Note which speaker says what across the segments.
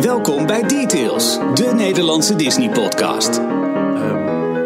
Speaker 1: Welkom bij Details, de Nederlandse Disney-podcast.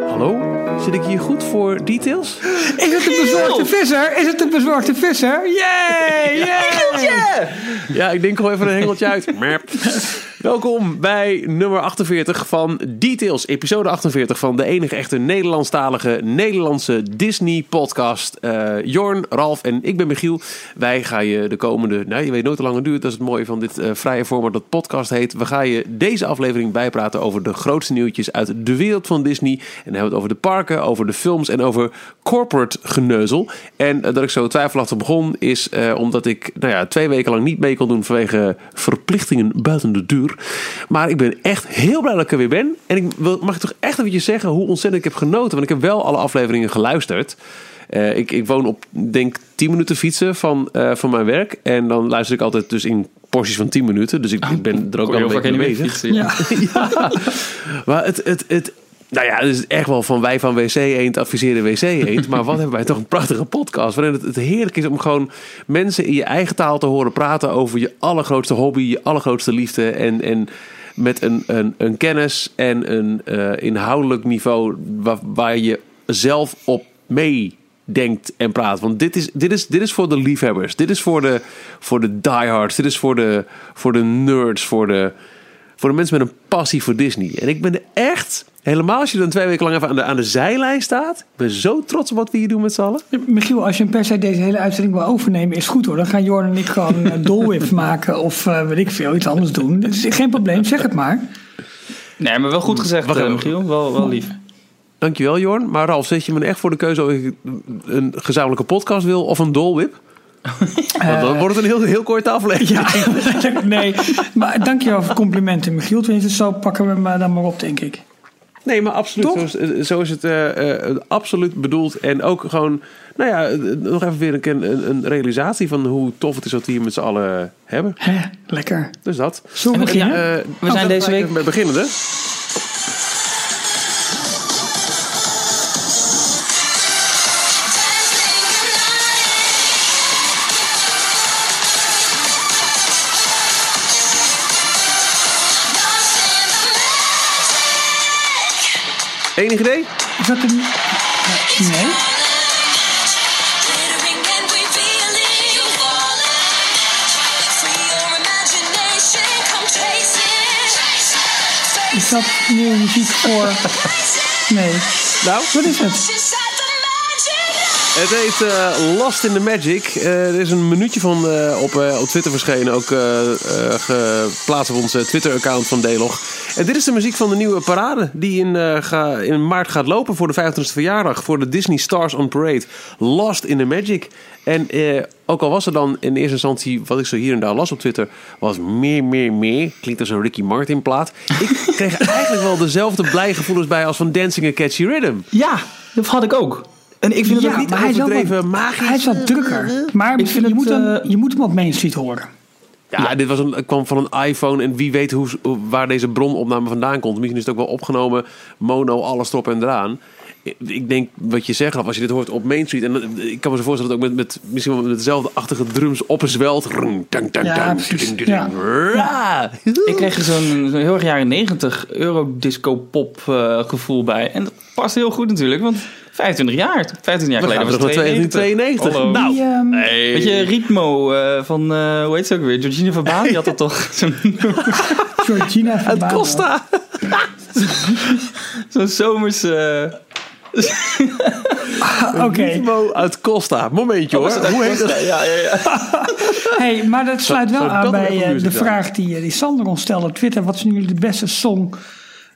Speaker 2: Hallo? Zit ik hier goed voor details?
Speaker 3: Is het een bezorgde visser? Is het een bezorgde visser? Yay! Yay!
Speaker 2: Ja, ik denk al even een hengeltje uit. Welkom bij nummer 48 van Details, episode 48 van de enige echte Nederlandstalige Nederlandse Disney-podcast. Eh Jorn, Ralf en ik ben Michiel. Wij gaan je de komende, nou je weet nooit hoe lang het duurt, dat is het mooie van dit eh, vrije format dat podcast heet. We gaan je deze aflevering bijpraten over de grootste nieuwtjes uit de wereld van Disney. En dan hebben we het over de parken, over de films en over corporate geneuzel. En eh, dat ik zo twijfelachtig begon is omdat ik nou ja, twee weken lang niet mee kon doen vanwege verplichtingen buiten de deur. Maar ik ben echt heel blij dat ik er weer ben. En ik wil, mag ik toch echt eventjes zeggen hoe ontzettend ik heb genoten. Want ik heb wel alle afleveringen geluisterd. Eh, ik, ik woon op, denk 10 minuten fietsen van, eh, van mijn werk. En dan luister ik altijd dus in porties van 10 minuten. Dus ik, ik ben er ook wel een beetje mee bezig.
Speaker 3: Ja.
Speaker 2: Ja. Maar het, het, het, nou ja, is echt wel van wij van WC Eend adviseren WC Eend. Maar wat hebben wij toch een prachtige podcast. Waarin het, heerlijk is om gewoon mensen in je eigen taal te horen praten over je allergrootste hobby, je allergrootste liefde. En, en met een, een, een kennis en een eh, inhoudelijk niveau waar, waar je zelf op meedenkt en praat. Want dit is, dit is, dit is voor de liefhebbers. Dit is voor de, voor de diehards. Dit is voor de, voor de nerds. Voor de, voor de mensen met een passie voor Disney. En ik ben er echt, helemaal als je dan twee weken lang even aan de, aan de zijlijn staat. Ik ben zo trots op wat we hier doen met z'n allen.
Speaker 3: Michiel, als je een per se deze hele uitzending wil overnemen, is goed hoor. Dan gaan Jorn en ik gewoon uh, dolwhips maken of uh, weet ik veel, iets anders doen. Dat is geen probleem, zeg het maar.
Speaker 4: Nee, maar wel goed gezegd,
Speaker 2: Wacht
Speaker 4: eh. Michiel. Wel, wel lief.
Speaker 2: Dankjewel Jorn. Maar Ralf, zet je me echt voor de keuze of ik een gezamenlijke podcast wil of een dolwip? Want dan wordt het een heel, heel korte aflevering.
Speaker 3: Ja, nee. Maar dankjewel voor complimenten, Michiel. Tenminste, zo pakken we hem dan maar op, denk ik.
Speaker 2: Nee, maar absoluut.
Speaker 3: Toch?
Speaker 2: Zo is, zo is het eh, eh, absoluut bedoeld. En ook gewoon, nou ja, eh, nog even weer een, een, een realisatie van hoe tof het is dat we hier met z'n allen hebben.
Speaker 3: Hè, lekker.
Speaker 2: Dus dat.
Speaker 3: We beginnen?
Speaker 2: Eh,
Speaker 4: We zijn deze week...
Speaker 2: Met beginnende. Enig idee?
Speaker 3: Is dat een... Nee? Is dat nieuwe muziek voor... Nee.
Speaker 2: Nou,
Speaker 3: Wat is het?
Speaker 2: Het heet eh, Lost in the Magic. Eh, er is een minuutje van eh, op, op Twitter verschenen. Ook geplaatst op onze Twitter-account van Delog. En dit is de muziek van de nieuwe parade. Die in, ga, in maart gaat lopen voor de 25e verjaardag. Voor de Disney Stars on Parade. Lost in the Magic. En ook al was er dan in eerste instantie, wat ik zo hier en daar las op Twitter, was meer, meer, meer. Klinkt als een Ricky Martin plaat. Ik kreeg eigenlijk wel dezelfde blije gevoelens bij als van Dancing a Catchy Rhythm.
Speaker 4: Ja, dat had ik ook. En ik vind het ook niet...
Speaker 2: maar
Speaker 3: hij is wel
Speaker 2: overdreven
Speaker 3: wat-
Speaker 2: magisch.
Speaker 3: Hij is wat drukker. Maar
Speaker 4: Ik vind
Speaker 3: je,
Speaker 4: het,
Speaker 3: moet hem,
Speaker 4: eh,
Speaker 3: je moet hem op Main Street horen.
Speaker 2: Ja, dit was een, het kwam van een iPhone en wie weet hoe, waar deze bronopname vandaan komt. Misschien is het ook wel opgenomen, mono, alles erop en eraan. Ik- denk wat je zegt, als je dit hoort op Main Street. En eh, ik kan me zo voorstellen dat het ook met, met misschien wel met dezelfde achtige drums op een zwelt. Rung, tang, tang,
Speaker 3: Ja.
Speaker 2: Ra.
Speaker 4: Ik kreeg er zo'n zo'n heel erg jaren 90 Eurodisco pop eh, gevoel bij. En dat past heel goed natuurlijk, want 25 jaar. 25 jaar
Speaker 2: We
Speaker 4: geleden was het
Speaker 2: naar
Speaker 4: 92.
Speaker 2: 92.
Speaker 4: Hallo.
Speaker 2: Nou,
Speaker 3: Die,
Speaker 2: hey.
Speaker 4: Weet je, Ritmo eh, van, eh, hoe heet ze ook weer? Georgina Verbaan, die had dat toch?
Speaker 3: Georgina van
Speaker 2: Het. Costa.
Speaker 4: zo'n zomers... eh,
Speaker 3: Oké.
Speaker 2: Timo uit Costa. Momentje hoor.
Speaker 4: was het
Speaker 2: Hoe heet dat?
Speaker 4: Ja, ja, ja.
Speaker 3: Hey, maar dat sluit wel aan bij eh, de vraag die, die Sander ons stelde op Twitter. Wat is nu de beste song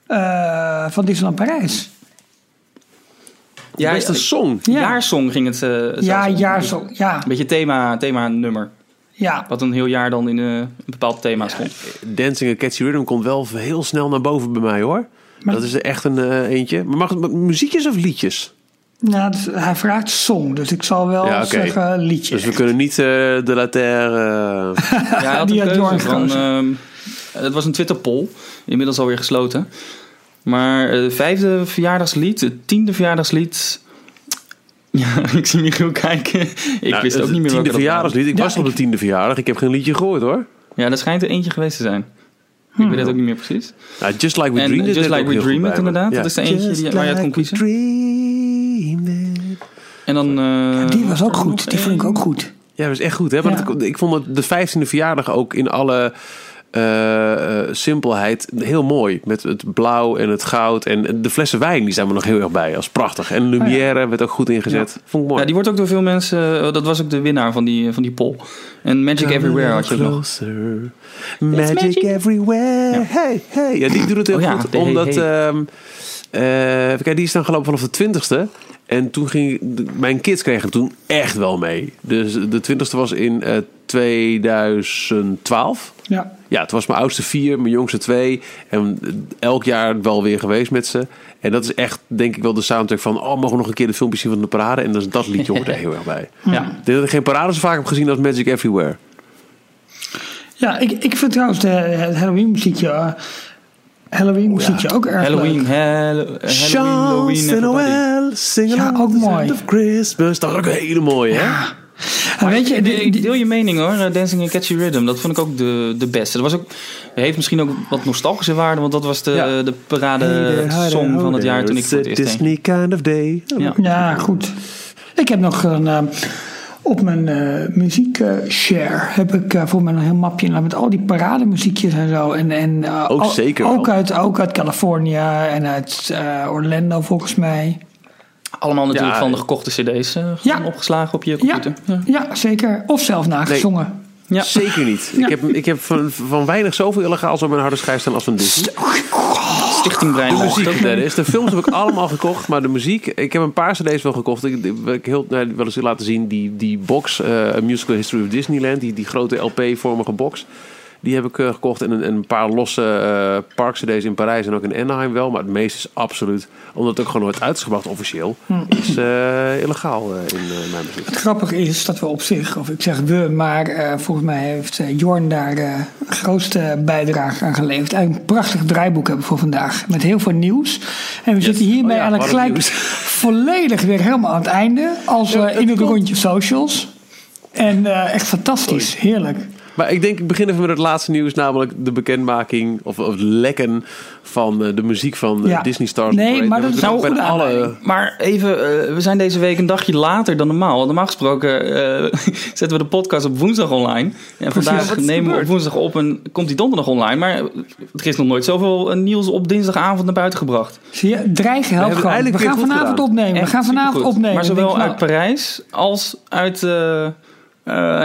Speaker 3: eh, van Disneyland Parijs?
Speaker 4: Ja
Speaker 2: Beste song.
Speaker 3: Ja.
Speaker 4: Jaarsong ging het. eh, zelfs.
Speaker 3: Ja, jaarsong. Ja,
Speaker 4: Een beetje thema, thema nummer.
Speaker 3: ja.
Speaker 4: Wat een heel jaar dan in eh, een bepaald thema stond.
Speaker 2: Dancing a Catchy Rhythm komt wel heel snel naar boven bij mij hoor.
Speaker 3: Maar-
Speaker 2: dat is er echt een eh, eentje. Maar mag het muziekjes of liedjes?
Speaker 3: Nou, dus hij vraagt song, dus ik zal wel
Speaker 2: Ja,
Speaker 3: zeggen liedje.
Speaker 2: Dus we kunnen niet eh, de La Terre... eh,
Speaker 4: Ja, had
Speaker 3: Die
Speaker 4: een
Speaker 3: had Jorn
Speaker 4: van... ehm, het was een Twitter poll. Inmiddels alweer gesloten. Maar het vijfde verjaardagslied, het tiende verjaardagslied... Ja, ik zie Michiel kijken. Ik
Speaker 2: nou,
Speaker 4: wist ook
Speaker 2: het
Speaker 4: niet meer
Speaker 2: tiende
Speaker 4: dat
Speaker 2: verjaardagslied. Ik
Speaker 3: Ja,
Speaker 2: was op de tiende verjaardag. Ik heb geen liedje gehoord hoor.
Speaker 4: Ja, dat schijnt er eentje geweest te zijn. Ik weet het ook niet meer precies.
Speaker 2: Nou, Just Like We Dreamed It
Speaker 4: Just Like
Speaker 2: ook
Speaker 4: We
Speaker 2: heel goed
Speaker 4: Dream It,
Speaker 2: bij me.
Speaker 4: inderdaad. Dat is de eentje die- waar je uit kon
Speaker 2: like we
Speaker 4: kiezen.
Speaker 2: dreamed it.
Speaker 4: En dan... eh,
Speaker 3: Die was ook goed. Die vond ik ook goed.
Speaker 2: Ja, dat is echt goed. Hè? Maar
Speaker 3: Ja.
Speaker 2: dat- ik vond het de 15e verjaardag ook in alle eh, eh, simpelheid heel mooi. Met het blauw en het goud. En de flessen wijn die zijn er nog heel erg bij. Als prachtig. En Lumière werd ook goed ingezet. Vond ik mooi.
Speaker 4: Ja, die wordt ook door veel mensen... eh, dat was ook de winnaar van die, van die poll. En Magic Everywhere had je ook nog.
Speaker 2: Magic,
Speaker 4: magic.
Speaker 2: everywhere.
Speaker 4: Ja.
Speaker 2: Hey, hey. Ja, die doet het heel
Speaker 4: Oh ja,
Speaker 2: goed.
Speaker 4: hey,
Speaker 2: Omdat,
Speaker 4: hey.
Speaker 2: eh, even kijken, die is dan gelopen vanaf de 20ste. En toen ging, mijn kids kregen toen echt wel mee. Dus de 20ste was in eh 2012.
Speaker 3: Ja.
Speaker 2: Ja, het was mijn oudste vier, mijn jongste twee. En elk jaar wel weer geweest met ze. En dat is echt, denk ik wel, de soundtrack van... oh, mogen we nog een keer de filmpjes zien van de parade? En dat, is- dat liedje hoort er heel erg bij.
Speaker 4: Ja.
Speaker 2: Ik denk dat ik geen parade zo vaak heb gezien als Magic Everywhere.
Speaker 3: Ja, ik, ik vind trouwens de, het Halloween muziekje, Halloween muziekje ook erg
Speaker 4: Halloween,
Speaker 3: leuk.
Speaker 4: Hallo- Halloween, Halloween, everybody.
Speaker 2: Noel, sing
Speaker 3: Ja, ook
Speaker 2: the
Speaker 3: mooi.
Speaker 2: of Christmas. Dat is ook een hele mooie, hè?
Speaker 3: En weet je,
Speaker 4: Ik, deel je mening hoor, eh, Dancing in Catchy Rhythm. Dat vond ik ook de, de beste. Dat was ook, heeft misschien ook wat nostalgische waarde, want dat was de,
Speaker 2: Ja.
Speaker 4: de parade song van het jaar toen ik voor het eerst.
Speaker 2: Disney kind of day.
Speaker 4: Ja.
Speaker 3: ja, goed. Ik heb nog een, eh, op mijn eh muziek eh, share heb ik eh, voor mij een heel mapje met al die parademuziekjes en zo. En, en, eh,
Speaker 2: Ook
Speaker 3: al-
Speaker 2: zeker
Speaker 3: Ook
Speaker 2: wel.
Speaker 3: uit, ook uit Californië en uit eh, Orlando volgens mij.
Speaker 4: Allemaal natuurlijk
Speaker 2: Ja,
Speaker 4: van de gekochte cd's eh,
Speaker 3: Ja.
Speaker 4: opgeslagen op je computer. Ja.
Speaker 3: ja, zeker. Of zelf nagezongen.
Speaker 4: Ja.
Speaker 2: Zeker niet.
Speaker 3: Ja.
Speaker 2: Ik heb, ik heb van, van weinig zoveel illegaals op mijn harde schijf staan als van Disney.
Speaker 4: Stichting Brein.
Speaker 2: De muziek, nee, is de films heb ik allemaal gekocht, maar de muziek, ik heb een paar cd's wel gekocht. Ik, ik heel, nou, wel eens laten zien, die, die box, A Musical History of Disneyland, die, die grote LP-vormige box. Die heb ik eh, gekocht en een, en een paar losse eh park cd's in Parijs en ook in Anaheim wel. Maar het meeste is absoluut, omdat het ook gewoon nooit uitgebracht officieel, is eh, illegaal in mijn bezit.
Speaker 3: Het grappige is dat we op zich, of ik zeg we, maar volgens mij heeft Jorn daar een grootste bijdrage aan geleverd. Eigenlijk een prachtig draaiboek hebben voor vandaag. Met heel veel nieuws. En we zitten hiermee
Speaker 2: Oh ja,
Speaker 3: eigenlijk gelijk
Speaker 2: nieuws.
Speaker 3: volledig weer helemaal aan het einde. Als
Speaker 2: Ja,
Speaker 3: in het rondje socials. En echt fantastisch. Heerlijk.
Speaker 2: Maar ik denk, ik begin even met het laatste nieuws, namelijk de bekendmaking of, of het lekken van eh, de muziek van eh,
Speaker 3: Ja.
Speaker 2: Disney Stars.
Speaker 3: Nee,
Speaker 2: Parade.
Speaker 3: maar
Speaker 2: Dat
Speaker 3: dat
Speaker 2: we
Speaker 3: is
Speaker 2: ook
Speaker 3: een
Speaker 2: bij
Speaker 3: goede
Speaker 2: alle.
Speaker 3: aanleiding.
Speaker 4: Maar even, eh, we zijn deze week een dagje later dan normaal. Want normaal gesproken eh, zetten we de podcast op woensdag online. En vandaag nemen we op woensdag op en komt die donderdag online. Maar er is nog nooit zoveel nieuws op dinsdagavond naar buiten gebracht.
Speaker 3: Zie je, dreigen helpt gewoon. We
Speaker 2: eigenlijk
Speaker 3: gaan vanavond
Speaker 2: gedaan.
Speaker 3: opnemen. We gaan vanavond opnemen.
Speaker 4: Maar zowel uit
Speaker 3: nou,
Speaker 4: Parijs als uit eh, eh,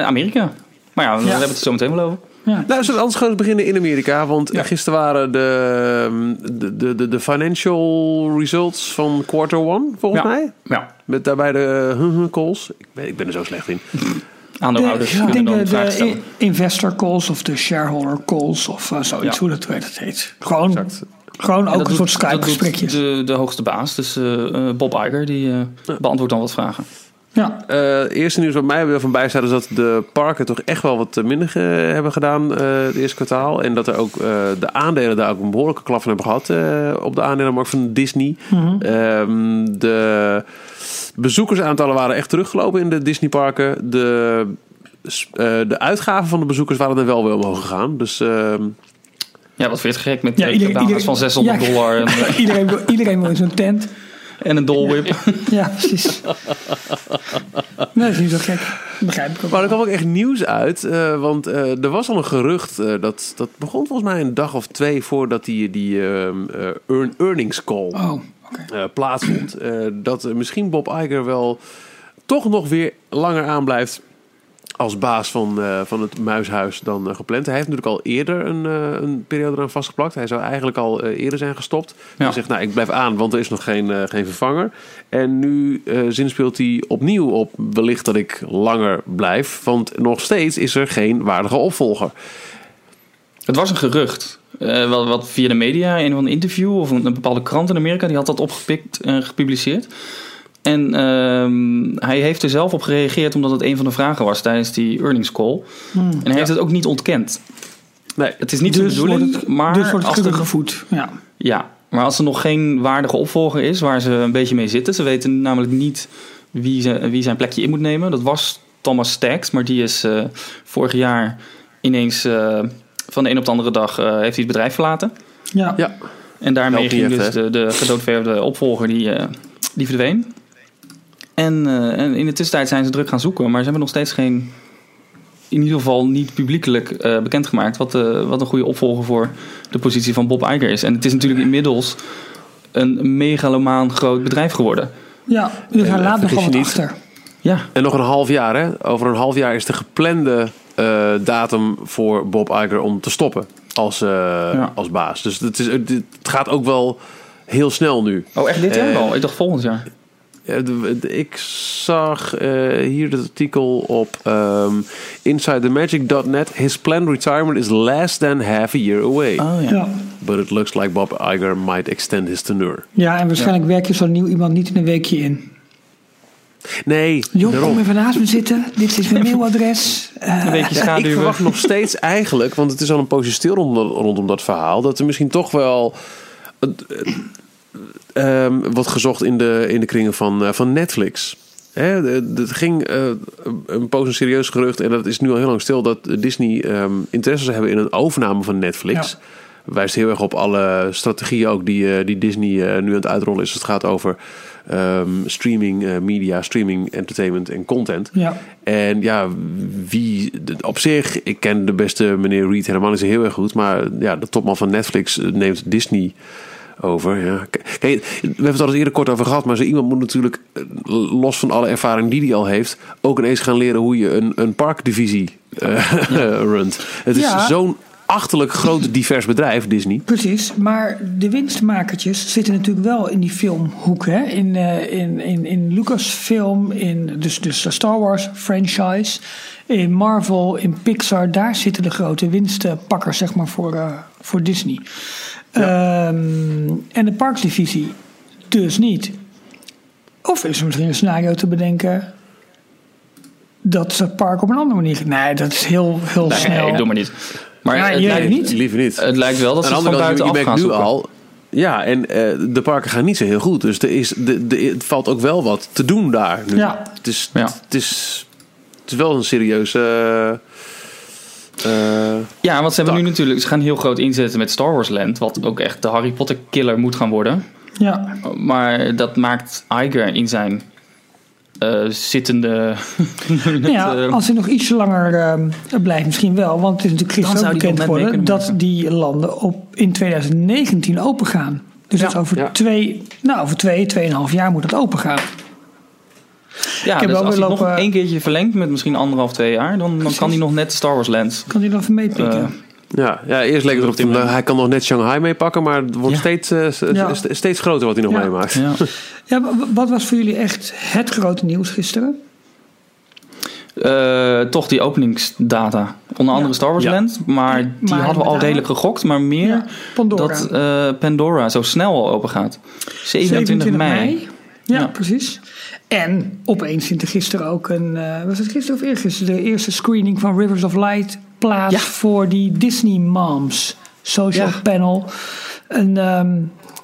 Speaker 4: Amerika. Maar ja, we hebben het er zo meteen wel over.
Speaker 3: ja.
Speaker 2: Nou, zullen we anders gewoon beginnen in Amerika? Want gisteren waren de, ehm, de, de, de, de financial results van quarter one, volgens
Speaker 4: Ja.
Speaker 2: mij.
Speaker 4: Ja,
Speaker 2: Met daarbij de uh, huh, calls. Ik ben, ik ben er zo slecht in.
Speaker 4: aandeelhouders
Speaker 3: De, ik
Speaker 4: kunnen
Speaker 3: denk
Speaker 4: dan
Speaker 3: de,
Speaker 4: vragen
Speaker 3: de in- investor calls of de shareholder calls of eh, zoiets,
Speaker 4: Ja.
Speaker 3: hoe dat, hoe dat heet. Gewoon,
Speaker 2: Exact.
Speaker 3: gewoon ook
Speaker 4: En
Speaker 3: een soort Skype-gesprekjes.
Speaker 4: De, de hoogste baas, dus eh, eh, Bob Iger, die eh, beantwoordt dan wat vragen.
Speaker 3: Ja,
Speaker 2: Eh eerste nieuws wat mij van bij staat is dat de parken toch echt wel wat minder ge- hebben gedaan eh het eerste kwartaal. En dat er ook eh, de aandelen daar ook een behoorlijke klap van hebben gehad eh, op de aandelenmarkt van Disney. Ehm, de bezoekersaantallen waren echt teruggelopen in de Disneyparken. De, eh, de uitgaven van de bezoekers waren er wel weer omhoog gegaan. Dus ehm,
Speaker 4: Ja, wat vind je het gek met
Speaker 3: Ja, iedereen- iedereen-
Speaker 4: van 600
Speaker 3: ja.
Speaker 4: dollar en, eh,
Speaker 3: iedereen, wil- iedereen wil in zo'n tent.
Speaker 4: En een dolwhip.
Speaker 3: Ja, precies. Nee, dat is niet zo gek. Begrijp ik ook.
Speaker 2: Maar er kwam ook echt nieuws uit. eh, want eh, er was al een gerucht. eh, dat, dat begon volgens mij een dag of twee voordat die, die ehm, eh, earn, earnings call
Speaker 3: Oh, oké.
Speaker 2: eh, plaatsvond. eh, dat misschien Bob Iger wel toch nog weer langer aanblijft als baas van, eh, van het muishuis dan eh, gepland. Hij heeft natuurlijk al eerder een, eh, een periode eraan vastgeplakt. Hij zou eigenlijk al eerder zijn gestopt.
Speaker 4: Ja.
Speaker 2: Hij zegt, nou, ik blijf aan, want er is nog geen, geen vervanger. En nu zinspeelt hij opnieuw op wellicht dat ik langer blijf. Want nog steeds is er geen waardige opvolger.
Speaker 4: Het was een gerucht. Wat, wat via de media, of een interview of een, een bepaalde krant in Amerika, die had dat opgepikt en gepubliceerd. En ehm, hij heeft er zelf op gereageerd omdat het een van de vragen was tijdens die earnings call. En hij heeft het ook niet ontkend.
Speaker 2: Nee,
Speaker 4: Het is niet de
Speaker 3: Dus
Speaker 4: bedoeling,
Speaker 3: wordt het,
Speaker 4: maar
Speaker 3: dus wordt het
Speaker 4: als er,
Speaker 3: teruggevoed. Ja.
Speaker 4: ja, maar als er nog geen waardige opvolger is waar ze een beetje mee zitten, ze weten namelijk niet wie, ze, wie zijn plekje in moet nemen. Dat was Thomas Staggs, maar die is eh, vorig jaar ineens eh, van de een op de andere dag eh, heeft hij het bedrijf verlaten.
Speaker 3: Ja.
Speaker 2: Ja,
Speaker 4: En daarmee ging dus de, de gedoodverfde opvolger, die, eh, die verdween. En, eh, en in de tussentijd zijn ze druk gaan zoeken, maar ze hebben nog steeds geen, in ieder geval niet publiekelijk eh, bekendgemaakt wat, de, wat een goede opvolger voor de positie van Bob Iger is. En het is natuurlijk inmiddels een megalomaan groot bedrijf geworden.
Speaker 3: ja, dus hij
Speaker 2: En,
Speaker 3: laat nog wel wat achter.
Speaker 4: Ja,
Speaker 2: En nog een half jaar, hè? Over een half jaar is de geplande eh, datum voor Bob Iger om te stoppen als, eh, als baas. Dus het, is, het gaat ook wel heel snel nu.
Speaker 4: Oh, echt dit jaar al? Ik dacht volgend jaar.
Speaker 2: De- ik zag eh, hier het artikel op ehm InsideTheMagic.net. His planned retirement is less than half a year away.
Speaker 4: Oh ja.
Speaker 3: Ja.
Speaker 2: But it looks like Bob Iger might extend his tenure.
Speaker 3: ja, en waarschijnlijk werk je zo'n nieuw iemand niet in een weekje in.
Speaker 2: Nee,
Speaker 3: Joh,
Speaker 2: daarom.
Speaker 3: kom even naast me zitten. Dit is mijn mailadres. Eh,
Speaker 4: Een beetje
Speaker 2: Ja, ik verwacht nog steeds eigenlijk, want het is al een poosje stil rondom, rondom dat verhaal, dat er misschien toch wel wat gezocht in de, in de kringen van, eh, van Netflix. Het ging eh, een poos een serieus gerucht en dat is nu al heel lang stil dat Disney ehm, interesse zou hebben in een overname van Netflix.
Speaker 3: Ja.
Speaker 2: Wijst heel erg op alle strategieën ook die, eh, die Disney nu aan het uitrollen is. als Het gaat over ehm, streaming, media, streaming, entertainment en content.
Speaker 3: Ja.
Speaker 2: En ja, wie op zich, ik ken de beste meneer Reed helemaal niet zo heel erg goed, maar ja, de topman van Netflix neemt Disney over. Ja. Kijk, we hebben het al eens eerder kort over gehad, maar zo iemand moet natuurlijk, eh, los van alle ervaring die hij al heeft, ook ineens gaan leren hoe je een, een parkdivisie eh, runt. Het is zo'n achterlijk groot divers bedrijf, Disney.
Speaker 3: Precies, maar de winstmakertjes zitten natuurlijk wel in die filmhoek. Hè? In, eh, in, in, in Lucasfilm, in dus, dus de Star Wars franchise, in Marvel, in Pixar. Daar zitten de grote winstpakkers zeg maar, voor, voor Disney. Ehm, en de parksdivisie dus niet. Of is er misschien een scenario te bedenken dat ze het park op een andere manier... Nee, dat is heel, heel
Speaker 4: Nee,
Speaker 3: snel.
Speaker 4: ik doe maar niet. Maar
Speaker 3: Ja,
Speaker 4: het, lijkt,
Speaker 3: niet?
Speaker 2: Liever niet.
Speaker 4: het lijkt wel dat ze het van
Speaker 2: je
Speaker 4: gaan
Speaker 2: nu
Speaker 4: zoeken.
Speaker 2: al. Ja, en eh, de parken gaan niet zo heel goed. Dus er is, de, de, het valt ook wel wat te doen daar. Nu.
Speaker 3: Ja.
Speaker 2: Het, is,
Speaker 4: Ja.
Speaker 2: het, is, het is wel een serieuze. eh, eh,
Speaker 4: Ja, want ze hebben
Speaker 2: Tak.
Speaker 4: nu natuurlijk... Ze gaan heel groot inzetten met Star Wars Land. Wat ook echt de Harry Potter killer moet gaan worden.
Speaker 3: Ja.
Speaker 4: Maar dat maakt Iger in zijn eh, zittende...
Speaker 3: Nou ja,
Speaker 4: eh,
Speaker 3: als hij nog ietsje langer ehm, blijft, misschien wel. Want het is natuurlijk gisteren ook bekend geworden dat
Speaker 4: maken.
Speaker 3: die landen op, in 2019 open gaan. Dus dat is over,
Speaker 2: Ja.
Speaker 3: twee, nou, over twee, tweeënhalf jaar moet het open gaan.
Speaker 4: Ja,
Speaker 3: heb
Speaker 4: dus
Speaker 3: wel
Speaker 4: als hij nog één keertje verlengt met misschien anderhalf, twee jaar... dan, dan kan hij nog net Star Wars Land...
Speaker 3: Kan hij dan even meepikken?
Speaker 4: Eh,
Speaker 2: ja, ja, eerst leek het erop, dat hij kan nog net Shanghai meepakken, maar het wordt
Speaker 4: Ja.
Speaker 2: steeds, eh, s-
Speaker 3: Ja.
Speaker 2: st- steeds groter wat hij nog
Speaker 3: Ja.
Speaker 2: meemaakt.
Speaker 4: ja.
Speaker 3: ja, wa- wat was voor jullie echt het grote nieuws gisteren?
Speaker 4: Eh, toch die openingsdata. Onder andere
Speaker 3: Ja.
Speaker 4: Star Wars
Speaker 2: Ja.
Speaker 4: Land. Maar die
Speaker 3: Maar
Speaker 4: hadden we al redelijk gegokt. Maar meer
Speaker 3: Ja, Pandora.
Speaker 4: dat eh, Pandora zo snel al open gaat. 27, mei.
Speaker 3: Ja,
Speaker 4: Ja.
Speaker 3: precies. En opeens vindt er gisteren ook een... eh, was het gisteren of eergisteren? De eerste screening van Rivers of Light plaats
Speaker 4: Ja.
Speaker 3: voor die Disney Moms Social
Speaker 4: Ja.
Speaker 3: Panel. Een, ehm,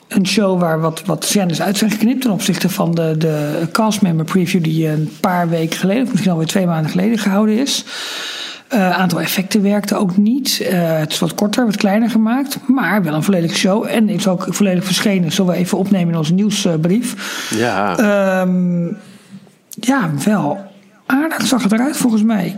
Speaker 3: een show waar wat, wat scènes uit zijn geknipt ten opzichte van de, de castmember preview die een paar weken geleden, of misschien alweer twee maanden geleden gehouden is. Eh aantal effecten werkte ook niet. Eh, het is wat korter, wat kleiner gemaakt. Maar wel een volledige show. En is ook volledig verschenen. Zullen we even opnemen in onze nieuwsbrief.
Speaker 2: Ja.
Speaker 3: Ehm, ja, wel aardig zag het eruit volgens mij.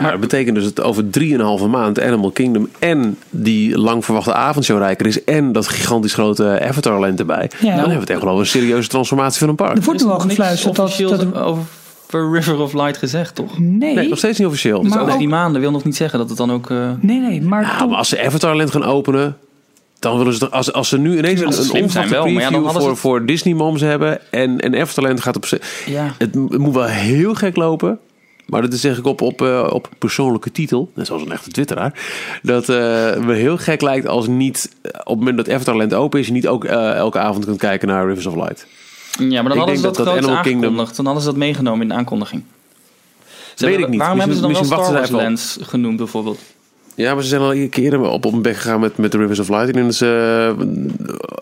Speaker 2: Maar dat betekent dus dat over 3,5 maand Animal Kingdom en die lang verwachte avondshowrijker is en dat gigantisch grote Avatar-land erbij. Dan hebben we het echt wel over een serieuze transformatie van een park.
Speaker 3: Er wordt
Speaker 4: niks
Speaker 3: gefluisterd dat... dat
Speaker 4: over River of Light gezegd, toch?
Speaker 3: nee,
Speaker 2: Nee, nog steeds niet officieel.
Speaker 3: Maar
Speaker 4: Maar
Speaker 3: ook-
Speaker 4: over drie maanden wil nog niet zeggen dat het dan ook... eh,
Speaker 3: nee, nee, maar,
Speaker 2: Ja,
Speaker 3: toch-
Speaker 2: maar als ze Avatar-land gaan openen, dan willen ze toch- als, als ze nu ineens een, een
Speaker 4: ja, dan
Speaker 2: preview voor,
Speaker 4: ze
Speaker 2: voor Disney moms hebben en, en Avatarland gaat op
Speaker 4: ja.
Speaker 2: Het, het moet wel heel gek lopen. Maar dat is zeg ik op, op, eh, op persoonlijke titel. Net zoals een echte twitteraar. Dat eh me heel gek lijkt als niet... Op het moment dat Avatarland open is... je niet ook elke avond kunt kijken naar Rivers of Light.
Speaker 4: Ja, maar dan hadden ze
Speaker 2: dat
Speaker 4: dat, aangekondigd. Dan hadden ze dat meegenomen in de aankondiging. Ze
Speaker 2: Weet
Speaker 4: hebben-
Speaker 2: ik niet.
Speaker 4: Waarom hebben ze dan wel
Speaker 2: Misschien-
Speaker 4: Star
Speaker 2: misschien
Speaker 4: Wars genoemd bijvoorbeeld?
Speaker 2: Ja, maar ze zijn al een keer op, op een bek gegaan met, met de Rivers of Light. En ze,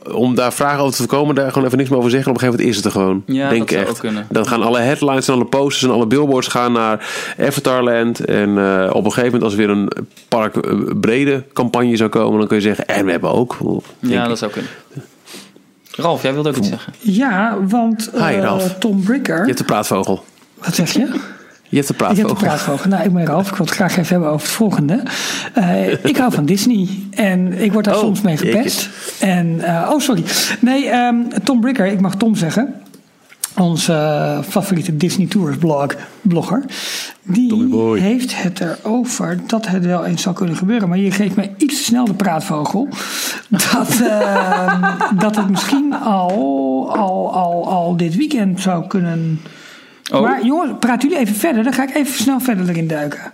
Speaker 2: eh, om daar vragen over te voorkomen, daar gewoon even niks meer over zeggen. Op een gegeven moment is het er gewoon.
Speaker 4: Ja,
Speaker 2: Denk
Speaker 4: dat zou
Speaker 2: echt.
Speaker 4: ook kunnen.
Speaker 2: Dan gaan alle headlines en alle posters en alle billboards gaan naar Avatarland. En eh, op een gegeven moment, als er weer een park eh, campagne zou komen, dan kun je zeggen, en we hebben ook.
Speaker 4: Ja, dat zou kunnen. Ralf, jij wilde ook iets zeggen.
Speaker 3: Ja, want eh,
Speaker 2: Hi, Ralf.
Speaker 3: Tom Bricker...
Speaker 2: Je hebt de praatvogel.
Speaker 3: Wat zeg je?
Speaker 2: Je hebt de
Speaker 3: Ik heb
Speaker 2: praatvogel.
Speaker 3: de praatvogel. Nou, ik ben Ralf. Ik wil het graag even hebben over het volgende. Eh, ik hou van Disney. En ik word daar
Speaker 2: Oh,
Speaker 3: soms mee gepest. En, eh, oh, sorry. Nee, ehm, Tom Bricker. Ik mag Tom zeggen. Onze favoriete Disney Tours blog, blogger. Die heeft het erover dat het wel eens zou kunnen gebeuren. Maar je geeft mij iets te snel de praatvogel. Dat, ehm, dat het misschien al, al, al, al dit weekend zou kunnen...
Speaker 4: Oh.
Speaker 3: Maar jongens, praat jullie even verder. Dan ga ik even snel verder erin duiken.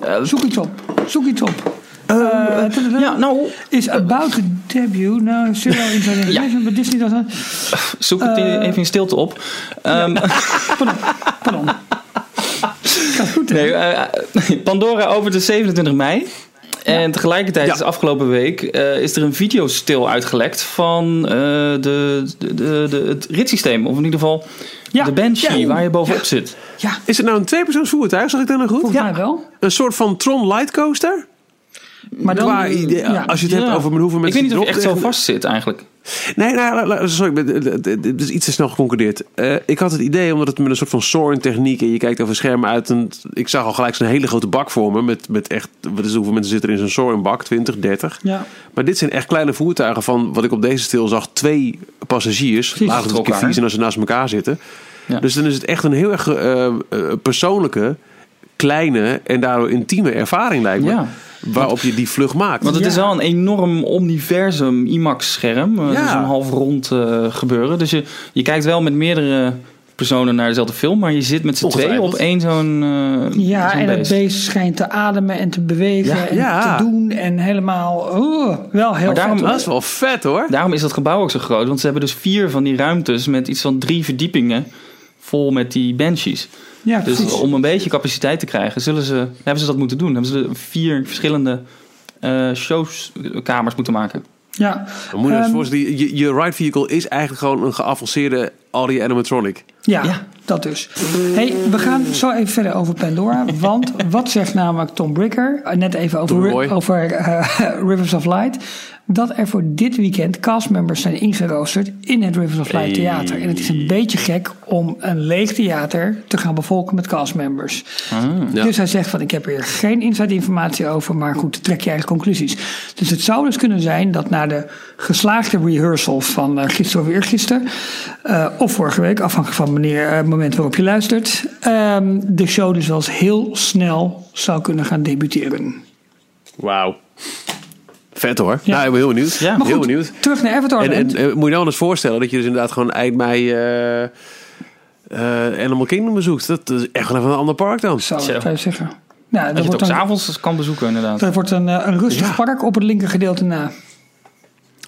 Speaker 4: Eh,
Speaker 3: Zoek iets op. Zoek iets op. Eh,
Speaker 4: ja, nou,
Speaker 3: Is about to debut. Nou, serial information, but Disney
Speaker 4: zoek het
Speaker 3: Eh.
Speaker 4: even in stilte op. Ehm,
Speaker 3: Pardon. Pardon. Gaat goed, hè?
Speaker 4: nee, eh, Pandora opent de 27 mei. En tegelijkertijd
Speaker 2: Ja.
Speaker 4: is afgelopen week eh, is er een videostil uitgelekt van eh, de, de, de, de, het ritssysteem. Of in ieder geval
Speaker 3: Ja.
Speaker 4: de Banshee
Speaker 3: Ja.
Speaker 4: waar je bovenop zit.
Speaker 3: Ja,
Speaker 2: Is het nou een tweepersoons voertuig? Zag ik dat nou goed?
Speaker 3: volgens mij wel.
Speaker 2: Een soort van Tron Light Coaster?
Speaker 3: Maar dan...
Speaker 2: Qua idee,
Speaker 3: ja.
Speaker 2: als je het hebt over met hoeveel
Speaker 4: Ik
Speaker 2: mensen
Speaker 4: weet niet of je echt zo vast zit eigenlijk.
Speaker 2: Nee, nou, sorry, ik ben- het- het het is iets te snel geconcludeerd. Eh, ik had het idee, omdat het met een soort van soaring techniek en je kijkt over schermen uit. Een, ik zag al gelijk zo'n hele grote bak voor me. Met, met echt, wat is, hoeveel mensen zitten er in zo'n soaring bak? 20, 30.
Speaker 3: Ja.
Speaker 2: Maar dit zijn echt kleine voertuigen van, wat ik op deze stil zag, twee passagiers. Laten we
Speaker 4: elkaar.
Speaker 2: vies als ze naast elkaar zitten.
Speaker 4: Ja.
Speaker 2: Dus dan is het echt een heel erg eh, eh, persoonlijke, kleine en daardoor intieme ervaring lijkt me.
Speaker 4: Ja.
Speaker 2: Waarop je die vlucht maakt.
Speaker 4: Want het
Speaker 3: Ja.
Speaker 4: is wel een enorm omniversum IMAX-scherm. eh,
Speaker 2: Ja.
Speaker 4: Zo'n half rond eh, gebeuren. Dus je, je kijkt wel met meerdere personen naar dezelfde film. Maar je zit met z'n tweeën op één zo'n eh,
Speaker 3: Ja,
Speaker 4: zo'n
Speaker 3: en het
Speaker 4: beest.
Speaker 3: schijnt te ademen en te bewegen
Speaker 4: Ja.
Speaker 3: en
Speaker 2: Ja.
Speaker 3: te doen. En helemaal, oh, wel heel
Speaker 4: Maar daarom-
Speaker 3: vet.
Speaker 2: dat is wel vet hoor.
Speaker 4: Daarom is dat gebouw ook zo groot. Want ze hebben dus vier van die ruimtes met iets van drie verdiepingen vol met die Banshees.
Speaker 3: Ja,
Speaker 4: Dus
Speaker 3: precies.
Speaker 4: om een beetje capaciteit te krijgen, zullen ze, hebben ze dat moeten doen. Hebben ze de vier verschillende eh showkamers moeten maken.
Speaker 3: Ja.
Speaker 2: Dan moet je je
Speaker 3: Ehm,
Speaker 2: voorstellen, je, je ride vehicle is eigenlijk gewoon een geavanceerde audio animatronic.
Speaker 3: Ja,
Speaker 4: Ja.
Speaker 3: dat dus. Hey, we gaan zo even verder over Pandora. Want wat zegt namelijk Tom Bricker? eh, Net even over, over eh, Rivers of Light. Dat er voor dit weekend castmembers zijn ingeroosterd in het Rivers of Light theater. En het is een beetje gek om een leeg theater te gaan bevolken met castmembers.
Speaker 2: Ja.
Speaker 3: Dus hij zegt van ik heb hier geen inside informatie over, maar goed, trek je eigen conclusies. Dus het zou dus kunnen zijn dat na de geslaagde rehearsal van eh, gisteren of eergisteren, eh of vorige week, afhankelijk van wanneer, eh, het moment waarop je luistert, ehm, de show dus wel eens heel snel zou kunnen gaan debuteren.
Speaker 2: Wauw. Vet hoor.
Speaker 3: Ja.
Speaker 2: Nou, ik ben heel benieuwd.
Speaker 4: Ja.
Speaker 3: Maar
Speaker 2: heel
Speaker 3: goed,
Speaker 2: benieuwd.
Speaker 3: terug naar Avatar.
Speaker 2: En, en, en moet je nou eens voorstellen dat je dus inderdaad gewoon eind mei eh, eh, Animal Kingdom bezoekt. Dat is echt wel even een ander park dan.
Speaker 3: zou
Speaker 4: Zo.
Speaker 3: ik even zeggen. Nou,
Speaker 4: Dat je het
Speaker 3: wordt,
Speaker 4: ook
Speaker 3: een,
Speaker 4: s'avonds kan bezoeken inderdaad.
Speaker 3: dat wordt een, eh, een rustig
Speaker 2: Ja.
Speaker 3: park op het linker gedeelte na.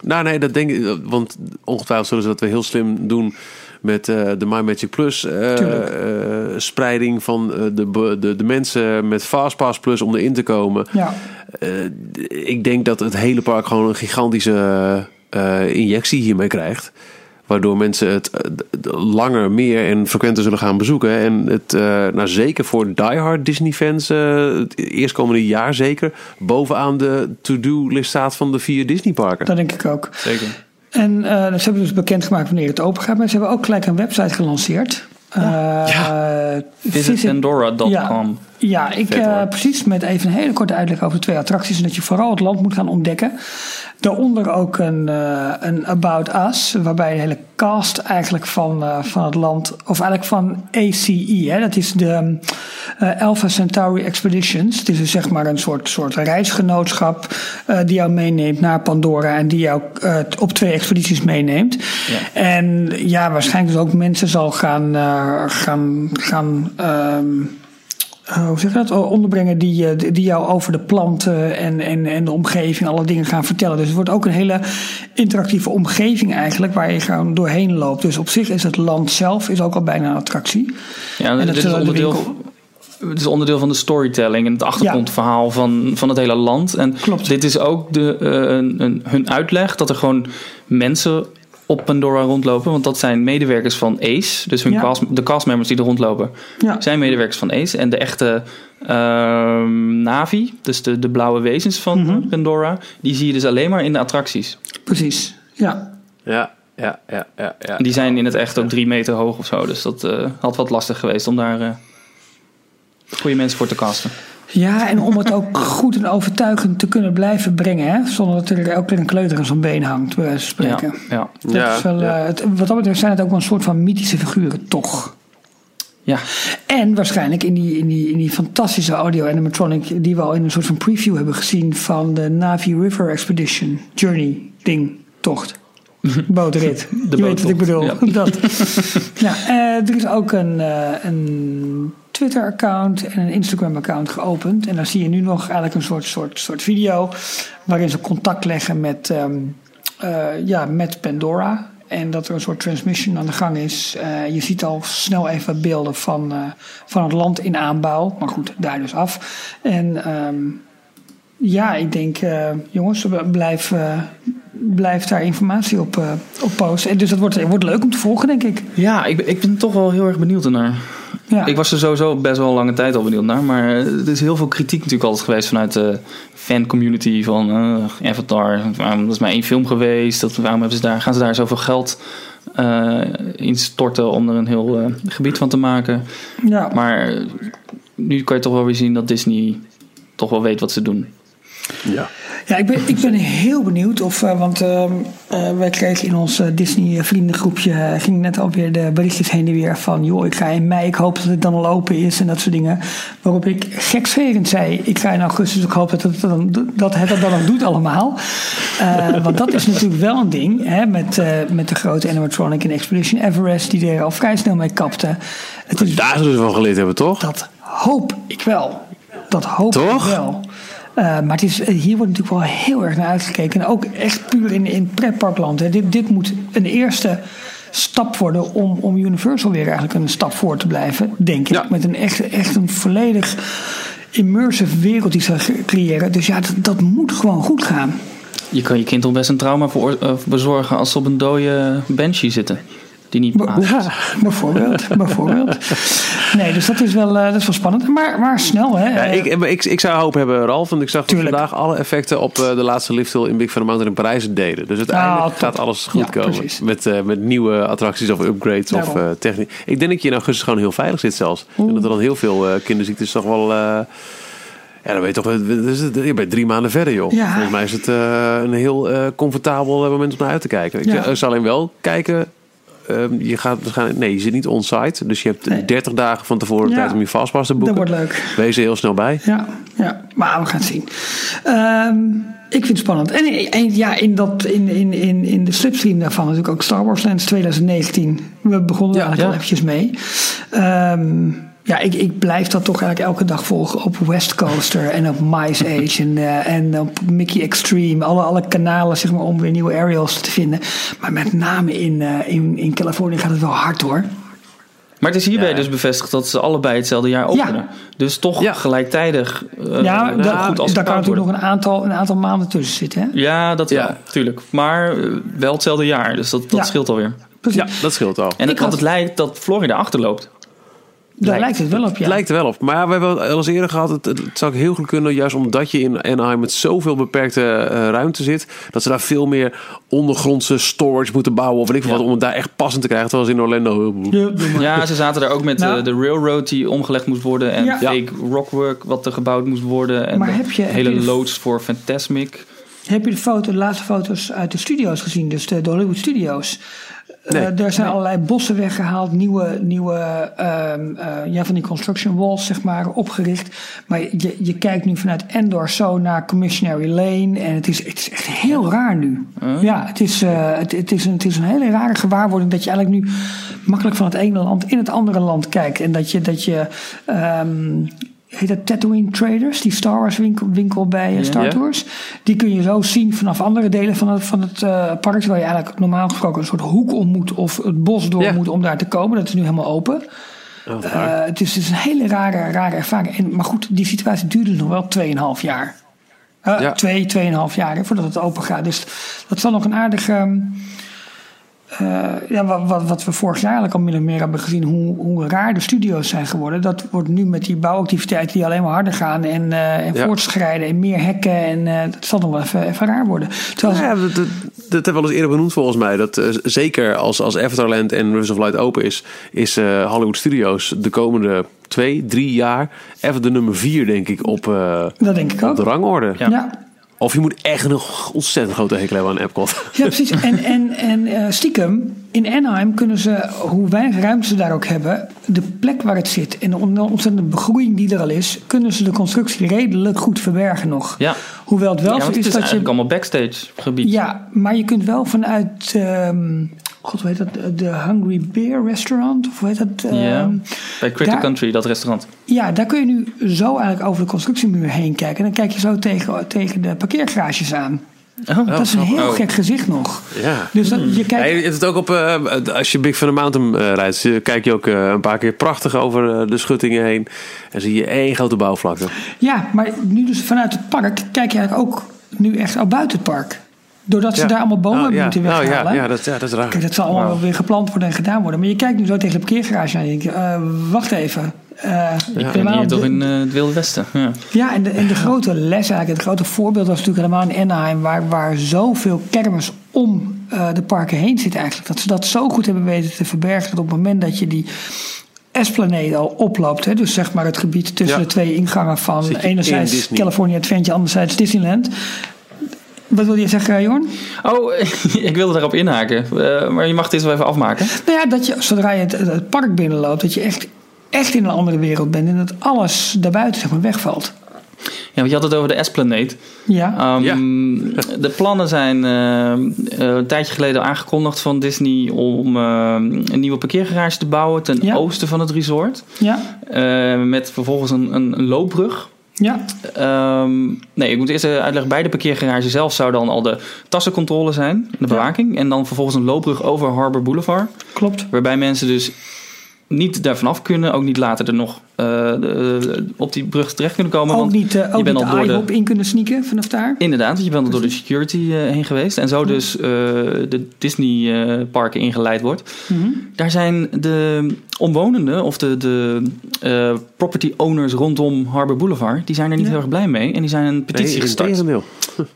Speaker 2: Nou nee, dat denk ik. Want ongetwijfeld zullen ze dat we heel slim doen met eh, de My Magic Plus eh, eh, spreiding van de, de, de mensen met Fastpass Plus om erin te komen.
Speaker 3: Ja.
Speaker 2: Ik denk dat het hele park gewoon een gigantische injectie hiermee krijgt. Waardoor mensen het langer, meer en frequenter zullen gaan bezoeken. En het, nou zeker voor diehard Disney fans, het eerstkomende jaar zeker, bovenaan de to-do-list staat van de vier Disney parken.
Speaker 3: Dat denk ik ook.
Speaker 4: Zeker.
Speaker 3: En eh, ze hebben dus bekendgemaakt wanneer het open gaat. Maar ze hebben ook gelijk een website gelanceerd. Ja.
Speaker 4: Visitpandora.com.
Speaker 3: Ja, ja ik, eh, precies met even een hele korte uitleg over de twee attracties. En dat je vooral het land moet gaan ontdekken. Daaronder ook een, eh, een About Us. Waarbij de hele cast eigenlijk van, eh, van het land. Of eigenlijk van ACE. Hè, dat is de eh, Alpha Centauri Expeditions. Het is dus zeg maar een soort, soort reisgenootschap. die jou meeneemt naar Pandora. En die jou op twee expedities meeneemt.
Speaker 4: Ja.
Speaker 3: En ja, waarschijnlijk dus ook mensen zal gaan, gaan, gaan ehm, eh, hoe zeg je dat? Oh, onderbrengen die, eh, die jou over de planten en, en, en de omgeving alle dingen gaan vertellen. Dus het wordt ook een hele interactieve omgeving eigenlijk waar je gewoon doorheen loopt. Dus op zich is het land zelf is ook al bijna een attractie.
Speaker 4: Ja,
Speaker 3: En
Speaker 4: dit
Speaker 3: dat
Speaker 4: is
Speaker 3: zullen de
Speaker 4: onderdeel,
Speaker 3: winkel-
Speaker 4: het is onderdeel van de storytelling en het achtergrondverhaal van, van het hele land. En
Speaker 3: Klopt.
Speaker 4: dit is ook de, eh, een, een, hun uitleg dat er gewoon mensen op Pandora rondlopen. Want dat zijn medewerkers van ACE. Dus hun
Speaker 3: Ja.
Speaker 4: cast, de castmembers die er rondlopen
Speaker 3: Ja.
Speaker 4: zijn medewerkers van ACE. En de echte ehm, Navi, dus de, de blauwe wezens van
Speaker 3: Mhm.
Speaker 4: Pandora, die zie je dus alleen maar in de attracties.
Speaker 3: Precies. Ja.
Speaker 2: Ja, ja, ja, ja. ja.
Speaker 4: Die zijn in het echt ook drie meter hoog of zo. Dus dat eh, had wat lastig geweest om daar eh goede mensen voor te casten.
Speaker 3: Ja, en om het ook goed en overtuigend te kunnen blijven brengen, hè? zonder dat er elke keer een kleuter aan zo'n been hangt, bij wijze van
Speaker 4: Ja,
Speaker 3: spreken.
Speaker 4: ja.
Speaker 3: Dat
Speaker 2: Ja,
Speaker 3: is wel,
Speaker 2: ja.
Speaker 3: eh, het, wat dat betreft zijn het ook wel een soort van mythische figuren, toch?
Speaker 4: ja.
Speaker 3: En waarschijnlijk in die, in die, in die fantastische audio animatronic die we al in een soort van preview hebben gezien van de Navi River Expedition Journey ding, tocht. Bootrit. Je weet wat ik bedoel.
Speaker 4: boottocht,
Speaker 3: Dat. ja, eh, er is ook een, eh, een Twitter-account en een Instagram-account geopend. En daar zie je nu nog eigenlijk een soort, soort, soort video waarin ze contact leggen met, ehm, eh, ja, met Pandora. En dat er een soort transmission aan de gang is. Eh, je ziet al snel even beelden van, eh, van het land in aanbouw. Maar goed, daar dus af. En ehm, ja, ik denk, jongens, blijf, blijf daar informatie op, op posten. En dus dat wordt, wordt leuk om te volgen, denk ik.
Speaker 4: Ja, ik, ik ben toch wel heel erg benieuwd ernaar.
Speaker 3: Ja.
Speaker 4: Ik was er sowieso best wel lange tijd al benieuwd naar. Maar eh, er is heel veel kritiek natuurlijk altijd geweest vanuit de fan-community van eh, Avatar. Waarom, dat is maar één film geweest. Dat, waarom hebben ze daar, gaan ze daar zoveel geld eh in storten om er een heel gebied van te maken?
Speaker 3: ja.
Speaker 4: Maar nu kan je toch wel weer zien dat Disney toch wel weet wat ze doen.
Speaker 2: Ja.
Speaker 3: Ja, ik ben, ik ben heel benieuwd of, eh, want ehm, eh, wij kregen in ons eh, Disney vriendengroepje, ging net alweer de berichtjes heen en weer van, joh, ik ga in mei, ik hoop dat het dan al open is en dat soort dingen. Waarop ik geksverend zei, ik ga in augustus, ik hoop dat het, dan, dat het dan ook doet allemaal. Want dat is natuurlijk wel een ding, hè, met, met de grote animatronic en Expedition Everest, die er al vrij snel mee kapte. Het is
Speaker 2: Daar zullen ze van geleerd hebben, toch?
Speaker 3: dat hoop ik wel. Dat hoop
Speaker 2: Toch?
Speaker 3: ik wel. Eh, maar het is, hier wordt natuurlijk wel heel erg naar uitgekeken. En ook echt puur in, in pretparkland. Hè. Dit, dit moet een eerste stap worden om, om Universal weer eigenlijk een stap voor te blijven, denk ik.
Speaker 2: Ja.
Speaker 3: Met een echt, echt een volledig immersive wereld die ze creëren. Dus ja, dat, dat moet gewoon goed gaan.
Speaker 4: Je kan je kind toch best een trauma voor, eh, bezorgen als ze op een dode banshee zitten. Die niet.
Speaker 3: Ja, bijvoorbeeld. bijvoorbeeld. Nee, dus dat is wel, eh, dat is wel spannend. Maar, maar snel, hè?
Speaker 2: Ja,
Speaker 3: Eh,
Speaker 2: ik, ik, ik zou hoop hebben, Ralf. Want ik zag dat vandaag alle effecten op eh, de laatste lifthill in Big Thunder Mountain in Parijs deden. Dus uiteindelijk
Speaker 3: Ah, top.
Speaker 2: gaat alles goed
Speaker 3: Ja,
Speaker 2: komen.
Speaker 3: precies.
Speaker 2: Met, eh, met nieuwe attracties of upgrades of
Speaker 3: Daarom.
Speaker 2: eh techniek. Ik denk dat je in augustus gewoon heel veilig zit zelfs. En dat er dan heel veel eh, kinderziektes toch wel... eh, ja, dan ben je toch je bent drie maanden verder, joh.
Speaker 3: Ja.
Speaker 2: Volgens mij is het eh, een heel eh, comfortabel moment om naar uit te kijken. Ik
Speaker 3: Ja.
Speaker 2: ik zal alleen wel kijken... ehm, je gaat waarschijnlijk, nee, je zit niet on-site. Dus je hebt
Speaker 3: Nee.
Speaker 2: 30 dagen van tevoren
Speaker 3: Ja.
Speaker 2: tijd om je fastpass te boeken.
Speaker 3: Dat wordt leuk.
Speaker 2: Wees er heel snel bij.
Speaker 3: Ja, ja, maar we gaan het zien. Ehm, ik vind het spannend. En, en ja, in, dat, in, in, in, in de slipstream daarvan natuurlijk ook Star Wars Lands 2019. We begonnen er
Speaker 4: Ja,
Speaker 3: eigenlijk
Speaker 4: ja.
Speaker 3: al eventjes mee. Ehm, ja, ik, ik blijf dat toch eigenlijk elke dag volgen op West Coaster en op Mice Age en, eh, en op Mickey Extreme. Alle, alle kanalen zeg maar, om weer nieuwe aerials te vinden. Maar met name in, eh, in, in Californië gaat het wel hard hoor.
Speaker 4: Maar het is hierbij
Speaker 2: Ja.
Speaker 4: dus bevestigd dat ze allebei hetzelfde jaar openen. Dus toch
Speaker 2: Ja.
Speaker 4: gelijktijdig eh,
Speaker 3: ja, dat,
Speaker 4: goed als
Speaker 3: daar kan natuurlijk nog een aantal, een aantal maanden tussen zitten. Hè?
Speaker 4: Ja, dat
Speaker 2: Ja.
Speaker 4: wel, tuurlijk. Maar wel hetzelfde jaar, dus dat, dat
Speaker 3: Ja.
Speaker 4: scheelt alweer.
Speaker 3: Precies.
Speaker 2: Ja, dat scheelt al.
Speaker 4: En
Speaker 3: Ik
Speaker 4: het,
Speaker 3: had-
Speaker 4: het lijkt dat Florida achterloopt.
Speaker 3: Daar lijkt het wel op, ja.
Speaker 2: Het lijkt er wel op. Maar we hebben al eens eerder gehad. Het, het zou ook heel goed kunnen. Juist omdat je in Anaheim met zoveel beperkte eh, ruimte zit. Dat ze daar veel meer ondergrondse storage moeten bouwen. Of weet ik
Speaker 4: Ja.
Speaker 2: wat. Om het daar echt passend te krijgen. Terwijl ze in Orlando...
Speaker 3: Ja.
Speaker 4: Ja, ze zaten daar ook met
Speaker 3: Nou.
Speaker 4: eh, de railroad die omgelegd moest worden. En
Speaker 3: Ja.
Speaker 4: fake rockwork wat er gebouwd moest worden. En
Speaker 3: Maar heb je- heb
Speaker 4: hele
Speaker 3: de-
Speaker 4: loods voor Fantasmic.
Speaker 3: Heb je de, foto, de laatste foto's uit de studio's gezien? Dus de, de Hollywood Studios.
Speaker 2: Nee.
Speaker 3: Eh, daar zijn allerlei bossen weggehaald, nieuwe, nieuwe ehm, eh, ja, van die construction walls zeg maar, opgericht. Maar je, je kijkt nu vanuit Endor zo naar Commissionary Lane en het is, het is echt heel raar nu. Ja, het is, eh, het, het, is een, het is een hele rare gewaarwording dat je eigenlijk nu makkelijk van het ene land in het andere land kijkt. En dat je, dat je ehm, heet dat Tatooine Traders, die Star Wars winkel, winkel bij eh, Star. Tours. Die kun je zo zien vanaf andere delen van het, van het eh, park. Terwijl je eigenlijk normaal gesproken een soort hoek om moet of het bos door moet om daar te komen. Dat is nu helemaal open.
Speaker 2: Oh,
Speaker 3: Eh, het, is, een hele rare, rare ervaring. En, maar goed, die situatie duurde nog wel 2,5 jaar.
Speaker 2: Ja.
Speaker 3: Twee, 2,5 jaar hè, voordat het open gaat. Dus dat zal nog een aardige. ehm, eh, ja, wat, wat, wat we vorig jaar eigenlijk al min of meer hebben gezien, hoe, hoe raar de studio's zijn geworden. Dat wordt nu met die bouwactiviteiten die alleen maar harder gaan en, eh, en
Speaker 2: Ja.
Speaker 3: voortschrijden en meer hekken. En eh, dat zal nog wel even, even raar worden. Terwijl,
Speaker 2: Ja, dat, dat, dat hebben we al eens eerder benoemd volgens mij. Dat zeker als, als Avatarland en Rivers of Light open is, is eh, Hollywood Studios de komende twee, drie jaar even de nummer vier, denk ik, op, eh,
Speaker 3: dat denk ik
Speaker 2: op
Speaker 3: ook.
Speaker 2: de rangorde.
Speaker 4: Ja.
Speaker 3: ja.
Speaker 2: Of je moet echt een ontzettend grote hekel hebben aan Epcot.
Speaker 3: Ja, precies. En, en, en eh, stiekem, in Anaheim kunnen ze, hoe weinig ruimte ze daar ook hebben, de plek waar het zit en de on- ontzettende begroeiing die er al is, kunnen ze de constructie redelijk goed verbergen nog.
Speaker 4: Ja.
Speaker 3: Hoewel het wel
Speaker 4: Ja,
Speaker 3: zo
Speaker 4: want het
Speaker 3: is
Speaker 4: is
Speaker 3: dat je.
Speaker 4: eigenlijk allemaal backstage gebied.
Speaker 3: Ja, maar je kunt wel vanuit. ehm, God, hoe heet dat? De Hungry Bear Restaurant? Of hoe heet dat?
Speaker 4: Ja.
Speaker 3: Ehm,
Speaker 4: Bij Critter
Speaker 3: daar-
Speaker 4: Country, dat restaurant.
Speaker 3: ja, daar kun je nu zo eigenlijk over de constructiemuur heen kijken. En dan kijk je zo tegen, tegen de parkeergarages aan.
Speaker 4: Oh,
Speaker 3: dat is een heel
Speaker 4: Oh.
Speaker 3: gek gezicht nog.
Speaker 2: Ja.
Speaker 3: Dus dat, je kijkt.
Speaker 2: Ja, je het ook op, eh, als je Big Thunder Mountain eh, rijdt, kijk je ook eh, een paar keer prachtig over de schuttingen heen. En zie je één grote bouwvlakte.
Speaker 3: Ja, maar nu dus vanuit het park kijk je eigenlijk ook nu echt al buiten het park. Doordat ze
Speaker 2: Ja.
Speaker 3: daar allemaal bomen
Speaker 2: Oh,
Speaker 3: moeten
Speaker 2: Oh,
Speaker 3: weghalen.
Speaker 2: ja, ja, dat, ja, dat is raar.
Speaker 3: Kijk, dat zal allemaal wel weer gepland worden en gedaan worden. Maar je kijkt nu zo tegen de parkeergarage aan en je denkt, eh, wacht even. Eh,
Speaker 4: Ik ben hier toch in eh, het Wilde Westen. Ja.
Speaker 3: Ja, en de, en de grote les eigenlijk, het grote voorbeeld was natuurlijk helemaal in Anaheim, waar, waar zoveel kermis om eh, de parken heen zit eigenlijk. Dat ze dat zo goed hebben weten te verbergen dat op het moment dat je die Esplanade al oploopt, hè, dus zeg maar het gebied tussen
Speaker 2: Ja.
Speaker 3: de twee ingangen van
Speaker 2: in
Speaker 3: enerzijds. California Adventure, anderzijds Disneyland. Wat wil je zeggen, Jorn?
Speaker 4: Oh, ik wilde daarop inhaken. eh, maar je mag dit wel even afmaken.
Speaker 3: Nou ja, dat je zodra je het, het park binnenloopt, dat je echt, echt in een andere wereld bent en dat alles daarbuiten zeg maar wegvalt.
Speaker 4: Ja, want je had het over de Esplanade.
Speaker 3: Ja,
Speaker 4: Ehm,
Speaker 2: Ja.
Speaker 4: De plannen zijn eh, eh, een tijdje geleden aangekondigd van Disney om een nieuwe parkeergarage te bouwen ten
Speaker 3: Ja.
Speaker 4: oosten van het resort.
Speaker 3: ja,
Speaker 4: Eh, met vervolgens een, een, een loopbrug.
Speaker 3: Ja,
Speaker 4: Ehm, nee, ik moet eerst even uitleggen. Bij de parkeergarage zelf zou dan al de tassencontrole zijn, de bewaking. En dan vervolgens een loopbrug over Harbor Boulevard.
Speaker 3: klopt.
Speaker 4: Waarbij mensen dus niet daar vanaf kunnen. Ook niet later er nog eh, de- op die brug terecht kunnen komen.
Speaker 3: Ook
Speaker 4: want
Speaker 3: niet, eh,
Speaker 4: je
Speaker 3: ook
Speaker 4: bent
Speaker 3: niet
Speaker 4: al door de-
Speaker 3: in kunnen sneaken vanaf daar.
Speaker 4: Inderdaad, want je bent al door de security eh, heen geweest. En zo dus eh, de Disney eh, parken ingeleid wordt.
Speaker 3: Mhm.
Speaker 4: Daar zijn de omwonenden of de, de eh, property owners rondom Harbor Boulevard... die zijn er niet
Speaker 3: Ja.
Speaker 4: heel erg blij mee. En die zijn een petitie
Speaker 2: Nee,
Speaker 4: gestart.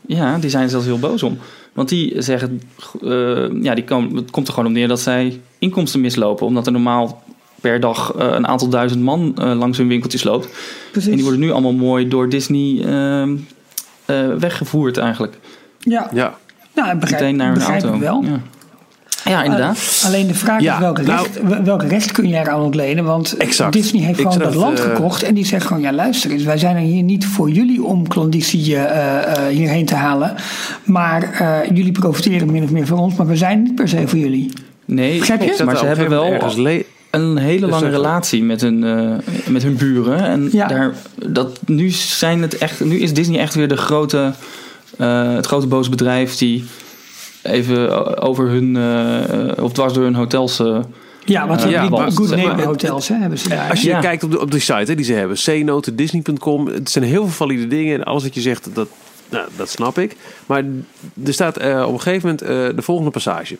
Speaker 4: Ja, die zijn er zelfs heel boos om. Want die zeggen, eh, ja, die komen, het komt er gewoon om neer dat zij inkomsten mislopen. Omdat er normaal per dag eh, een aantal duizend man eh, langs hun winkeltjes loopt.
Speaker 3: Precies.
Speaker 4: En die worden nu allemaal mooi door Disney ehm, eh, weggevoerd eigenlijk.
Speaker 3: Ja,
Speaker 2: Ja.
Speaker 3: nou, ik begrijp,
Speaker 4: Meteen naar hun
Speaker 3: begrijp
Speaker 4: auto.
Speaker 3: ik wel.
Speaker 4: Ja, ja inderdaad.
Speaker 3: Uh, alleen de vraag
Speaker 2: Ja,
Speaker 3: is welk
Speaker 2: nou-
Speaker 3: recht, wel- welk recht kun je eraan ontlenen? Want
Speaker 2: Exact.
Speaker 3: Disney heeft gewoon dat land gekocht. En die zegt gewoon, ja luister eens, wij zijn er hier niet voor jullie om klandizie eh, eh, hierheen te halen. Maar eh, jullie profiteren min of meer van ons, maar we zijn niet per se voor jullie.
Speaker 4: Nee,
Speaker 3: Begrijp je?
Speaker 4: Maar ze hebben wel
Speaker 2: ergens
Speaker 4: een hele lange
Speaker 2: zeg-
Speaker 4: relatie met hun, eh, met hun buren. En
Speaker 3: Ja.
Speaker 4: daar, dat, nu, zijn het echt, nu is Disney echt weer de grote, eh, het grote boze bedrijf die even over hun, eh, of dwars door hun hotels. eh,
Speaker 3: Ja, want
Speaker 4: Ja,
Speaker 3: die
Speaker 4: maar-
Speaker 3: Good
Speaker 4: maar-
Speaker 3: hotels hè, hebben ze daar.
Speaker 2: Als je
Speaker 4: Ja.
Speaker 2: kijkt op de, op de site hè, die ze hebben, cnote.disney.com, het zijn heel veel valide dingen en alles wat je zegt, dat, nou, dat snap ik. Maar er staat eh, op een gegeven moment eh, de volgende passage.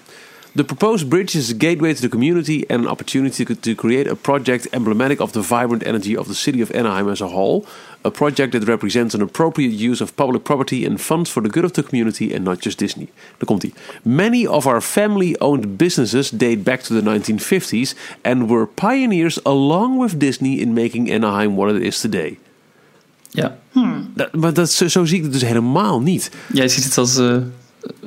Speaker 2: The proposed bridge is a gateway to the community and an opportunity to, create a project emblematic of the vibrant energy of the city of Anaheim as a whole. A project that represents an appropriate use of public property and funds for the good of the community and not just Disney. Daar komt hij. Many of our family-owned businesses date back to the 1950s and were pioneers along with Disney in making Anaheim what it is today.
Speaker 4: ja.
Speaker 2: Dat, maar dat, zo, zo zie ik het dus helemaal niet.
Speaker 4: Jij ziet het als. eh,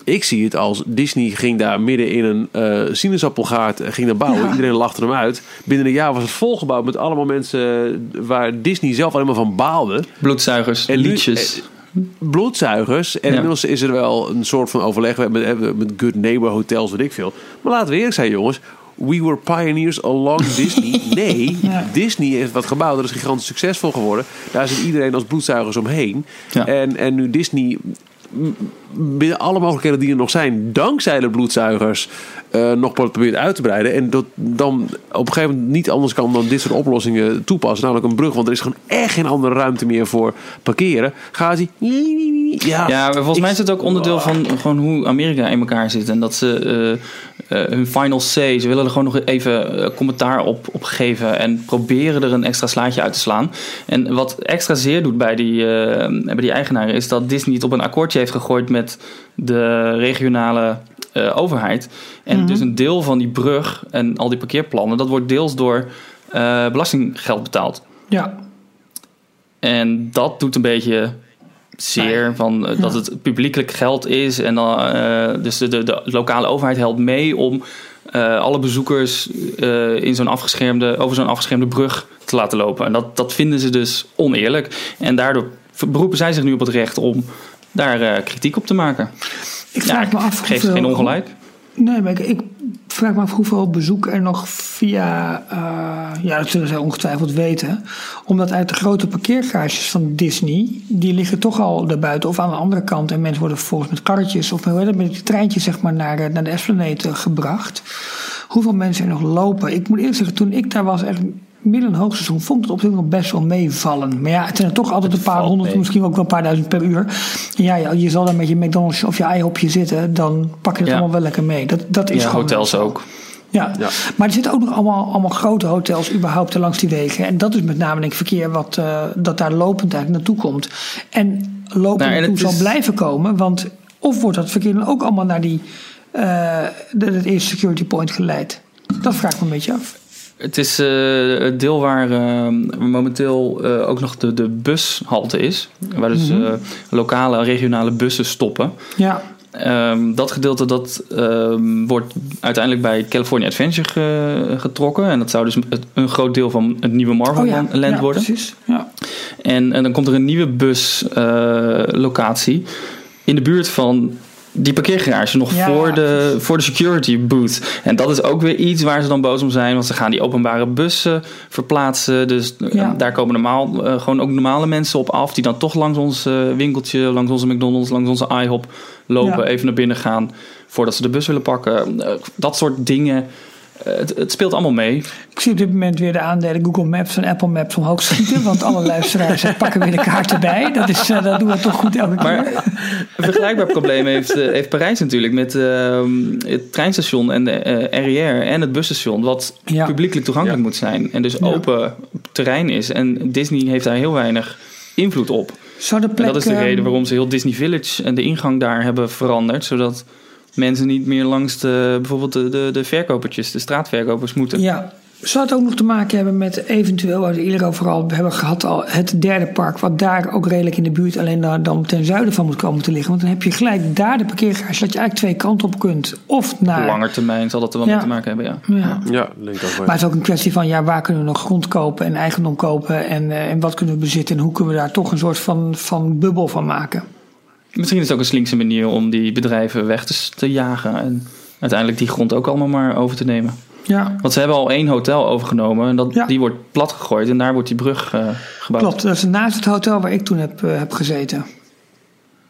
Speaker 2: Ik zie het als Disney ging daar midden in een eh sinaasappelgaard, eh, ging daar bouwen.
Speaker 3: Ja.
Speaker 2: Iedereen lachte hem uit. Binnen een jaar was het volgebouwd met allemaal mensen waar Disney zelf alleen maar van baalde.
Speaker 4: bloedzuigers,
Speaker 2: En
Speaker 4: liedjes.
Speaker 2: bloedzuigers. En
Speaker 4: Ja.
Speaker 2: inmiddels is er wel een soort van overleg met, met, met Good Neighbor hotels, weet ik veel. Maar laten we eerlijk zijn, jongens. We were pioneers along Disney. Nee,
Speaker 3: Ja.
Speaker 2: Disney heeft wat gebouwd. Dat is gigantisch succesvol geworden. Daar zit iedereen als bloedzuigers omheen. En, en nu Disney binnen alle mogelijkheden die er nog zijn, dankzij de bloedzuigers, eh, nog probeert uit te breiden. En dat dan op een gegeven moment niet anders kan dan dit soort oplossingen toepassen. Namelijk een brug, want er is gewoon echt geen andere ruimte meer voor parkeren. Gaat hij. Ja,
Speaker 4: Ja, volgens mij is het ook onderdeel van gewoon hoe Amerika in elkaar zit. En dat ze eh, eh, hun final say, ze willen er gewoon nog even commentaar op, op geven. En proberen er een extra slaatje uit te slaan. En wat extra zeer doet bij die, bij die eigenaren is dat Disney het op een akkoordje heeft gegooid met de regionale eh, overheid. En dus een deel van die brug en al die parkeerplannen, dat wordt deels door eh, belastinggeld betaald.
Speaker 3: Ja,
Speaker 4: En dat doet een beetje zeer van eh, dat het publiekelijk geld is. En dan, dus de, de, de lokale overheid helpt mee om alle bezoekers in zo'n afgeschermde, over zo'n afgeschermde brug te laten lopen. En dat, dat vinden ze dus oneerlijk. En daardoor beroepen zij zich nu op het recht om daar eh, kritiek op te maken.
Speaker 3: ik vraag me af
Speaker 4: geef
Speaker 3: hoeveel-
Speaker 4: geen ongelijk.
Speaker 3: Nee, maar ik, ik vraag me af hoeveel bezoek er nog via, eh, ja, dat zullen zij ongetwijfeld weten. Omdat uit de grote parkeergarages van Disney, die liggen toch al daarbuiten of aan de andere kant. En mensen worden vervolgens met karretjes of het, met die treintjes zeg maar naar, eh, naar de Esplanade gebracht. Hoeveel mensen er nog lopen. Ik moet eerlijk zeggen, toen ik daar was, echt midden het hoogseizoen, vond het op zich nog best wel meevallen. Maar ja, het zijn er toch altijd een paar honderd,
Speaker 4: mee.
Speaker 3: misschien ook wel een paar duizend per uur. En ja, je zal daar met je McDonald's of je IHOPje zitten, dan pak je het
Speaker 4: Ja.
Speaker 3: allemaal wel lekker mee. Dat, dat is
Speaker 4: Ja,
Speaker 3: gewoon
Speaker 4: hotels ook.
Speaker 3: Ja.
Speaker 2: Ja.
Speaker 3: maar er zitten ook nog allemaal, allemaal grote hotels überhaupt er langs die wegen. En dat is met name denk ik verkeer wat, eh, dat daar lopend eigenlijk naartoe komt. En lopend
Speaker 4: Nou,
Speaker 3: naartoe zal
Speaker 4: is-
Speaker 3: blijven komen. Want of wordt dat verkeer dan ook allemaal naar die, de, het eerste security point geleid? Dat vraag ik me een beetje af.
Speaker 4: Het is eh, het deel waar eh, momenteel eh, ook nog de, de bushalte is. Waar dus
Speaker 3: Mhm.
Speaker 4: lokale en regionale bussen stoppen.
Speaker 3: Ja,
Speaker 4: Ehm, dat gedeelte dat, ehm, wordt uiteindelijk bij California Adventure ge- getrokken. En dat zou dus een groot deel van het nieuwe Marvel
Speaker 3: oh ja,
Speaker 4: Land
Speaker 3: ja,
Speaker 4: worden.
Speaker 3: precies. Ja.
Speaker 4: En, en dan komt er een nieuwe buslocatie in de buurt van die parkeergarage nog
Speaker 3: Ja,
Speaker 4: voor, de, voor de security booth. En dat is ook weer iets waar ze dan boos om zijn. Want ze gaan die openbare bussen verplaatsen. Dus eh,
Speaker 3: Ja.
Speaker 4: daar komen normaal, eh, gewoon ook normale mensen op af. Die dan toch langs ons eh, winkeltje, langs onze McDonald's, langs onze IHOP lopen.
Speaker 3: Ja.
Speaker 4: Even naar binnen gaan voordat ze de bus willen pakken. Dat soort dingen. Eh, het, het speelt allemaal mee.
Speaker 3: Ik zie op dit moment weer de aandelen Google Maps en Apple Maps omhoog schieten. Want alle luisteraars pakken weer de kaarten bij. Dat, is, eh, dat doen we toch goed elke keer.
Speaker 4: Maar een vergelijkbaar probleem heeft, eh, heeft Parijs natuurlijk met ehm, het treinstation en de eh, RER en het busstation, wat
Speaker 3: Ja.
Speaker 4: publiekelijk toegankelijk
Speaker 2: Ja.
Speaker 4: moet zijn en dus
Speaker 3: Ja.
Speaker 4: open terrein is. En Disney heeft daar heel weinig invloed op.
Speaker 3: Zou de
Speaker 4: En
Speaker 3: plek,
Speaker 4: dat is de
Speaker 3: ehm,
Speaker 4: reden waarom ze heel Disney Village en de ingang daar hebben veranderd, zodat mensen niet meer langs de, bijvoorbeeld de, de, de verkopertjes, de straatverkopers moeten.
Speaker 3: Ja. Zou het ook nog te maken hebben met eventueel, waar we eerder over al hebben gehad, al het derde park, wat daar ook redelijk in de buurt alleen dan, dan ten zuiden van moet komen te liggen? Want dan heb je gelijk daar de parkeergarage, dat je eigenlijk twee kanten op kunt. Of naar.
Speaker 4: Op lange termijn zal dat er wel
Speaker 3: Ja.
Speaker 4: mee te maken hebben, ja.
Speaker 3: Ja.
Speaker 2: Ja, denk ik ook wel.
Speaker 3: Maar het is ook een kwestie van ja, waar kunnen we nog grond kopen en eigendom kopen en, eh, en wat kunnen we bezitten en hoe kunnen we daar toch een soort van, van bubbel van maken.
Speaker 4: Misschien is het ook een slinkse manier om die bedrijven weg te, te jagen. En uiteindelijk die grond ook allemaal maar over te nemen.
Speaker 3: Ja,
Speaker 4: Want ze hebben al één hotel overgenomen. En dat,
Speaker 3: Ja.
Speaker 4: die wordt plat gegooid. En daar wordt die brug eh, gebouwd.
Speaker 3: klopt. Dat is naast het hotel waar ik toen heb, eh, heb gezeten.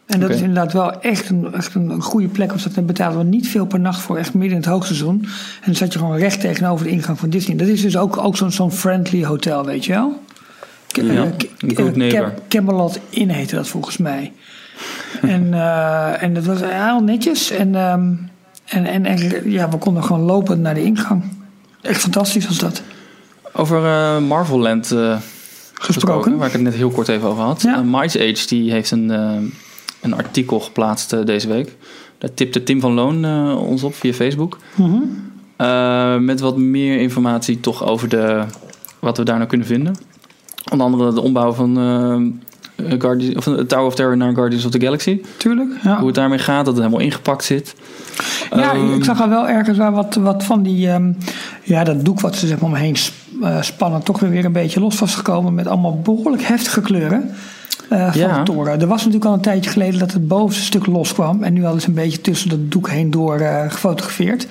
Speaker 3: En dat is inderdaad wel echt een, echt een, goede plek. Want daar betalen we niet veel per nacht voor, echt midden in het hoogseizoen. En dan zat je gewoon recht tegenover de ingang van Disney. Dat is dus ook, ook zo'n zo'n friendly hotel, weet je wel? K-
Speaker 4: Ja.
Speaker 3: Cam- Camelot Inn heette dat volgens mij. en, eh, en dat was heel netjes. En, ehm, en, en, en ja, we konden gewoon lopen naar de ingang. Echt fantastisch was dat.
Speaker 4: Over eh Marvel Land eh, gesproken. Waar ik het net heel kort even over had.
Speaker 3: Ja.
Speaker 4: Mice Age die heeft een, een artikel geplaatst deze week. Daar tipte Tim van Loon ons op via Facebook.
Speaker 3: Mhm.
Speaker 4: Met wat meer informatie toch over de, wat we daar nou kunnen vinden. Onder andere de ombouw van Guardians, of de Tower of Terror naar Guardians of the Galaxy.
Speaker 3: Tuurlijk. Ja.
Speaker 4: Hoe het daarmee gaat, dat het helemaal ingepakt zit.
Speaker 3: Ja,
Speaker 4: Ehm,
Speaker 3: ik zag al wel ergens waar wat, wat van die. ehm, ja, dat doek wat ze zeg maar omheen eh, spannen. toch weer, weer een beetje los was gekomen. met allemaal behoorlijk heftige kleuren. eh, van
Speaker 4: Ja.
Speaker 3: de toren. Er was natuurlijk al een tijdje geleden dat het bovenste stuk los kwam. En nu hadden ze een beetje tussen dat doek heen door eh, gefotografeerd.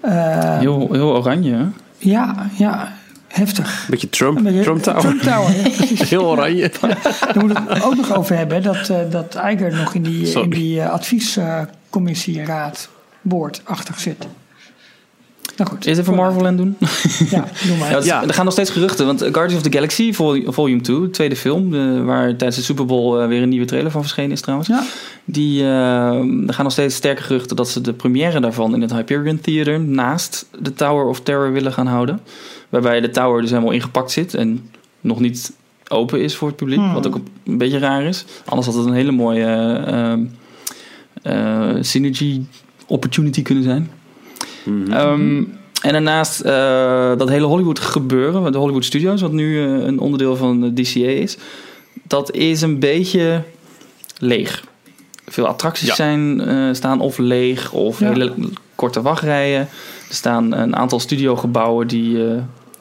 Speaker 3: Eh,
Speaker 4: heel, heel oranje, hè?
Speaker 3: ja, ja. Heftig.
Speaker 2: Beetje Trump,
Speaker 3: Een beetje-
Speaker 2: Trump Tower.
Speaker 3: Trump Tower, ja, precies.
Speaker 2: Heel oranje.
Speaker 3: Daar moeten we het ook nog over hebben. Dat, eh, dat Eiger nog in die,
Speaker 2: Sorry.
Speaker 3: in die eh, adviescommissie, raad, boordachtig zit. Nou goed.
Speaker 4: Is even Marvel en doen?
Speaker 3: Ja, doe maar.
Speaker 4: Ja, het is-
Speaker 2: Ja.
Speaker 4: Er gaan nog steeds geruchten. Want Guardians of the Galaxy, vol- volume 2, de tweede film... eh, waar tijdens de Super Bowl eh, weer een nieuwe trailer van verschenen is trouwens.
Speaker 3: Ja.
Speaker 4: Die, eh, er gaan nog steeds sterke geruchten dat ze de première daarvan... in het Hyperion Theater naast de Tower of Terror willen gaan houden. Waarbij de tower dus helemaal ingepakt zit en nog niet open is voor het publiek.
Speaker 3: Hmm.
Speaker 4: Wat ook een beetje raar is. Anders had het een hele mooie eh, ehm, eh, synergy opportunity kunnen zijn. Ehm, en daarnaast eh, dat hele Hollywood gebeuren, de Hollywood Studios, wat nu eh, een onderdeel van de DCA is, dat is een beetje leeg. Veel attracties
Speaker 2: Ja.
Speaker 4: zijn, eh, staan of leeg of
Speaker 3: Ja.
Speaker 4: hele korte wachtrijen. Er staan een aantal studiogebouwen die, eh,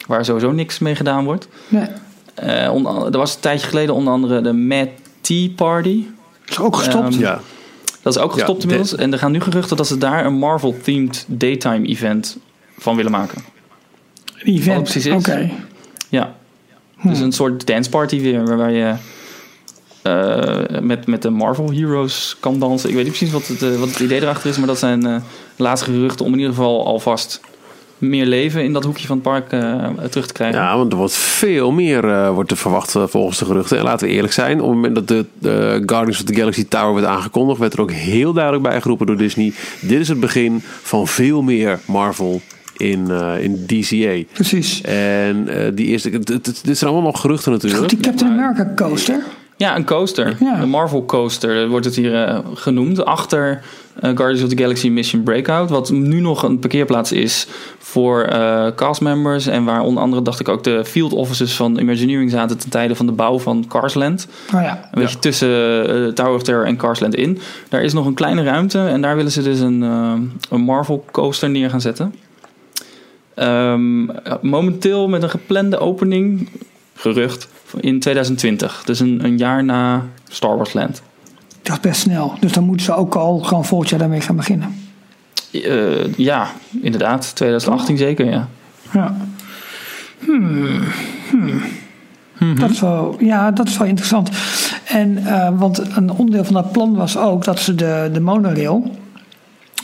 Speaker 4: waar sowieso niks mee gedaan wordt.
Speaker 3: Nee,
Speaker 4: Eh, onder- er was een tijdje geleden onder andere de Mad Tea Party.
Speaker 3: is ook gestopt.
Speaker 4: Ehm,
Speaker 2: Ja.
Speaker 4: Dat is ook
Speaker 2: Ja,
Speaker 4: gestopt inmiddels. En er gaan nu geruchten dat ze daar een Marvel-themed daytime event van willen maken.
Speaker 3: Een event.
Speaker 4: wat precies is.
Speaker 3: Oké.
Speaker 4: Ja.
Speaker 3: Hm.
Speaker 4: Dus een soort dance party weer, waarbij je eh, met, met de Marvel Heroes kan dansen. Ik weet niet precies wat het, eh, wat het idee erachter is, maar dat zijn eh laatste geruchten om in ieder geval alvast meer leven in dat hoekje van het park eh, terug te krijgen.
Speaker 2: Ja, want er wordt veel meer eh, wordt er verwacht eh, volgens de geruchten. En laten we eerlijk zijn, op het moment dat de, de Guardians of the Galaxy Tower werd aangekondigd, werd er ook heel duidelijk bijgeroepen door Disney. Dit is het begin van veel meer Marvel in, eh, in DCA.
Speaker 3: Precies.
Speaker 2: En eh, die eerste, het- het- het- dit zijn allemaal nog geruchten
Speaker 3: Goed,
Speaker 2: natuurlijk.
Speaker 3: die Captain America coaster.
Speaker 4: Ja, een coaster.
Speaker 3: Ja.
Speaker 4: Een Marvel coaster wordt het hier eh, genoemd. Achter eh, Guardians of the Galaxy Mission Breakout. Wat nu nog een parkeerplaats is voor eh castmembers. En waar onder andere, dacht ik, ook de field offices van Imagineering zaten ten tijde van de bouw van Carsland.
Speaker 3: Oh ja.
Speaker 4: Een beetje tussen eh, Tower of Terror en Carsland in. Daar is nog een kleine ruimte. En daar willen ze dus een, eh, een Marvel coaster neer gaan zetten. Ehm, momenteel met een geplande opening, gerucht, in 2020. Dus een, een jaar na Star Wars Land.
Speaker 3: Dat is best snel. Dus dan moeten ze ook al gewoon volgend jaar daarmee gaan beginnen.
Speaker 4: Eh, ja, inderdaad. 2018 zeker, ja.
Speaker 3: Ja. Hmm. Hmm. Dat is wel, ja, dat is wel interessant. En, eh, want een onderdeel van dat plan was ook dat ze de, de monorail,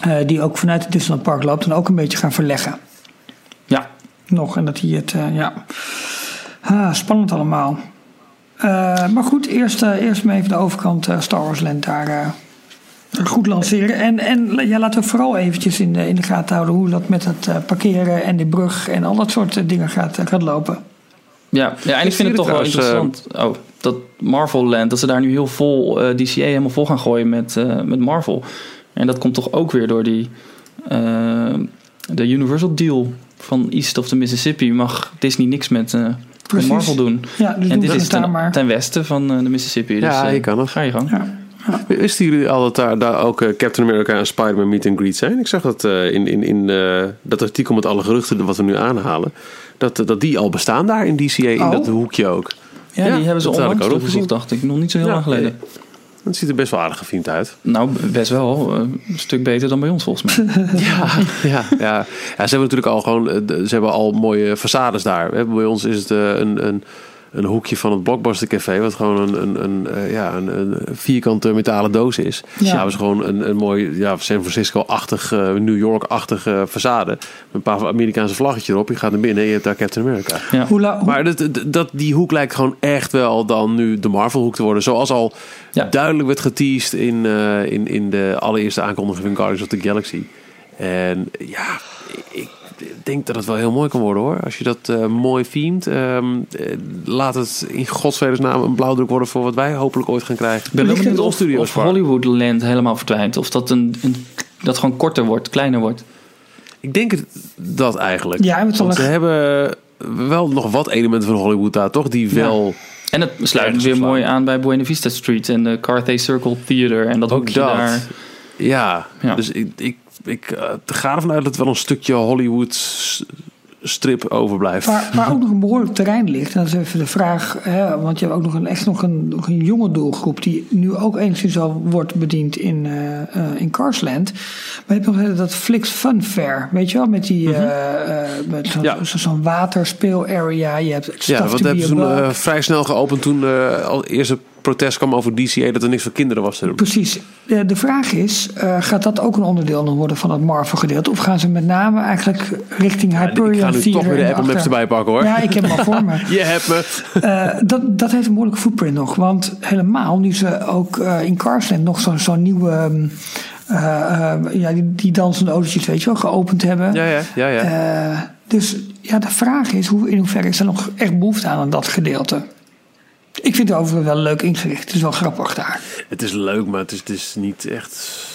Speaker 3: eh, die ook vanuit het Disneyland Park loopt, dan ook een beetje gaan verleggen.
Speaker 4: Ja,
Speaker 3: Nog. En dat hij het, ja. Ah, spannend allemaal. Eh, maar goed, eerst, eh, eerst maar even de overkant eh, Star Wars Land daar eh, goed lanceren. En, en ja, laten we vooral eventjes in de, in de gaten houden hoe dat met het eh, parkeren en de brug en al dat soort dingen gaat, gaat lopen.
Speaker 4: ja, ja en ik vind het toch wel interessant. oh, dat Marvel Land, dat ze daar nu heel vol eh, DCA helemaal vol gaan gooien met, eh, met Marvel. En dat komt toch ook weer door die de Universal deal van East of the Mississippi. Mag Disney niks met,
Speaker 3: Precies.
Speaker 4: Marvel doen.
Speaker 3: Ja, dus
Speaker 4: en
Speaker 3: doen
Speaker 4: dit is ten,
Speaker 3: maar.
Speaker 4: ten westen van eh, de Mississippi. Dus,
Speaker 2: Ja,
Speaker 4: eh,
Speaker 2: je kan het.
Speaker 4: Ga je gang.
Speaker 3: Ja.
Speaker 2: Wisten jullie al dat daar, daar ook eh, Captain America en Spider-Man meet and greet zijn? Ik zag dat eh, in, in, in eh, dat artikel met alle geruchten wat we nu aanhalen. Dat, dat die al bestaan daar in DCA, in
Speaker 3: Oh.
Speaker 2: dat hoekje ook.
Speaker 4: Ja,
Speaker 2: Ja,
Speaker 4: die hebben ze onlangs
Speaker 2: ook nog
Speaker 4: toegevoegd, dacht ik. Nog niet zo heel
Speaker 2: Ja,
Speaker 4: lang geleden.
Speaker 2: Het ziet er best wel aardig gefilmd uit.
Speaker 4: Nou, best wel. eh, een stuk beter dan bij ons volgens mij.
Speaker 2: Ja, ja, ja. ja, ze hebben natuurlijk al gewoon, eh, ze hebben al mooie façades daar. Bij ons is het eh, een, een, een hoekje van het Blockbuster Café, wat gewoon een, een, een, eh, ja, een, een vierkante metalen doos is. Ja. hebben ze gewoon een, een mooi ja, San Francisco-achtig, eh, New York-achtige façade. Met een paar Amerikaanse vlaggetjes erop. Je gaat naar binnen en je hebt daar Captain America.
Speaker 4: Ja.
Speaker 3: Hoe la- hoe-
Speaker 2: Maar dat, dat- die hoek lijkt gewoon echt wel dan nu de Marvel-hoek te worden. Zoals al
Speaker 4: Ja.
Speaker 2: duidelijk werd geteased in, eh, in, in de allereerste aankondiging van Guardians of the Galaxy. En ja, ik denk dat het wel heel mooi kan worden hoor. Als je dat eh, mooi themed. ehm, eh, laat het in godsvredesnaam een blauwdruk worden voor wat wij hopelijk ooit gaan krijgen.
Speaker 4: Ik ben wel
Speaker 3: Ligt
Speaker 4: benieuwd
Speaker 3: het
Speaker 4: of, of. Hollywoodland helemaal verdwijnt. Of dat, een, een, dat gewoon korter wordt, kleiner wordt.
Speaker 2: Ik denk het, dat eigenlijk.
Speaker 3: Ja,
Speaker 2: Want ze
Speaker 3: een-
Speaker 2: hebben wel nog wat elementen van Hollywood daar toch? Die wel...
Speaker 4: En het sluit weer mooi aan bij Buena Vista Street en de Carthay Circle Theater. En dat
Speaker 2: Ook
Speaker 4: hoekje
Speaker 2: dat.
Speaker 4: daar.
Speaker 2: Ja,
Speaker 4: Ja.
Speaker 2: dus ik, ik, ik eh, ga ervan uit dat het wel een stukje Hollywood strip overblijft.
Speaker 3: Waar, waar ook nog een behoorlijk terrein ligt, dat is even de vraag, hè, want je hebt ook nog een, echt nog een, nog een jonge doelgroep die nu ook enigszins al wordt bediend in, eh, eh, in Carsland. Maar je hebt nog dat Flix Fun Fair, weet je wel, met die eh, met zo'n
Speaker 2: Ja.
Speaker 3: zo, zo'n waterspeel-area. Je hebt
Speaker 2: ja, want
Speaker 3: be
Speaker 2: hebben ze toen vrij snel geopend toen al eerste protest kwam over DCA dat er niks voor kinderen was te doen.
Speaker 3: Precies. De, de vraag is, eh, gaat dat ook een onderdeel nog worden van het Marvel gedeelte? Of gaan ze met name eigenlijk richting Hyperion
Speaker 2: Ik ga nu toch weer de Apple Maps erbij pakken hoor.
Speaker 3: Ja, ik heb hem al voor me.
Speaker 2: Je hebt me.
Speaker 3: Eh, dat, dat heeft een behoorlijke footprint nog. Want helemaal nu ze ook eh, in Carsland nog zo'n zo'n nieuwe... eh, ja, die, die dansende autootjes, weet je wel, geopend hebben.
Speaker 2: Ja, ja, ja. ja.
Speaker 3: Dus ja, de vraag is, hoe, in hoeverre is er nog echt behoefte aan aan dat gedeelte? Ik vind het overigens wel leuk ingericht. Het is wel grappig daar.
Speaker 2: Het is leuk, maar het is, het is niet echt...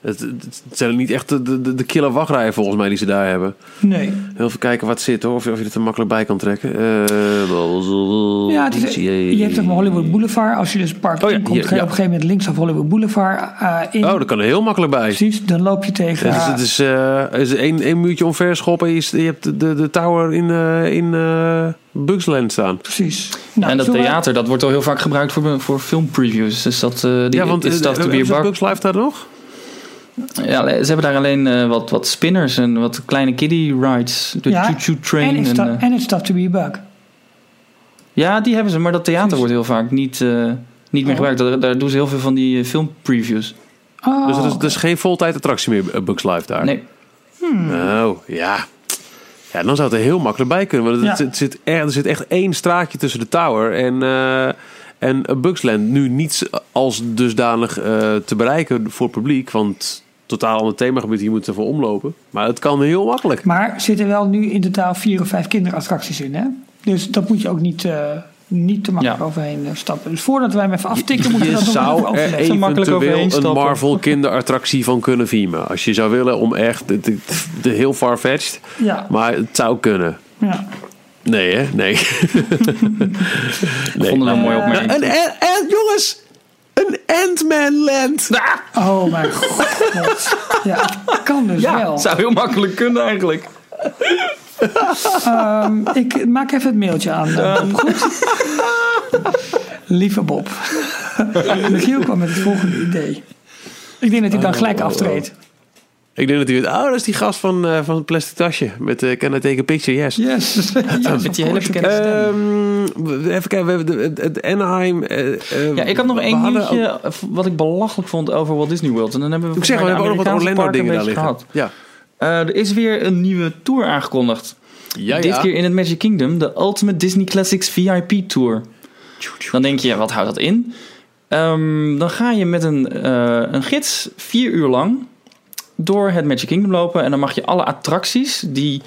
Speaker 2: Het, het zijn niet echt de, de, de killer wachtrijen volgens mij die ze daar hebben.
Speaker 3: Nee.
Speaker 2: Heel even kijken wat zit hoor, of je, of je het er makkelijk bij kan trekken. Eh,
Speaker 3: Ja, het is, je hebt toch Hollywood Boulevard. Als je dus park
Speaker 2: Oh ja, hier,
Speaker 3: ga je
Speaker 2: ja.
Speaker 3: op een gegeven moment links af Hollywood Boulevard eh, in.
Speaker 2: Oh, daar kan er heel makkelijk bij.
Speaker 3: Precies, dan loop je tegen...
Speaker 2: Het is,
Speaker 3: eh,
Speaker 2: het is, eh, het is één, één muurtje omver schoppen en je, je hebt de, de, de tower in, eh in eh Bugsland staan.
Speaker 3: precies. Nou,
Speaker 4: en dat
Speaker 3: zullen we-
Speaker 4: theater, dat wordt al heel vaak gebruikt voor, voor filmpreviews. Dus dat, eh die,
Speaker 2: ja, want
Speaker 4: is
Speaker 2: eh,
Speaker 4: be
Speaker 2: ze
Speaker 4: bug.
Speaker 2: Bugs Live daar nog?
Speaker 4: Ja, ze hebben daar alleen eh, wat, wat spinners en wat kleine kiddie rides. De
Speaker 3: Ja,
Speaker 4: choo-choo train.
Speaker 3: En it's,
Speaker 4: En,
Speaker 3: it's tough to be a bug.
Speaker 4: ja, die hebben ze, maar dat theater
Speaker 3: Precies.
Speaker 4: wordt heel vaak niet, eh, niet meer
Speaker 3: Oh.
Speaker 4: gebruikt. Daar, daar doen ze heel veel van die eh, filmpreviews.
Speaker 3: Oh,
Speaker 2: Dus het is, dus geen voltijd attractie meer, Bugs Life daar?
Speaker 4: Nee,
Speaker 2: Oh, ja. Ja, dan zou het er heel makkelijk bij kunnen. Want het,
Speaker 3: Ja.
Speaker 2: het zit er, er zit echt één straatje tussen de tower en, eh en Bugsland. Nu niet als dusdanig eh, te bereiken voor het publiek. Want totaal ander themagebied, hier moeten we voor omlopen. Maar het kan heel makkelijk.
Speaker 3: Maar er zitten wel nu in totaal vier of vijf kinderattracties in, hè? Dus dat moet je ook niet, eh, niet te makkelijk
Speaker 4: Ja.
Speaker 3: overheen eh, stappen. Dus voordat wij hem even aftikken, moeten we
Speaker 2: Je
Speaker 3: dat nog even
Speaker 2: zou er
Speaker 3: overleggen.
Speaker 4: Zo makkelijk overheen
Speaker 2: eventueel een
Speaker 4: stappen.
Speaker 2: Marvel kinderattractie van kunnen filmen. Als je zou willen om echt de, de, de heel far-fetched.
Speaker 3: Ja,
Speaker 2: Maar het zou kunnen.
Speaker 3: ja.
Speaker 2: Nee, hè? Nee.
Speaker 4: ik vond het een mooie opmerking.
Speaker 2: Een, en, en- jongens, een Ant-Man Land.
Speaker 3: Oh mijn god. Ja, kan dus
Speaker 4: ja,
Speaker 3: wel.
Speaker 4: het zou heel makkelijk kunnen eigenlijk.
Speaker 3: Ehm, ik maak even het mailtje aan. Bob, goed? Lieve Bob. Michiel kwam met het volgende idee. Ik denk dat hij dan gelijk aftreedt.
Speaker 2: Ik denk dat hij weet, oh, dat is die gast van, eh, van het plastic tasje. Met uh, Can I Take a Picture? Yes.
Speaker 3: Yes. yes
Speaker 4: Met die hele bekende.
Speaker 2: Ehm, even kijken, we hebben de- het, het Anaheim. eh,
Speaker 4: Ja, ik had nog één nieuwtje
Speaker 2: ook-
Speaker 4: wat ik belachelijk vond over Walt Disney World. En dan hebben we
Speaker 2: Ik zeg, we hebben ook nog wat Orlando dingen daar liggen. Ja.
Speaker 4: gehad. Eh, er is weer een nieuwe tour aangekondigd.
Speaker 2: Ja,
Speaker 4: Dit
Speaker 2: ja.
Speaker 4: keer in het Magic Kingdom, de Ultimate Disney Classics VIP Tour. Dan denk je, wat houdt dat in? Ehm, dan ga je met een, een gids vier uur lang door het Magic Kingdom lopen. En dan mag je alle attracties die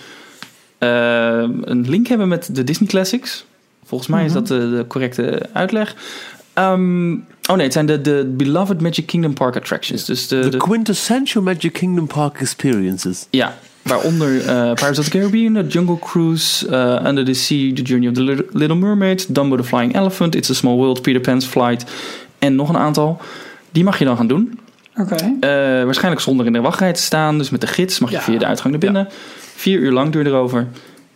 Speaker 4: eh, een link hebben met de Disney Classics. Volgens mij is dat de, de correcte uitleg. Ehm, oh nee, het zijn de, de Beloved Magic Kingdom Park Attractions. Dus de,
Speaker 2: The
Speaker 4: de-
Speaker 2: quintessential Magic Kingdom Park experiences.
Speaker 4: ja, waaronder eh Pirates of the Caribbean, The Jungle Cruise, eh, Under the Sea, The Journey of the Little- Little Mermaid, Dumbo the Flying Elephant, It's a Small World, Peter Pan's Flight en nog een aantal. Die mag je dan gaan doen.
Speaker 3: Oké.
Speaker 4: Eh, waarschijnlijk zonder in de wachtrij te staan, dus met de gids mag je
Speaker 2: Ja.
Speaker 4: via de uitgang naar binnen. Vier uur lang duurt erover.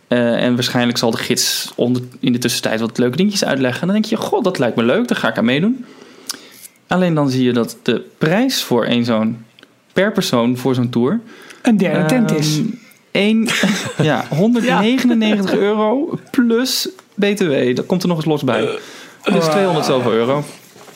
Speaker 4: Eh, en waarschijnlijk zal de gids onder, in de tussentijd wat leuke dingetjes uitleggen. En dan denk je, god, dat lijkt me leuk, daar ga ik aan meedoen. Alleen dan zie je dat de prijs voor één zo'n, per persoon voor zo'n tour,
Speaker 3: Een derde tent is.
Speaker 4: Ehm, één- ja, 199 euro plus BTW. Dat komt er nog eens los bij. Dus 200 zoveel euro.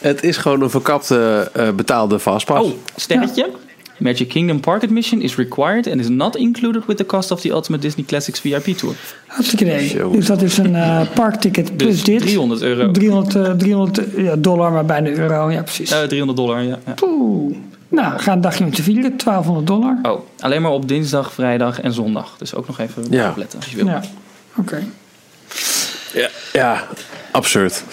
Speaker 2: Het is gewoon een verkapte eh, betaalde fastpass.
Speaker 4: Oh, sterretje. Magic Kingdom Park Admission is required and is not included with the cost of the Ultimate Disney Classics VIP Tour.
Speaker 3: Hartstikke idee. Dus dat is een eh, parkticket plus
Speaker 4: Dus
Speaker 3: dit.
Speaker 4: 300 euro.
Speaker 3: 300, eh, 300 ja, dollar, maar bijna euro. Ja, precies.
Speaker 4: Eh, 300 dollar, ja. ja.
Speaker 3: Oeh. Nou, ga een dagje met z'n vieren. 1200 dollar.
Speaker 4: Oh, alleen maar op dinsdag, vrijdag en zondag. Dus ook nog even
Speaker 2: Ja.
Speaker 4: opletten als je wil.
Speaker 3: Ja. Oké.
Speaker 2: Ja, ja, absurd.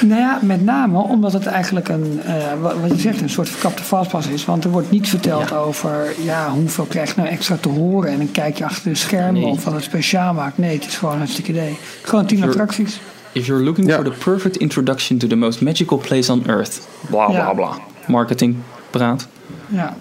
Speaker 3: Nou ja, met name omdat het eigenlijk een, eh, wat je zegt, een soort verkapte vastpas is. Want er wordt niet verteld over ja, hoeveel krijg je nou extra te horen. En een kijkje achter de schermen
Speaker 4: Nee.
Speaker 3: of wat het speciaal maakt. Nee, het is gewoon een hartstikke idee. Gewoon tien attracties.
Speaker 4: If you're looking
Speaker 2: Ja.
Speaker 4: for the perfect introduction to the most magical place on earth. Bla bla
Speaker 3: Ja.
Speaker 4: bla. Marketing praat.
Speaker 3: Ja.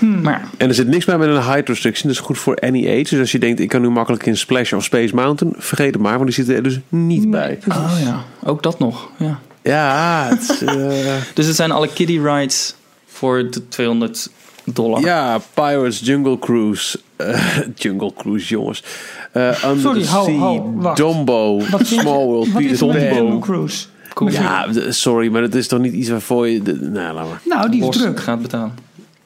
Speaker 4: Maar
Speaker 2: En er zit niks bij met een height restriction. Dat is goed voor any age. Dus als je denkt, ik kan nu makkelijk in Splash of Space Mountain, vergeet het maar, want die zitten er dus niet bij.
Speaker 4: oh ja, ook dat nog. Ja.
Speaker 2: Ja, het eh,
Speaker 4: Dus het zijn alle kiddie rides voor de 200 dollar.
Speaker 2: ja, Pirates, Jungle Cruise, eh, Jungle Cruise, jongens. Eh Under
Speaker 3: Sorry,
Speaker 2: the
Speaker 3: hou-
Speaker 2: Sea,
Speaker 3: hou, wacht.
Speaker 2: Dumbo,
Speaker 3: Wat vind je-
Speaker 2: Small World, Peter
Speaker 3: er. Jungle Cruise?
Speaker 4: Cool.
Speaker 2: Ja, sorry, maar dat is toch niet iets waarvoor je... de- nou, laat maar.
Speaker 3: Nou, die is
Speaker 4: Bos
Speaker 3: druk.
Speaker 4: gaat betalen.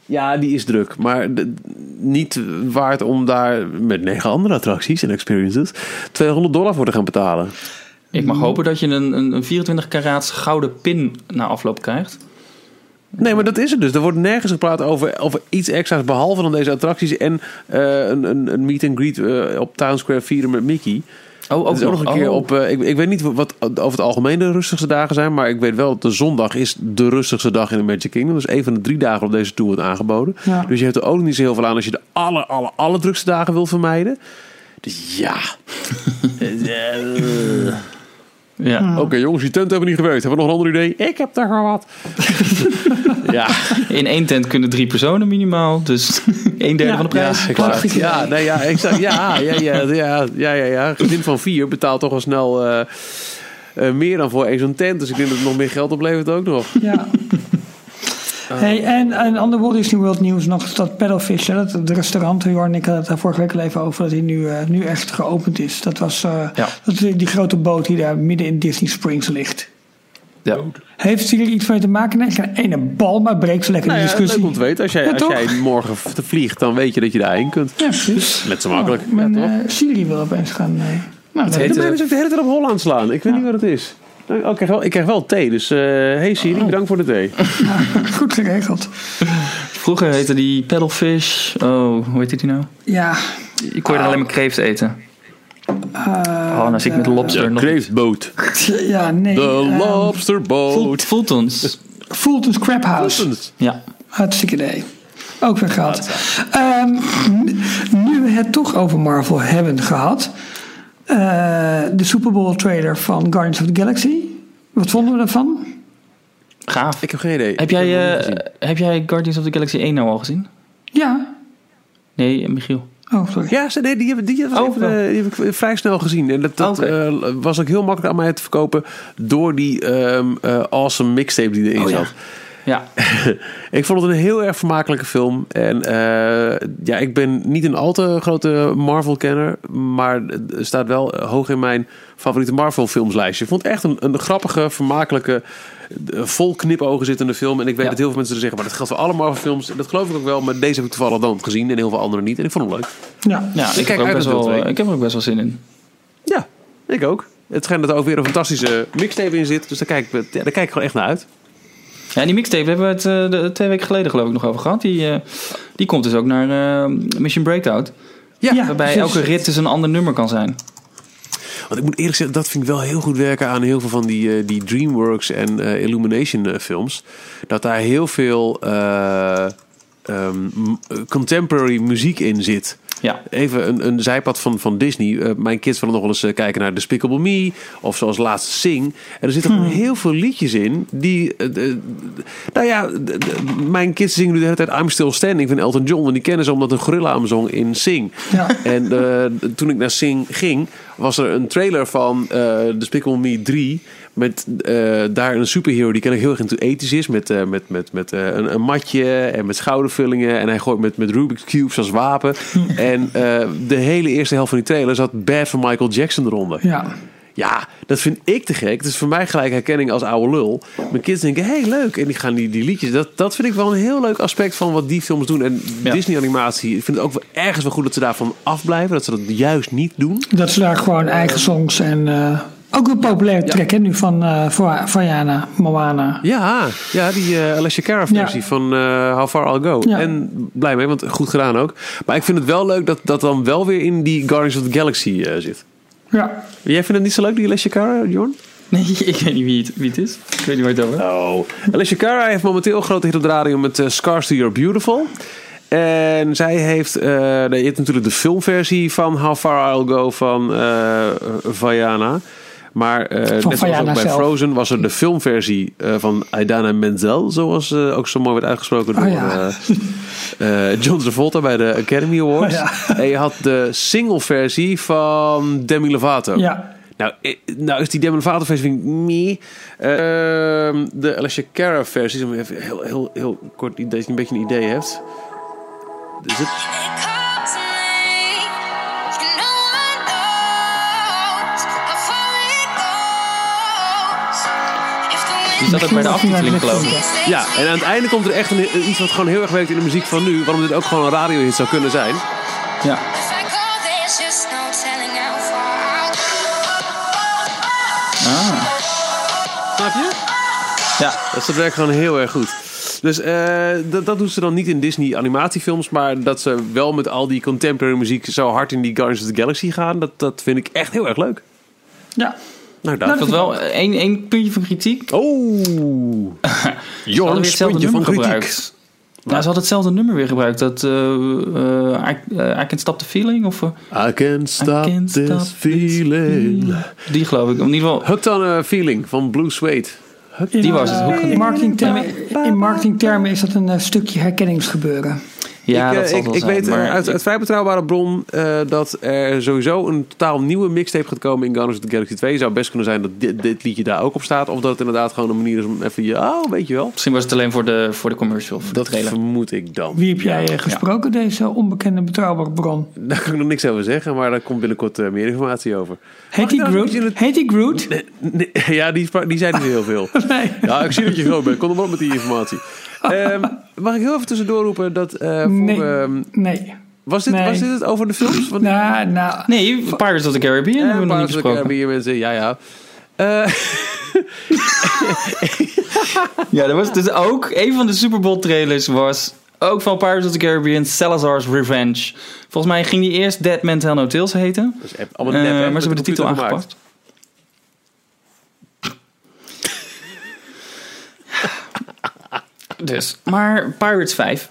Speaker 2: Ja, die is druk. Maar de- niet waard om daar met negen andere attracties en experiences 200 dollar voor te gaan betalen.
Speaker 4: Ik mag hopen dat je een, een, een 24 karaats gouden pin na afloop krijgt.
Speaker 2: Nee, maar dat is het dus. Er wordt nergens gepraat over, over iets extra's behalve dan deze attracties en eh, een, een, een meet and greet eh, op Town Square vieren met Mickey.
Speaker 4: Oh,
Speaker 2: ook nog een keer
Speaker 4: Oh.
Speaker 2: op. eh, ik, ik weet niet wat over het algemeen de rustigste dagen zijn, maar ik weet wel dat de zondag is de rustigste dag in de Magic Kingdom. Dus een van de drie dagen op deze tour wordt aangeboden.
Speaker 3: Ja.
Speaker 2: Dus je hebt er ook niet zo heel veel aan als je de aller, aller, aller drukste dagen wil vermijden. Dus ja.
Speaker 4: Ja.
Speaker 2: Oké jongens, die tent hebben we niet gewerkt. Hebben we nog een ander idee? Ik heb daar gewoon wat. ja.
Speaker 4: In één tent kunnen drie personen minimaal. Dus een derde
Speaker 3: Ja.
Speaker 4: van de prijs.
Speaker 2: Ja. Ja, nee, ja, exact. Ja, ja, ja, ja, ja, ja, ja. Een gezin van vier betaalt toch al snel eh, eh, meer dan voor één zo'n tent. Dus ik denk dat het nog meer geld oplevert ook nog.
Speaker 3: Ja. Hey, en een ander Walt Disney World nieuws nog is dat Paddlefish, hè, dat het restaurant, Jorn en ik hadden het daar vorige week al even over, dat hij nu, eh, nu echt geopend is. Dat was eh,
Speaker 4: Ja.
Speaker 3: dat, die grote boot die daar midden in Disney Springs ligt.
Speaker 4: Ja.
Speaker 3: Heeft hier iets mee te maken? Nee, geen ene bal, maar breekt zo lekker
Speaker 2: Nou
Speaker 3: de discussie.
Speaker 2: leuk om te weten. Als jij,
Speaker 3: Ja,
Speaker 2: als jij morgen te vliegt, dan weet je dat je daarheen kunt.
Speaker 3: Ja, precies.
Speaker 2: Net zo makkelijk.
Speaker 3: Oh, mijn
Speaker 2: Ja, toch?
Speaker 3: eh, Siri wil opeens gaan. eh, nou, dat-
Speaker 4: heet,
Speaker 2: De ook de hele tijd op Holland slaan. Ik weet niet wat het is. Oh, ik, krijg wel, ik krijg wel thee, dus eh hey Siri, bedankt voor de thee.
Speaker 3: goed geregeld.
Speaker 4: Vroeger heette die paddlefish. Oh, hoe heet die nou?
Speaker 3: Ja,
Speaker 4: Ik kon je er alleen maar kreeft eten. Oh, dan zit ik met lobster nog.
Speaker 2: Kreeftboot.
Speaker 3: ja, nee.
Speaker 2: De
Speaker 3: ehm,
Speaker 2: lobsterboot.
Speaker 4: Fultons.
Speaker 3: Fulton's Crab House.
Speaker 4: Ja.
Speaker 3: Hartstikke idee. Ook weer gehad. Ehm, nu we het toch over Marvel hebben gehad. eh, de Super Bowl trailer van Guardians of the Galaxy. Wat vonden we daarvan?
Speaker 4: Gaaf.
Speaker 2: Ik heb geen idee.
Speaker 4: Heb jij, eh,
Speaker 2: niet
Speaker 4: heb jij Guardians of the Galaxy 1 nou al gezien?
Speaker 3: Ja.
Speaker 4: Nee, Michiel.
Speaker 3: Oh, sorry.
Speaker 2: Ja, ze- nee, die, hebben, die, hebben
Speaker 4: Oh,
Speaker 2: even,
Speaker 4: wel.
Speaker 2: eh, die heb ik vrij snel gezien. En dat, dat eh, was ook heel makkelijk aan mij te verkopen door die ehm, eh, awesome mixtape die erin
Speaker 4: Oh,
Speaker 2: zat.
Speaker 4: Ja.
Speaker 2: ik vond het een heel erg vermakelijke film. En eh, ja, ik ben niet een al te grote Marvel-kenner. Maar er staat wel hoog in mijn favoriete Marvel-filmslijstje. Ik vond het echt een, een grappige, vermakelijke, eh, vol knipogen zittende film. En ik weet
Speaker 4: Ja.
Speaker 2: dat heel veel mensen er zeggen, maar dat geldt voor alle Marvel-films. En dat geloof ik ook wel. Maar deze heb ik toevallig dan gezien en heel veel andere niet. En ik vond hem leuk.
Speaker 3: Ja.
Speaker 4: ja ik,
Speaker 2: kijk uit
Speaker 4: best wel,
Speaker 2: twee.
Speaker 4: ik heb er ook best wel zin in.
Speaker 2: Ja, ik ook. Het schijnt dat er ook weer een fantastische mixtape in zit. Dus daar kijk, ik- ja, daar kijk ik gewoon echt naar uit.
Speaker 4: Ja, die mixtape hebben we het eh, de, twee weken geleden geloof ik nog over gehad. Die, eh, die komt dus ook naar eh, Mission Breakout.
Speaker 3: Ja,
Speaker 4: waarbij
Speaker 3: precies.
Speaker 4: elke rit dus een ander nummer kan zijn.
Speaker 2: Want ik moet eerlijk zeggen, dat vind ik wel heel goed werken aan heel veel van die, die DreamWorks en Illumination films. Dat daar heel veel eh, ehm, eh, contemporary muziek in zit.
Speaker 4: Ja.
Speaker 2: Even een, een zijpad van, van Disney. Eh, mijn kids willen nog wel eens eh, kijken naar Despicable Me. Of zoals laatst Sing. En er zitten gewoon heel veel liedjes in. Die, eh, nou ja, mijn kids zingen nu de hele tijd I'm Still Standing van Elton John. En die kennen ze omdat een gorilla hem zong in Sing.
Speaker 3: Ja.
Speaker 2: En toen ik naar Sing ging, was er een trailer van eh Despicable Me 3. Met eh, daar een superhero die ken ik heel erg into ethisch is. Met, eh, met, met, met eh, een, een matje en met schoudervullingen. En hij gooit met, met Rubik's Cubes als wapen. en de hele eerste helft van die trailer zat Bad van Michael Jackson eronder.
Speaker 3: Ja.
Speaker 2: Ja, dat vind ik te gek. Het is voor mij gelijk herkenning als oude lul. Mijn kids denken, hey, leuk. En die gaan die, die liedjes. Dat, dat vind ik wel een heel leuk aspect van wat die films doen. En
Speaker 4: Ja.
Speaker 2: Disney-animatie, ik vind het ook wel ergens wel goed dat ze daarvan afblijven. Dat ze dat juist niet doen.
Speaker 3: Dat ze daar gewoon eigen songs en ook een populaire track hè, nu van uh, Vajana, Moana.
Speaker 2: Ja, ja die eh Alessia Cara versie
Speaker 3: Ja.
Speaker 2: van eh How Far I'll Go.
Speaker 3: Ja.
Speaker 2: En blij mee, want goed gedaan ook. Maar ik vind het wel leuk dat dat dan wel weer in die Guardians of the Galaxy eh, zit.
Speaker 3: Ja.
Speaker 2: Jij vindt het niet zo leuk, die Alessia Cara, Jorn?
Speaker 4: Nee, ik weet niet wie het, wie het is. Ik weet niet waar je het over.
Speaker 2: Oh. Alessia Cara heeft momenteel een grote hit op de radio met eh, Scars to You're Beautiful. En zij heeft, eh, je hebt natuurlijk de filmversie van How Far I'll Go van eh Vajana. Maar eh, net zoals ook bij
Speaker 3: zelf.
Speaker 2: Frozen was er de filmversie eh, van Aidana Menzel, zoals eh, ook zo mooi werd uitgesproken door
Speaker 3: Oh ja.
Speaker 2: eh, eh, John Travolta bij de Academy Awards.
Speaker 3: Oh ja.
Speaker 2: En je had de single-versie van Demi Lovato.
Speaker 3: Ja.
Speaker 2: Nou, nou is die Demi Lovato versie vind ik meh. Ehm, de Alicia Cara versie, om even heel, heel, heel kort, dat je een beetje een idee hebt. Is het,
Speaker 4: Die zat ook bij de aftiteling geloof ik.
Speaker 2: ja, en aan het einde komt er echt een, iets wat gewoon heel erg werkt in de muziek van nu. Waarom dit ook gewoon een radiohit zou kunnen zijn.
Speaker 4: Ja. Ah.
Speaker 2: Snap je?
Speaker 4: Ja.
Speaker 2: Dus dat werkt gewoon heel erg goed. Dus eh, dat, dat doen ze dan niet in Disney animatiefilms. Maar dat ze wel met al die contemporary muziek zo hard in die Guardians of the Galaxy gaan. Dat, dat vind ik echt heel erg leuk.
Speaker 3: Ja.
Speaker 2: Nou,
Speaker 4: Ik
Speaker 2: dat.
Speaker 4: had wel één, één puntje van kritiek.
Speaker 2: Oh!
Speaker 4: Ze hadden weer
Speaker 2: Jorns
Speaker 4: hetzelfde
Speaker 2: puntje van
Speaker 4: nummer
Speaker 2: kritiek.
Speaker 4: gebruikt. Nou, ze hadden hetzelfde nummer weer gebruikt. Dat eh eh, I, eh, I Can Stop the Feeling. Of, eh,
Speaker 2: I can't stop
Speaker 4: can't
Speaker 2: this
Speaker 4: stop this
Speaker 2: feeling.
Speaker 4: die geloof ik. In ieder geval,
Speaker 2: Hooked on a Feeling van Blue Suede.
Speaker 3: In,
Speaker 4: Die was het.
Speaker 3: eh, in, marketingtermen, in marketingtermen is dat een eh, stukje herkenningsgebeuren.
Speaker 4: Ja,
Speaker 2: ik,
Speaker 4: dat
Speaker 2: eh,
Speaker 4: zal
Speaker 2: ik,
Speaker 4: wel
Speaker 2: ik
Speaker 4: zijn,
Speaker 2: weet eh,
Speaker 4: maar
Speaker 2: uit, uit vrij betrouwbare bron eh, dat er sowieso een totaal nieuwe mixtape gaat komen in Guardians of the Galaxy 2. Zou best kunnen zijn dat dit, dit liedje daar ook op staat. Of dat het inderdaad gewoon een manier is om even je... Oh, weet je wel.
Speaker 4: Misschien was het alleen voor de, voor de commercial. Voor
Speaker 2: Dat
Speaker 4: de trailer.
Speaker 2: vermoed ik dan.
Speaker 3: Wie heb jij gesproken, deze onbekende betrouwbare bron?
Speaker 2: Daar kan ik nog niks over zeggen, maar daar komt binnenkort meer informatie over.
Speaker 3: Heet
Speaker 2: ik nou
Speaker 3: Groot?
Speaker 2: eens in het-
Speaker 3: Heet hij Groot?
Speaker 2: Nee, ja, die, die zei niet heel veel.
Speaker 3: Nee.
Speaker 2: Ja, ik zie dat je groot bent. Kom er maar op met die informatie. Ehm, mag ik heel even tussendoor roepen dat... eh, voor,
Speaker 3: Nee.
Speaker 2: ehm,
Speaker 3: Nee.
Speaker 2: was, dit,
Speaker 3: Nee.
Speaker 2: was dit het over de films? Want,
Speaker 3: Nou, nou,
Speaker 4: Nee, Pirates of the Caribbean
Speaker 2: Ja,
Speaker 4: hebben we nog niet
Speaker 2: Pirates of the. Caribbean, mensen. Ja, ja. Eh,
Speaker 4: Ja, er was dus ook... Een van de Super Bowl trailers was ook van Pirates of the Caribbean, Salazar's Revenge. Volgens mij ging die eerst Dead Man Tell No Tales heten.
Speaker 2: dat is echt allemaal
Speaker 4: Eh,
Speaker 2: nep, hè,
Speaker 4: maar ze hebben de titel aangepast. Dus, maar Pirates 5.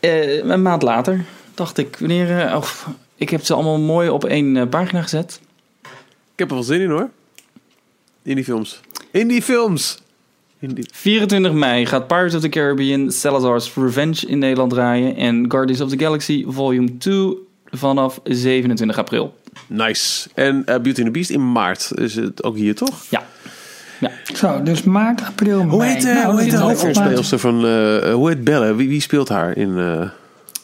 Speaker 4: Eh, een maand later dacht ik, wanneer... eh, oh, ik heb ze allemaal mooi op één eh, pagina gezet.
Speaker 2: Ik heb er wel zin in, hoor. In die films. In die films! In die...
Speaker 4: 24 mei gaat Pirates of the Caribbean Salazar's Revenge in Nederland draaien. En Guardians of the Galaxy Volume 2 vanaf 27 april.
Speaker 2: Nice. En Beauty and the Beast in maart. Is het ook hier, toch?
Speaker 4: Ja.
Speaker 3: Zo, dus maart, april,
Speaker 2: Hoe
Speaker 3: mei.
Speaker 2: heet, eh,
Speaker 3: Nou,
Speaker 2: hoe heet de
Speaker 3: dit is
Speaker 2: hoofdrolspeelster van... eh, hoe heet Belle? Wie, wie speelt haar in... eh,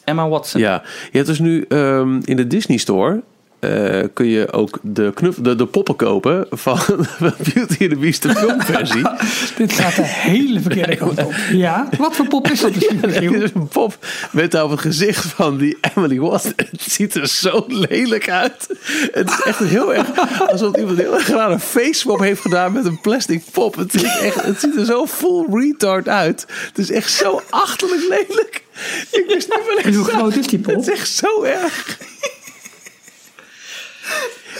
Speaker 4: Emma Watson.
Speaker 2: Ja, je hebt dus nu ehm, in de Disney Store eh, kun je ook de, knuff, de, de poppen kopen van Beauty and the Beast, de filmversie.
Speaker 3: Dit gaat de hele verkeerde kant op. Ja? Wat voor pop is dat misschien?
Speaker 2: Het
Speaker 3: Michiel?
Speaker 2: is een pop met op het gezicht van die Emily Watson. Het ziet er zo lelijk uit. Het is echt heel erg alsof iemand heel erg graag een facemap heeft gedaan met een plastic pop. Het, is echt, het ziet er zo full retard uit. Het is echt zo achterlijk lelijk. Ik wist niet
Speaker 3: En hoe groot is die
Speaker 2: Het
Speaker 3: pop?
Speaker 2: is echt zo erg.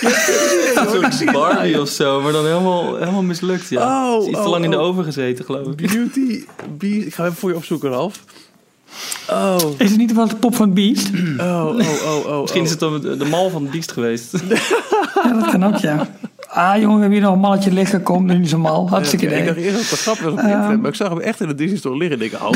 Speaker 4: Een soort Barbie of zo, maar dan helemaal, helemaal mislukt. Ja.
Speaker 2: Oh,
Speaker 4: Is iets te
Speaker 2: oh,
Speaker 4: lang in de
Speaker 2: oh.
Speaker 4: oven gezeten, geloof ik.
Speaker 2: Beauty Beast. Ik ga even voor je opzoeken, Ralf. Oh,
Speaker 3: Is het niet wel de pop van Beast?
Speaker 2: oh, oh, oh, oh.
Speaker 4: Misschien is het dan de, de mal van het beest geweest.
Speaker 3: Ja, dat kan ook, ja. Ah, jongen, we hebben hier nog een mannetje liggen. Kom, nu niet zo mal. Hartstikke
Speaker 2: Ik dacht eerst dat het een grap was op internet, maar ik zag hem echt in de Disney Store liggen. En ik dacht, oh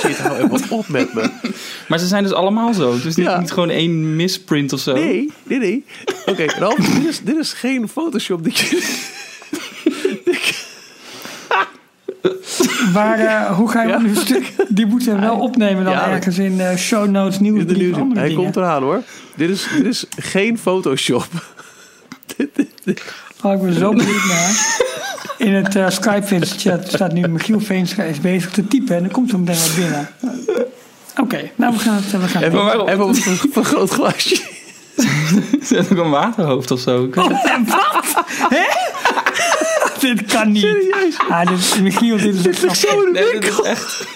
Speaker 2: shit, hou even op met me.
Speaker 4: Maar ze zijn dus allemaal zo. Het is niet,
Speaker 2: Ja.
Speaker 4: niet gewoon één misprint of zo.
Speaker 2: Nee, nee, nee. Oké, Ralf, dit is, dit is geen Photoshop. Dat je...
Speaker 3: Waar, eh, hoe ga je
Speaker 2: Ja.
Speaker 3: nu een stuk? Die moeten we wel opnemen dan
Speaker 2: Ja,
Speaker 3: ergens in eh, show notes, nieuws,
Speaker 2: de nieuws.
Speaker 3: andere
Speaker 2: Hij
Speaker 3: dingen.
Speaker 2: komt eraan hoor. Dit is, dit is geen Photoshop.
Speaker 3: Oh, ik ben zo benieuwd naar. In het eh, Skype chat staat nu Michiel Veenstra is bezig te typen en dan komt zo meteen wat binnen. Oké, nou we gaan het. We gaan
Speaker 2: even op een vergroot glasje.
Speaker 4: Zet ook een waterhoofd of zo. Ik weet het.
Speaker 3: dit kan niet.
Speaker 2: Serieus?
Speaker 3: Ah, dit, Michiel, dit is
Speaker 2: Dit ligt zo in de
Speaker 4: Nee, dit
Speaker 2: winkel.
Speaker 4: is echt...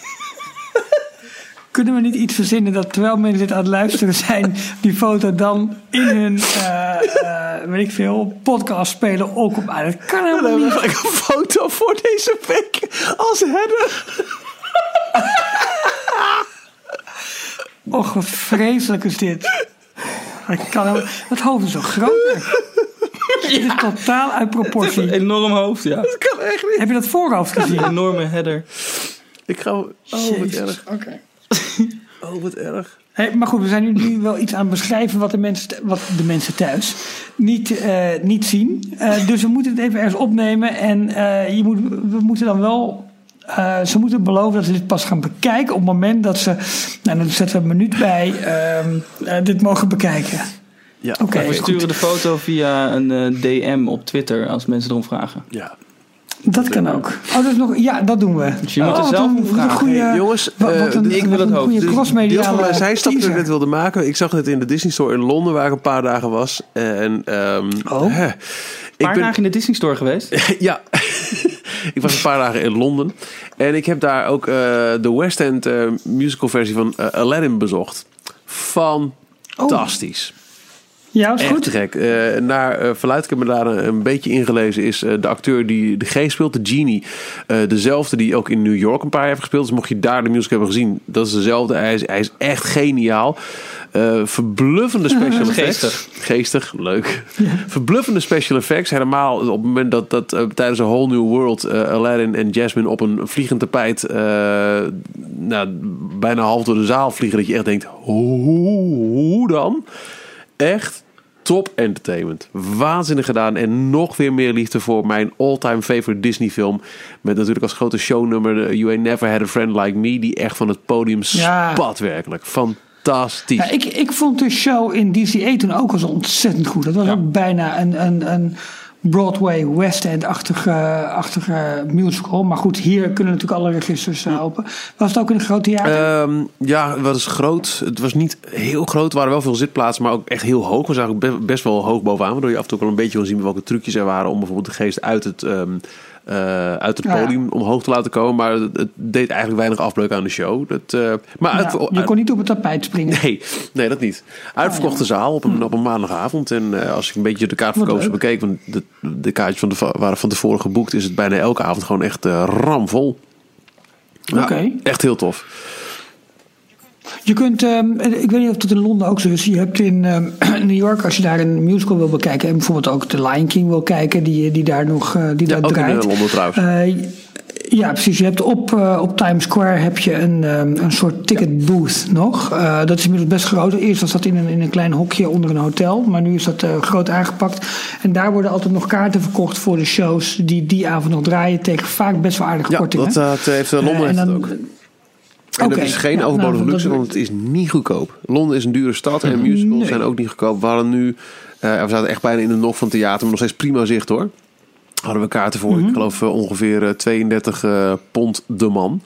Speaker 3: Kunnen we niet iets verzinnen dat terwijl mensen dit aan het luisteren zijn, die foto dan in hun, eh, eh, weet ik veel, podcast spelen ook op. Ah, dat kan helemaal niet.
Speaker 2: gelijk een foto voor deze week als header.
Speaker 3: Och, wat vreselijk is dit. Ik kan dat hoofd is zo groot. Dit is totaal uit proportie.
Speaker 4: Een enorm hoofd, ja.
Speaker 2: Dat kan echt niet.
Speaker 3: Heb je dat voorhoofd gezien?
Speaker 4: Een enorme header.
Speaker 2: Ik ga... Oh, wat
Speaker 3: Jezus,
Speaker 2: erg.
Speaker 3: Oké.
Speaker 2: Oh, wat erg.
Speaker 3: Hey, maar goed, we zijn nu, nu wel iets aan het beschrijven wat de mensen, wat de mensen thuis niet, eh, niet zien. Eh, dus we moeten het even ergens opnemen. En eh, je moet, we moeten dan wel. eh, ze moeten beloven dat ze dit pas gaan bekijken op het moment dat ze. Nou, dan zetten we een minuut bij. ehm, eh, dit mogen bekijken.
Speaker 2: Ja,
Speaker 3: Oké.
Speaker 4: We sturen de foto via een eh, DM op Twitter als mensen erom vragen.
Speaker 2: Ja.
Speaker 3: Dat kan ook. Oh, dat is nog, ja, dat doen we.
Speaker 4: Dus je moet er
Speaker 3: Oh,
Speaker 4: zelf
Speaker 3: een-
Speaker 4: vragen.
Speaker 3: goede-
Speaker 2: Hey, jongens,
Speaker 3: wat- wat
Speaker 2: eh,
Speaker 3: een-
Speaker 2: ik
Speaker 4: wil het
Speaker 3: een
Speaker 4: hoofd.
Speaker 3: goede
Speaker 2: Dus deel van mijn zijstap dat ik net wilde maken. Ik zag het in de Disney Store in Londen, waar ik een paar dagen was. En, ehm,
Speaker 3: Oh.
Speaker 2: hè,
Speaker 4: Een
Speaker 2: ik
Speaker 4: paar
Speaker 2: ben,
Speaker 4: dagen in de Disney Store geweest.
Speaker 2: ja, ik was een paar dagen in Londen. En ik heb daar ook eh, de West End eh, musical versie van Aladdin bezocht. Fantastisch.
Speaker 3: Ja, is
Speaker 2: Echt
Speaker 3: goed.
Speaker 2: gek. Eh, naar eh, verluid, ik heb me daar een, een beetje ingelezen, is eh, de acteur die de G speelt, de Genie. eh, dezelfde die ook in New York een paar jaar heeft gespeeld. Dus mocht je daar de musical hebben gezien, dat is dezelfde. Hij is, hij is echt geniaal. Eh, verbluffende special effects.
Speaker 4: Geestig.
Speaker 2: Geestig, leuk. Verbluffende special effects. Helemaal op het moment dat, dat tijdens een Whole New World eh, Aladdin en Jasmine op een vliegend tapijt eh, nou, bijna half door de zaal vliegen. Dat je echt denkt, hoe, hoe dan? Echt top entertainment. Waanzinnig gedaan. En nog weer meer liefde voor mijn all-time favorite Disney film. Met natuurlijk als grote shownummer de You Ain't Never Had a Friend Like Me. Die echt van het podium
Speaker 3: Ja.
Speaker 2: spat werkelijk. Fantastisch.
Speaker 3: Ja, ik, ik vond de show in DCA toen ook al zo ontzettend goed. Dat was ook bijna een, een, een Broadway West End-achtige achtige musical. Maar goed, hier kunnen natuurlijk alle registers eh, open. Was het ook in een groot theater?
Speaker 2: Ehm, ja, het was groot. Het was niet heel groot. Er waren wel veel zitplaatsen, maar ook echt heel hoog. We zagen best wel hoog bovenaan. Waardoor je af en toe wel een beetje kon zien welke trucjes er waren. Om bijvoorbeeld de geest uit het, ehm, eh, uit het
Speaker 3: Ja.
Speaker 2: podium omhoog te laten komen. Maar het, deed eigenlijk weinig afbreuk aan de show. Dat, eh, maar
Speaker 3: Ja,
Speaker 2: uit-
Speaker 3: je kon niet op het tapijt springen.
Speaker 2: Nee, nee, dat niet. Uitverkochte zaal op een, op een maandagavond. En eh, als ik een beetje de kaartverkoop
Speaker 3: Wat leuk.
Speaker 2: bekeek, want de, de kaartjes van de, waren van tevoren geboekt, is het bijna elke avond gewoon echt ramvol.
Speaker 3: Oké.
Speaker 2: Echt heel tof.
Speaker 3: Je kunt, ehm, ik weet niet of het in Londen ook zo is. Je hebt in ehm, New York, als je daar een musical wil bekijken, en bijvoorbeeld ook The Lion King wil kijken, die, die daar nog eh, die
Speaker 2: Ja,
Speaker 3: daar
Speaker 2: ook in
Speaker 3: draait.
Speaker 2: eh, Londen trouwens.
Speaker 3: Eh, ja, precies. Je hebt op, eh, op Times Square heb je een, ehm, een soort ticket booth nog. Eh, dat is inmiddels best groot. Eerst was dat in een, in een klein hokje onder een hotel. Maar nu is dat eh, groot aangepakt. En daar worden altijd nog kaarten verkocht voor de shows die die avond nog draaien. Tegen vaak best wel aardige
Speaker 2: ja,
Speaker 3: kortingen.
Speaker 2: dat, dat heeft eh, Londen
Speaker 3: Eh,
Speaker 2: heeft
Speaker 3: dan-
Speaker 2: ook. En
Speaker 3: Oké,
Speaker 2: dat is geen
Speaker 3: ja,
Speaker 2: overbodige
Speaker 3: nou,
Speaker 2: luxe, want het is niet goedkoop. Londen is een dure stad en musicals
Speaker 3: Nee.
Speaker 2: zijn ook niet goedkoop. We hadden nu, eh, we zaten echt bijna in de nog van theater, maar nog steeds prima zicht hoor. Hadden we kaarten voor,
Speaker 3: Mhm.
Speaker 2: ik geloof eh, ongeveer eh, 32 eh, pond de man.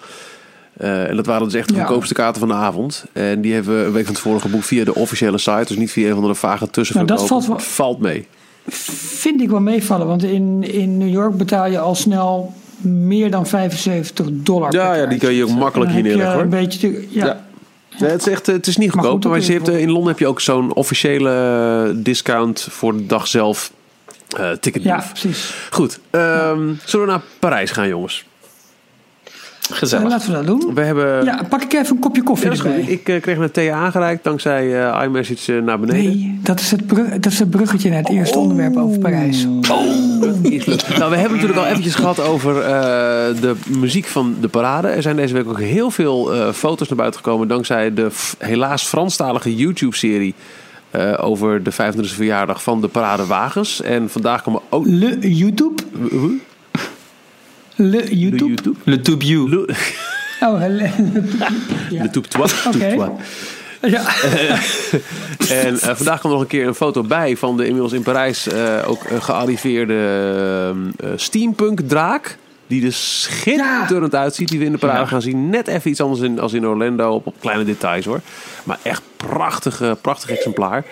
Speaker 2: En dat waren dus echt de
Speaker 3: Ja.
Speaker 2: goedkoopste kaarten van de avond. En die hebben we een week van tevoren geboekt via de officiële site. Dus niet via een van de vage tussenverkopen.
Speaker 3: Nou, dat valt wel-
Speaker 2: valt mee.
Speaker 3: Vind ik wel meevallen, want in, in New York betaal je al snel meer dan 75 dollar.
Speaker 2: Ja, ja, die kan je ook makkelijk hier neerleggen hoor.
Speaker 3: Een beetje ja.
Speaker 2: Het, is echt, eh, het is niet
Speaker 3: Maar
Speaker 2: goedkoop.
Speaker 3: goed,
Speaker 2: Maar, je hebt, eh, in Londen heb je ook zo'n officiële eh, discount voor de dag zelf. ticket
Speaker 3: Ja, precies.
Speaker 2: Goed, ehm, zullen we naar Parijs gaan, jongens?
Speaker 4: Gezellig.
Speaker 3: laten we dat doen.
Speaker 2: We hebben.
Speaker 3: Ja, pak ik even een kopje koffie
Speaker 2: Ja,
Speaker 3: erbij.
Speaker 2: Ik eh, kreeg een thee aangereikt dankzij eh, iMessage eh, naar beneden.
Speaker 3: Nee, dat is, het brug, dat is het bruggetje naar het eerste onderwerp over Parijs.
Speaker 2: Nou, we hebben natuurlijk al eventjes gehad over eh, de muziek van de parade. Er zijn deze week ook heel veel eh, foto's naar buiten gekomen dankzij de helaas Franstalige YouTube-serie eh, over de 25e verjaardag van de paradewagens. En vandaag komen ook.
Speaker 3: Le YouTube.
Speaker 2: Hoe?
Speaker 3: Le
Speaker 2: De
Speaker 3: YouTube.
Speaker 2: YouTube?
Speaker 4: Le Tube You.
Speaker 2: Le,
Speaker 3: Oh, le, Ja.
Speaker 2: Toep Toit.
Speaker 3: ja.
Speaker 2: En eh, vandaag kwam nog een keer een foto bij van de inmiddels in Parijs eh, ook eh, gearriveerde steampunk draak. Die er schitterend uitziet. Die we in de parade
Speaker 4: Ja.
Speaker 2: gaan zien. Net even iets anders in, als in Orlando. Op, op kleine details hoor. Maar echt prachtig, prachtig exemplaar.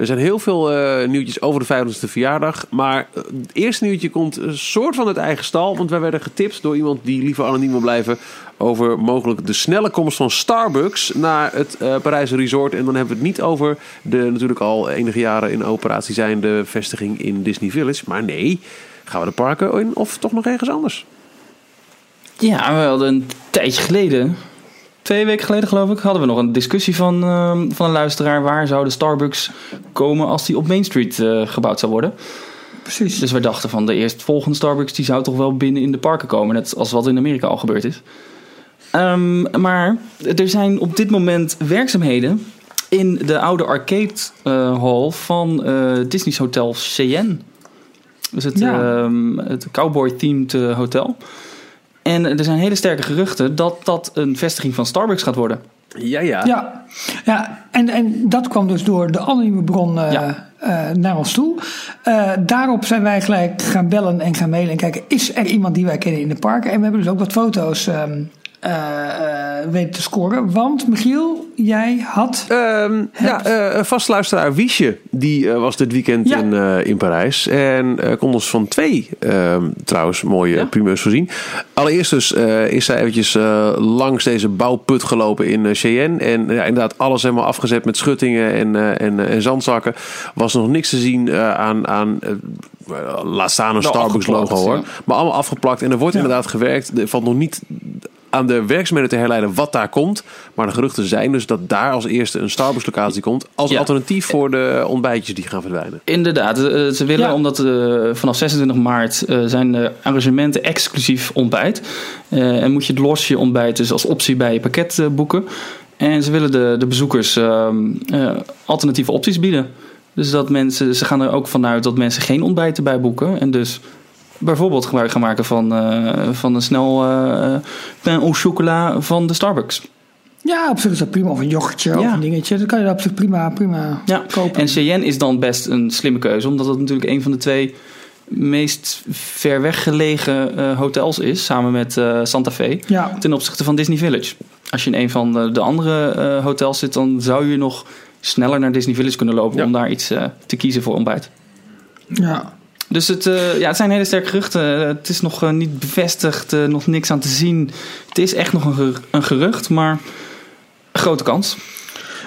Speaker 2: Er zijn heel veel eh, nieuwtjes over de 50ste verjaardag. Maar eh, het eerste nieuwtje komt een soort van het eigen stal. Want wij werden getipt door iemand die liever anoniem wil blijven. Over mogelijk de snelle komst van Starbucks naar het eh Parijse resort. En dan hebben we het niet over de natuurlijk al enige jaren in operatie zijnde vestiging in Disney Village. Maar nee, gaan we de parken in of toch nog ergens anders?
Speaker 4: Ja, we hadden een tijdje geleden, twee weken geleden geloof ik, hadden we nog een discussie van, ehm, van een luisteraar. Waar zou de Starbucks komen als die op Main Street eh, gebouwd zou worden?
Speaker 3: precies.
Speaker 4: Dus we dachten van de eerstvolgende Starbucks die zou toch wel binnen in de parken komen. Net als wat in Amerika al gebeurd is. Ehm, maar er zijn op dit moment werkzaamheden in de oude arcade eh, hall van eh, Disney's Hotel Cheyenne. Dus het,
Speaker 3: Ja.
Speaker 4: ehm, het cowboy-themed hotel. En er zijn hele sterke geruchten dat dat een vestiging van Starbucks gaat worden.
Speaker 2: Ja, ja.
Speaker 3: Ja, ja en, en dat kwam dus door de anonieme bron eh,
Speaker 4: Ja.
Speaker 3: eh, naar ons toe. Eh, daarop zijn wij gelijk gaan bellen en gaan mailen en kijken, is er iemand die wij kennen in de parken? En we hebben dus ook wat foto's ehm, eh, eh, weten te scoren. Want Michiel, jij had...
Speaker 2: Ehm, ja, eh, een vastluisteraar Wiesje, die eh, was dit weekend
Speaker 3: Ja.
Speaker 2: in, eh, in Parijs. En eh, kon ons van twee ehm, trouwens mooie
Speaker 4: Ja.
Speaker 2: primeurs voorzien. Allereerst dus eh, is zij eventjes eh, langs deze bouwput gelopen in eh, Cheyenne. En ja, inderdaad alles helemaal afgezet met schuttingen en, eh, en, eh, en zandzakken. Was nog niks te zien eh, aan... aan eh, laat staan een Starbucks logo hoor.
Speaker 4: ja.
Speaker 2: Maar allemaal afgeplakt. En er wordt inderdaad gewerkt. Er valt nog niet aan de werkzaamheden te herleiden wat daar komt. Maar de geruchten zijn dus dat daar als eerste een Starbucks locatie komt. Als
Speaker 4: Ja.
Speaker 2: alternatief voor de ontbijtjes die gaan verdwijnen.
Speaker 4: Inderdaad, eh, ze willen
Speaker 3: Ja.
Speaker 4: omdat eh, vanaf 26 maart eh, zijn de arrangementen exclusief ontbijt. Eh, en moet je het losje ontbijt dus als optie bij je pakket boeken. En ze willen de, de bezoekers ehm, eh, alternatieve opties bieden. Dus dat mensen, ze gaan er ook vanuit dat mensen geen ontbijt erbij boeken. En dus bijvoorbeeld gebruik gaan maken van, eh, van een snel eh pain au chocolat van de Starbucks.
Speaker 3: Ja, op zich is dat prima. Of een yoghurtje of
Speaker 4: Ja.
Speaker 3: een dingetje. Dat kan je op zich prima, prima
Speaker 4: Ja,
Speaker 3: kopen.
Speaker 4: en Cheyenne is dan best een slimme keuze, omdat het natuurlijk een van de twee meest ver weg gelegen eh, hotels is, samen met eh, Santa Fe,
Speaker 3: ja,
Speaker 4: ten opzichte van Disney Village. Als je in een van de, de andere eh, hotels zit, dan zou je nog sneller naar Disney Village kunnen lopen om daar iets eh, te kiezen voor ontbijt.
Speaker 3: ja.
Speaker 4: Dus het, eh, ja, het zijn hele sterke geruchten. Eh, Het is nog eh, niet bevestigd, nog niks aan te zien. Het is echt nog een, ger- een gerucht, maar een grote kans.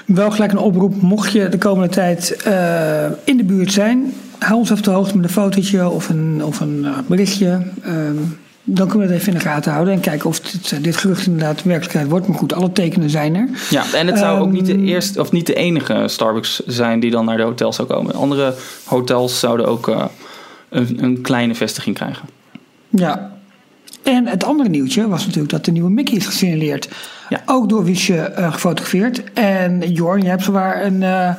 Speaker 3: Wel gelijk een oproep, mocht je de komende tijd in de buurt zijn, hou ons op de hoogte met een fotootje of een, of een berichtje. Ehm, dan kunnen we het even in de gaten houden en kijken of dit, dit gerucht inderdaad werkelijkheid wordt. Maar goed, alle tekenen zijn er.
Speaker 4: Ja, en het zou ook niet de
Speaker 3: Ehm,
Speaker 4: eerste of niet de enige Starbucks zijn die dan naar de hotels zou komen. Andere hotels zouden ook een, een kleine vestiging krijgen.
Speaker 3: Ja. En het andere nieuwtje was natuurlijk dat de nieuwe Mickey is gesignaleerd.
Speaker 4: Ja.
Speaker 3: Ook door Wiesje eh, gefotografeerd. En Jorn, je hebt zowaar een, eh,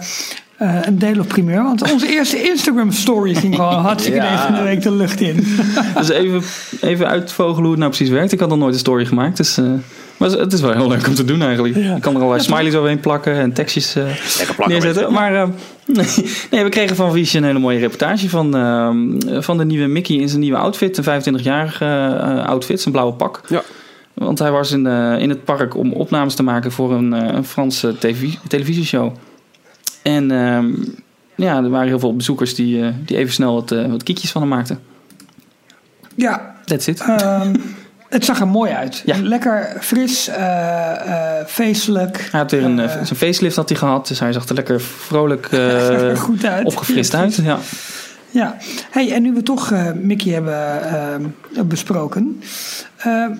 Speaker 3: eh, een deel of primeur. Want onze eerste Instagram story ging gewoon hartstikke
Speaker 2: Ja.
Speaker 3: van de week de lucht in.
Speaker 4: Dus even, even uitvogelen hoe het nou precies werkt. Ik had nog nooit een story gemaakt, dus... maar het is wel heel leuk om te doen eigenlijk. Je kan er allerlei smileys overheen plakken en tekstjes eh,
Speaker 2: plakken.
Speaker 4: neerzetten. Maar eh, nee, we kregen van Wiesje een hele mooie reportage van, eh, van de nieuwe Mickey in zijn nieuwe outfit. Een 25-jarige eh, outfit, zijn blauwe pak.
Speaker 2: Ja.
Speaker 4: Want hij was in, eh, in het park om opnames te maken voor een, eh, een Franse televisie, televisieshow. En ehm, ja, er waren heel veel bezoekers die, die even snel wat, wat kiekjes van hem maakten.
Speaker 3: Ja,
Speaker 4: That's it.
Speaker 3: Ehm, het zag er mooi uit.
Speaker 4: Ja.
Speaker 3: Lekker fris, eh, eh, feestelijk.
Speaker 4: Hij had weer een,
Speaker 3: Eh,
Speaker 4: zijn facelift had hij gehad, dus hij zag er lekker vrolijk
Speaker 3: er goed uit.
Speaker 4: opgefrist
Speaker 3: Ja,
Speaker 4: uit. Ja.
Speaker 3: Ja, hey, en nu we toch Mickey hebben besproken,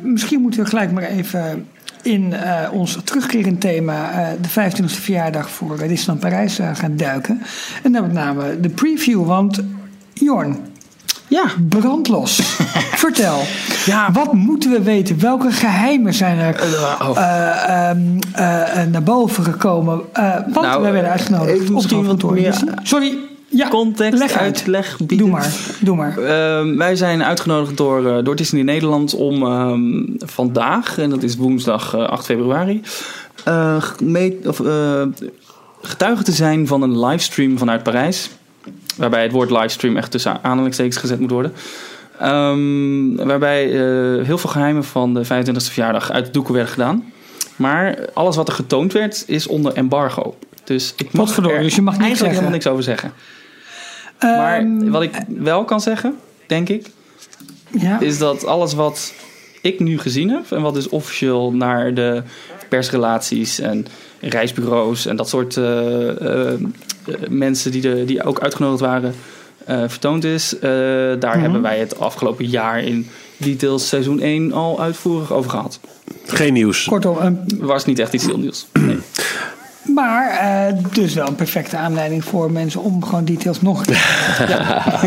Speaker 3: misschien moeten we gelijk maar even in ons terugkerend thema, de 25e verjaardag voor Disneyland Parijs, gaan duiken. En dan met name de preview, want Jorn,
Speaker 4: ja.
Speaker 3: brandlos. Vertel,
Speaker 4: Ja.
Speaker 3: wat moeten we weten? Welke geheimen zijn er
Speaker 4: oh.
Speaker 3: eh, ehm, eh, eh, naar boven gekomen? Eh want
Speaker 4: Nou,
Speaker 3: wij werden uitgenodigd het
Speaker 4: wat
Speaker 3: hoofdkantoor
Speaker 4: meer.
Speaker 3: Sorry, ja,
Speaker 4: Context,
Speaker 3: leg uit.
Speaker 4: uitleg bieden.
Speaker 3: Doe maar, doe maar.
Speaker 4: Ehm, wij zijn uitgenodigd door, eh, door Disney Nederland om ehm, vandaag, en dat is woensdag eh, 8 februari, eh, mee- of, eh, getuige te zijn van een livestream vanuit Parijs. Waarbij het woord livestream echt tussen aanhalingstekens gezet moet worden. Ehm, waarbij eh, heel veel geheimen van de 25e verjaardag uit de doeken werden gedaan. Maar alles wat er getoond werd is onder embargo. Dus ik mag er
Speaker 3: dus je mag
Speaker 4: eigenlijk
Speaker 3: zeggen.
Speaker 4: helemaal niks over zeggen. Maar
Speaker 3: Ehm,
Speaker 4: wat ik wel kan zeggen, denk ik,
Speaker 3: ja.
Speaker 4: is dat alles wat ik nu gezien heb en wat dus officieel naar de persrelaties en reisbureaus en dat soort eh, eh, mensen die, de, die ook uitgenodigd waren eh, vertoond is, eh, daar
Speaker 3: Mhm.
Speaker 4: hebben wij het afgelopen jaar in Details seizoen 1 al uitvoerig over gehad.
Speaker 2: Geen nieuws.
Speaker 3: Kortom, een
Speaker 4: Was niet echt iets heel nieuws. Nee.
Speaker 3: Maar eh, dus wel een perfecte aanleiding voor mensen om gewoon details nog keer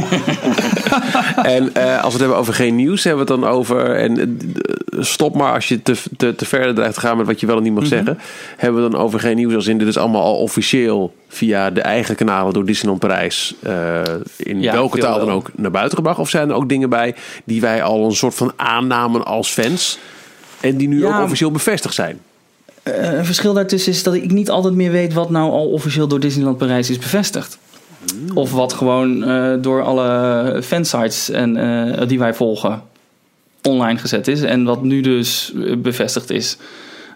Speaker 2: En eh, als we het hebben over geen nieuws, hebben we het dan over. En eh, stop maar als je te, te, te verder dreigt te gaan met wat je wel en niet
Speaker 4: Mhm.
Speaker 2: mag zeggen. Hebben we dan over geen nieuws als in dit is allemaal al officieel via de eigen kanalen door Disneyland Parijs. eh, in
Speaker 4: Ja,
Speaker 2: welke taal dan
Speaker 4: wel.
Speaker 2: ook naar buiten gebracht? Of zijn er ook dingen bij die wij al een soort van aannamen als fans? En die nu
Speaker 4: Ja.
Speaker 2: ook officieel bevestigd zijn?
Speaker 4: Eh, een verschil daartussen is dat ik niet altijd meer weet wat nou al officieel door Disneyland Parijs is bevestigd. Of wat gewoon eh, door alle fansites en, eh, die wij volgen online gezet is. En wat nu dus bevestigd is.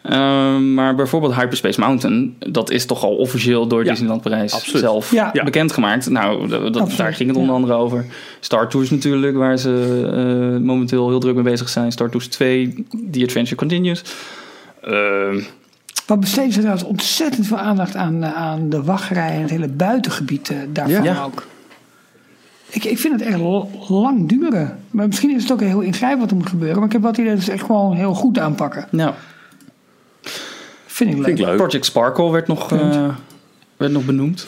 Speaker 4: Ehm, maar bijvoorbeeld Hyperspace Mountain, dat is toch al officieel door
Speaker 2: Ja,
Speaker 4: Disneyland Parijs
Speaker 2: absoluut.
Speaker 4: zelf
Speaker 3: Ja.
Speaker 4: Bekendgemaakt. Nou, dat, daar ging het onder
Speaker 3: ja.
Speaker 4: andere over. Star Tours natuurlijk, waar ze eh, momenteel heel druk mee bezig zijn. Star Tours 2, The Adventure Continues. Ehm,
Speaker 3: Wat besteden ze trouwens ontzettend veel aandacht aan, eh, aan de wachtrij en het hele buitengebied eh, daarvan
Speaker 4: Ja.
Speaker 3: ook. Ik, ik vind het echt lang duren. Maar misschien is het ook heel ingrijpend wat er moet gebeuren. Maar ik heb wat idee dat ze echt gewoon heel goed aanpakken.
Speaker 4: nou,
Speaker 3: Vind ik leuk.
Speaker 2: Vind ik leuk.
Speaker 4: Project Sparkle werd nog, eh, werd nog benoemd.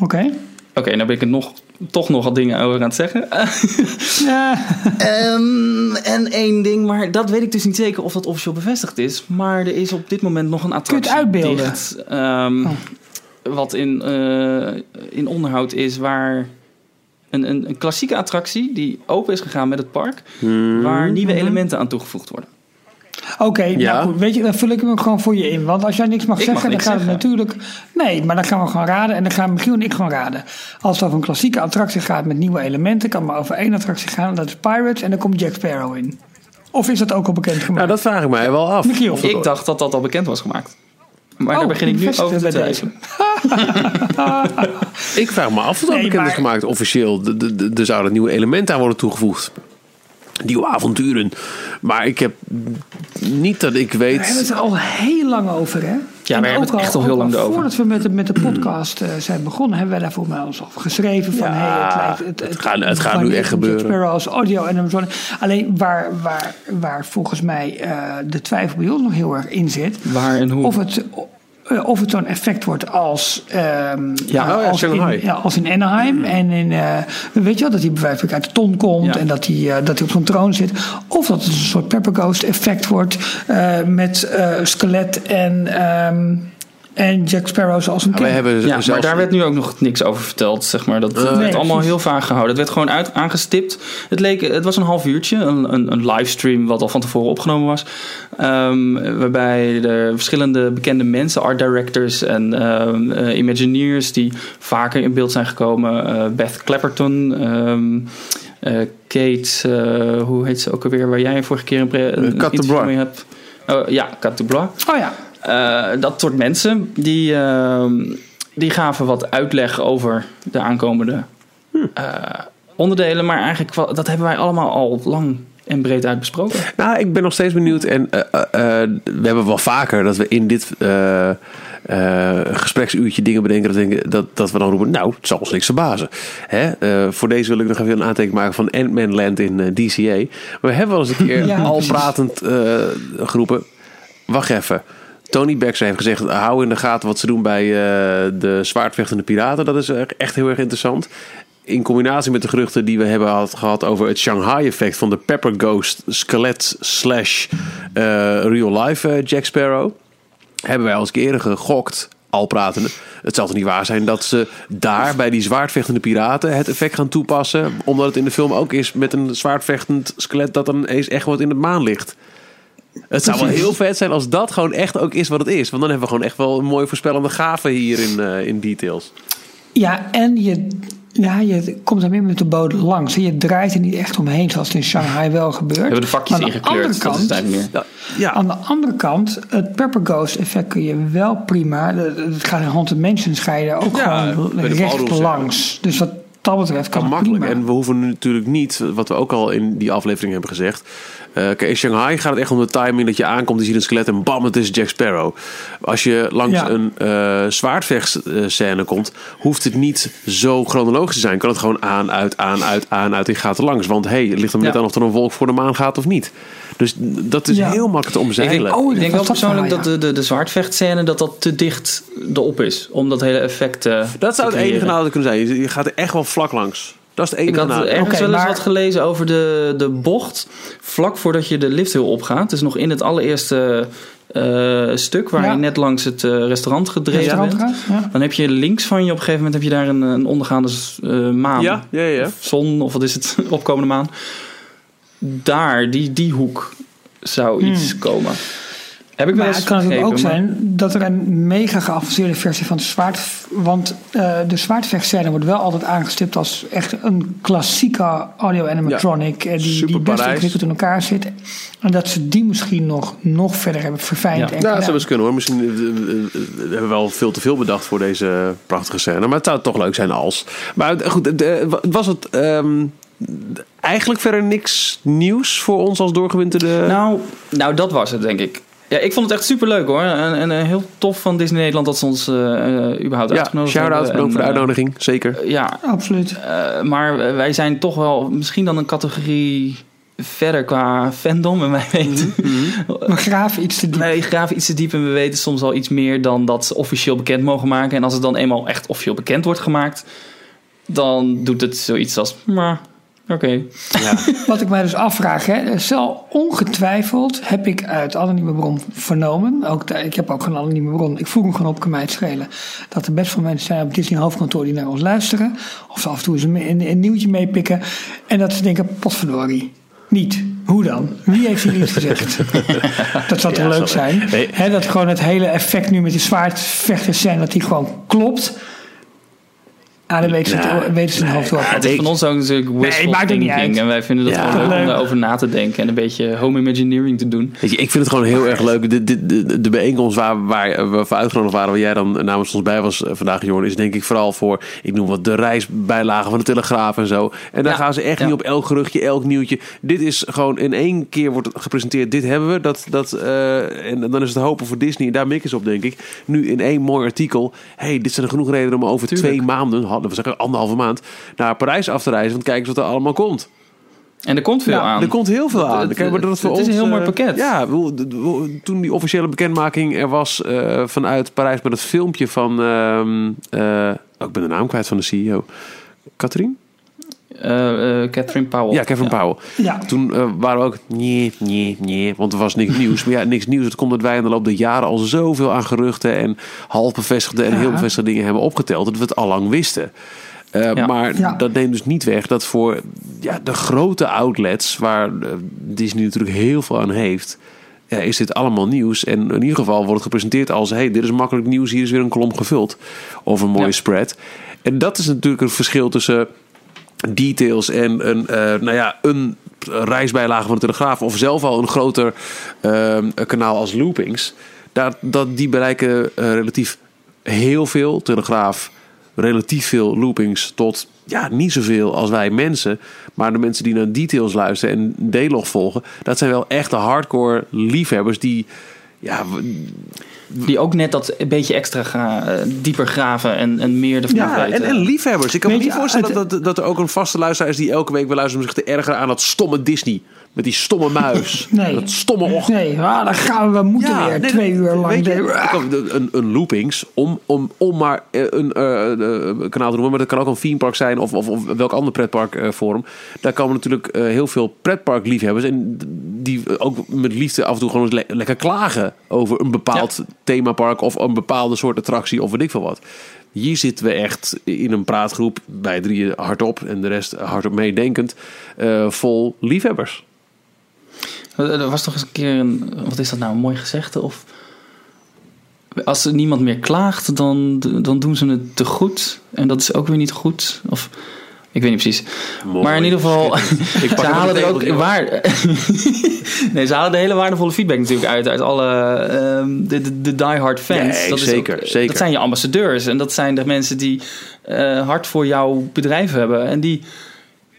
Speaker 3: Oké.
Speaker 4: Oké, nou ben ik er nog, toch nog wat dingen over aan het zeggen.
Speaker 3: Ja.
Speaker 4: Ehm, en één ding, maar dat weet ik dus niet zeker of dat officieel bevestigd is. Maar er is op dit moment nog een attractie
Speaker 3: uitbeelden?
Speaker 4: dicht. ehm,
Speaker 3: Oh.
Speaker 4: Wat in, eh, in onderhoud is waar... Een, een, een klassieke attractie die open is gegaan met het park. Waar nieuwe elementen aan toegevoegd worden.
Speaker 3: Oké,
Speaker 2: Ja.
Speaker 3: nou goed. Weet je, dan vul ik hem ook gewoon voor je in. Want als jij niks mag
Speaker 4: Ik
Speaker 3: zeggen,
Speaker 4: mag niks
Speaker 3: dan gaat het
Speaker 4: zeggen.
Speaker 3: natuurlijk... Nee, maar dan gaan we gewoon raden. En dan gaan Michiel en ik gewoon raden. Als het over een klassieke attractie gaat met nieuwe elementen... kan maar over één attractie gaan. Dat is Pirates. En dan komt Jack Sparrow in. Of is dat ook al bekend gemaakt?
Speaker 2: Nou, dat vraag ik mij wel af.
Speaker 3: Michiel.
Speaker 4: Ik dacht dat dat al bekend was gemaakt. Maar daar
Speaker 3: Oh,
Speaker 4: begin ik nu over te
Speaker 3: bij deze.
Speaker 4: twijfelen.
Speaker 2: Ik vraag me af of dat
Speaker 3: Nee,
Speaker 2: bekend is gemaakt officieel. De- de- de- Er zouden nieuwe elementen aan worden toegevoegd. Nieuwe avonturen. Maar ik heb niet dat ik
Speaker 3: We hebben
Speaker 2: weet...
Speaker 3: het er al heel lang over, hè?
Speaker 4: Ja, we hebben het echt al heel lang over.
Speaker 3: Voordat we met de, met de podcast eh, zijn begonnen, hebben wij daar voor mij ons over geschreven. Van,
Speaker 2: Ja,
Speaker 3: hey, het,
Speaker 2: gaat- het gaat nu echt gebeuren.
Speaker 3: Als audio en Amazon. Alleen waar, waar, waar volgens mij eh, de twijfel bij ons nog heel erg in zit.
Speaker 4: Waar en hoe.
Speaker 3: Of het, eh, of het zo'n effect wordt als, ehm,
Speaker 4: Ja,
Speaker 3: eh,
Speaker 2: oh ja,
Speaker 3: als, in, ja, als in Anaheim. En in, eh, weet je wel, dat hij bij wijze van uit de ton komt en dat hij, eh, dat hij op zo'n troon zit. Of dat het een soort Pepper Ghost effect wordt met skelet en, ehm, en Jack Sparrow zoals een kind.
Speaker 2: hebben
Speaker 4: Ja, maar daar werd nu ook nog niks over verteld, zeg maar. Dat,
Speaker 2: Nee,
Speaker 4: werd allemaal heel vaag gehouden. Het werd gewoon uit, aangestipt. Het, leek, het was een half uurtje, een, een, een livestream wat al van tevoren opgenomen was. Ehm, waarbij er verschillende bekende mensen, art directors en ehm, eh, imagineers... die vaker in beeld zijn gekomen. eh, Beth Clapperton, ehm, eh, Kate, eh, hoe heet ze ook alweer... waar jij vorige keer een, een
Speaker 2: Eh, de
Speaker 4: mee hebt. Oh, ja, Kat de Blois.
Speaker 3: Oh ja,
Speaker 4: Eh, dat soort mensen die, ehm, die gaven wat uitleg over de aankomende eh, onderdelen. Maar eigenlijk, dat hebben wij allemaal al lang en breed uitbesproken.
Speaker 2: Nou, ik ben nog steeds benieuwd. En eh, eh, eh, we hebben wel vaker dat we in dit eh, eh, gespreksuurtje dingen bedenken. Dat, dat, dat we dan roepen, nou, het zal ons niks verbazen. Hè? Eh, voor deze wil ik nog even een aantekening maken van Ant-Man Land in eh, DCA. Maar we hebben wel eens een keer
Speaker 3: Ja,
Speaker 2: al pratend eh, geroepen. Wacht even. Tony Baxter heeft gezegd, hou in de gaten wat ze doen bij eh, de zwaardvechtende piraten. Dat is echt heel erg interessant. In combinatie met de geruchten die we hebben had, gehad over het Shanghai-effect van de Pepper Ghost skelet slash eh, real life eh, Jack Sparrow. Hebben wij al eens eerder gegokt, al pratende. Het zal toch niet waar zijn dat ze daar bij die zwaardvechtende piraten het effect gaan toepassen. Omdat het in de film ook is met een zwaardvechtend skelet dat dan eens echt wat in het maanlicht. Het zou wel heel vet zijn als dat gewoon echt ook is wat het is. Want dan hebben we gewoon echt wel een mooie voorspellende gave hier in, eh, in details.
Speaker 3: ja en je, ja, je komt er meer met de bodem langs. Je draait er niet echt omheen zoals het in Shanghai wel gebeurt.
Speaker 4: We hebben de vakjes
Speaker 3: aan de
Speaker 4: ingekleurd,
Speaker 3: andere
Speaker 4: dat is.
Speaker 2: Ja, ja.
Speaker 3: Aan de andere kant, het Pepper Ghost effect kun je wel prima. Het gaat in Haunted Mansions ga je er ook
Speaker 2: Ja,
Speaker 3: gewoon recht langs. Dus wat dat betreft kan,
Speaker 2: kan
Speaker 3: het
Speaker 2: makkelijk.
Speaker 3: prima.
Speaker 2: En we hoeven natuurlijk niet, wat we ook al in die aflevering hebben gezegd. Eh, kijk, in Shanghai gaat het echt om de timing dat je aankomt, je ziet een skelet en bam, het is Jack Sparrow. Als je langs
Speaker 3: Ja.
Speaker 2: een eh zwaardvechtscène komt, hoeft het niet zo chronologisch te zijn. Kan het gewoon aan, uit, aan, uit, aan, uit en gaat er langs. Want hey, het ligt er net
Speaker 4: Ja.
Speaker 2: aan of er een wolk voor de maan gaat of niet. Dus dat is
Speaker 3: Ja.
Speaker 2: heel makkelijk te
Speaker 4: Ik
Speaker 2: omzeilen.
Speaker 4: denk,
Speaker 3: Oh,
Speaker 4: ik denk
Speaker 3: was
Speaker 4: wel persoonlijk dat de, de, de zwaardvechtscène dat dat te dicht erop is. Om dat hele effect eh,
Speaker 2: dat zou het enige nadeel kunnen zijn. Je- Je gaat er echt wel vlak langs. Dat is het
Speaker 4: Ik had ergens wel eens
Speaker 3: maar-
Speaker 4: wat gelezen over de, de bocht. Vlak voordat je de lifthill opgaat. Dus nog in het allereerste eh, stuk waar
Speaker 3: Ja.
Speaker 4: je net langs het eh, restaurant gedreven
Speaker 3: Restaurant
Speaker 4: bent.
Speaker 3: gaat, ja.
Speaker 4: Dan heb je links van je op een gegeven moment heb je daar een, een ondergaande eh, maan.
Speaker 2: Ja, ja, ja.
Speaker 4: Of zon, of wat is het, opkomende maan. Daar, die, die hoek zou iets komen. Heb ik wel eens
Speaker 3: het kan natuurlijk ook
Speaker 4: maar-
Speaker 3: zijn dat er een mega geavanceerde versie van de zwaard... Want eh, de zwaardvechtscène wordt wel altijd aangestipt als echt een klassieke audio-animatronic... eh, die, die best ingewikkeld in elkaar zit. En dat ze die misschien nog, nog verder hebben verfijnd.
Speaker 4: Ja.
Speaker 3: en
Speaker 2: Ja, dat zou best kunnen hoor. Misschien eh, hebben we wel veel te veel bedacht voor deze prachtige scène. Maar het zou toch leuk zijn als. Maar goed, was het ehm, eigenlijk verder niks nieuws voor ons als doorgewinterde...
Speaker 4: Nou, nou, dat was het, denk ik. Ja, ik vond het echt super leuk hoor. En, en eh, heel tof van Disney Nederland dat ze ons eh, eh, überhaupt
Speaker 2: ja,
Speaker 4: uitgenodigd
Speaker 2: shout-out,
Speaker 4: hebben.
Speaker 2: bedankt voor de uitnodiging. Zeker.
Speaker 4: ja,
Speaker 3: Absoluut.
Speaker 4: eh, maar wij zijn toch wel misschien dan een categorie verder qua fandom. En wij weten,
Speaker 3: We graven iets te diep.
Speaker 4: wij graven iets te diep en we weten soms al iets meer dan dat ze officieel bekend mogen maken. En als het dan eenmaal echt officieel bekend wordt gemaakt, dan doet het zoiets als, maar oké.
Speaker 2: Ja.
Speaker 3: Wat ik mij dus afvraag, hè, zal ongetwijfeld heb ik uit anonieme bron vernomen. Ook de- ik heb ook een anonieme bron. Ik voeg hem gewoon op, kan mij het schelen. Dat er best veel mensen zijn op Disney hoofdkantoor die naar ons luisteren. Of ze af en toe eens een, een, een nieuwtje meepikken. En dat ze denken, potverdorie. Niet. Hoe dan? Wie heeft hier iets gezegd? dat zou toch
Speaker 2: Ja,
Speaker 3: leuk zijn?
Speaker 2: Nee.
Speaker 3: Dat gewoon het hele effect nu met die zwaardvechters zijn, dat die gewoon klopt. Ah, dan weten ze, het,
Speaker 2: Nee,
Speaker 3: weten ze hun hoofd wel.
Speaker 4: Het is van ons ook natuurlijk wishful
Speaker 3: het niet
Speaker 4: thinking.
Speaker 3: uit.
Speaker 4: En wij vinden dat
Speaker 2: Ja.
Speaker 4: wel leuk om daarover na te denken. En een beetje home imagineering te doen.
Speaker 2: Weet je, ik vind het gewoon heel erg leuk. De, de, de, de bijeenkomst waar, waar we voor uitgenodigd waren, waar jij dan namens ons bij was eh, vandaag, Jorn, is denk ik vooral voor, ik noem wat de reisbijlagen van de Telegraaf en zo. En daar
Speaker 4: Ja,
Speaker 2: gaan ze echt
Speaker 4: ja.
Speaker 2: niet op elk geruchtje, elk nieuwtje. Dit is gewoon in één keer wordt het gepresenteerd. Dit hebben we. Dat, dat, eh, en dan is het hopen voor Disney. En daar mikken ze op, denk ik. Nu in één mooi artikel. hey, dit zijn er genoeg redenen om over
Speaker 4: Tuurlijk.
Speaker 2: twee maanden, hadden we zeggen anderhalve maand, naar Parijs af te reizen. Want kijk eens wat er allemaal komt.
Speaker 4: En er komt veel
Speaker 3: Ja,
Speaker 4: aan.
Speaker 2: Er komt heel veel aan.
Speaker 4: Het-
Speaker 2: Kijk, maar dat voor
Speaker 4: het is een heel mooi
Speaker 2: eh,
Speaker 4: pakket.
Speaker 2: Ja, toen die officiële bekendmaking er was eh, vanuit Parijs met het filmpje van... ehm, eh, oh, ik ben de naam kwijt van de CEO. Katrien?
Speaker 4: Eh, eh, Catherine Powell.
Speaker 2: Ja, Kevin Powell.
Speaker 3: Ja.
Speaker 2: Toen eh, waren we ook nee, nee, nee, want er was niks nieuws. Maar ja, niks nieuws. Het komt dat wij in de loop der jaren al zoveel aan geruchten en half bevestigde en
Speaker 3: Ja.
Speaker 2: heel bevestigde dingen hebben opgeteld dat we het al lang wisten. Eh,
Speaker 4: Ja.
Speaker 2: Maar
Speaker 3: Ja.
Speaker 2: dat neemt dus niet weg dat voor ja, de grote outlets, waar Disney natuurlijk heel veel aan heeft, ja, is dit allemaal nieuws. En in ieder geval wordt het gepresenteerd als: hey, dit is makkelijk nieuws, hier is weer een kolom gevuld. Of een mooie
Speaker 4: Ja.
Speaker 2: spread. En dat is natuurlijk een verschil tussen details en een, eh, nou ja, een reisbijlage van de Telegraaf of zelf al een groter ehm, kanaal als Loopings. Dat, dat die bereiken eh, relatief heel veel. Telegraaf relatief veel loopings tot ja, niet zoveel als wij mensen. Maar de mensen die naar details luisteren en D-log volgen, dat zijn wel echte hardcore liefhebbers die ja,
Speaker 4: Die ook net dat een beetje extra gra- eh, dieper graven en, en meer ervan
Speaker 2: Ja,
Speaker 4: weten.
Speaker 2: en, en liefhebbers. Ik kan me niet
Speaker 3: je,
Speaker 2: voorstellen dat, dat, dat er ook een vaste luisteraar is die elke week wil luisteren om zich te ergeren aan dat stomme Disney. Met die stomme muis.
Speaker 3: Nee.
Speaker 2: Dat stomme ochtend.
Speaker 3: Nee, ah, dan gaan we, we moeten weer
Speaker 2: nee,
Speaker 3: twee uur lang.
Speaker 2: je, een, een loopings, om, om, om maar eh, een eh, kanaal te noemen, maar dat kan ook een theme park zijn of, of, of welk ander pretpark eh, vorm. Daar komen natuurlijk heel veel pretpark liefhebbers en die ook met liefde af en toe gewoon le- lekker klagen over een bepaald themapark of een bepaalde soort attractie of weet ik veel wat. Hier zitten we echt in een praatgroep bij drieën hardop en de rest hardop meedenkend, vol liefhebbers.
Speaker 4: Er was toch eens een keer een, wat is dat nou, een mooi gezegde? Of als er niemand meer klaagt, dan, dan doen ze het te goed. En dat is ook weer niet goed. Of Ik weet niet precies.
Speaker 2: Mooi.
Speaker 4: Maar in ieder geval,
Speaker 2: Ik pak
Speaker 4: ze halen er ook waar. nee, ze halen de hele waardevolle feedback natuurlijk uit. Uit alle ehm, de, de, de diehard fans.
Speaker 2: Nee,
Speaker 4: dat is
Speaker 2: zeker,
Speaker 4: ook-
Speaker 2: zeker.
Speaker 4: Dat zijn je ambassadeurs. En dat zijn de mensen die eh, hard voor jouw bedrijf hebben. En die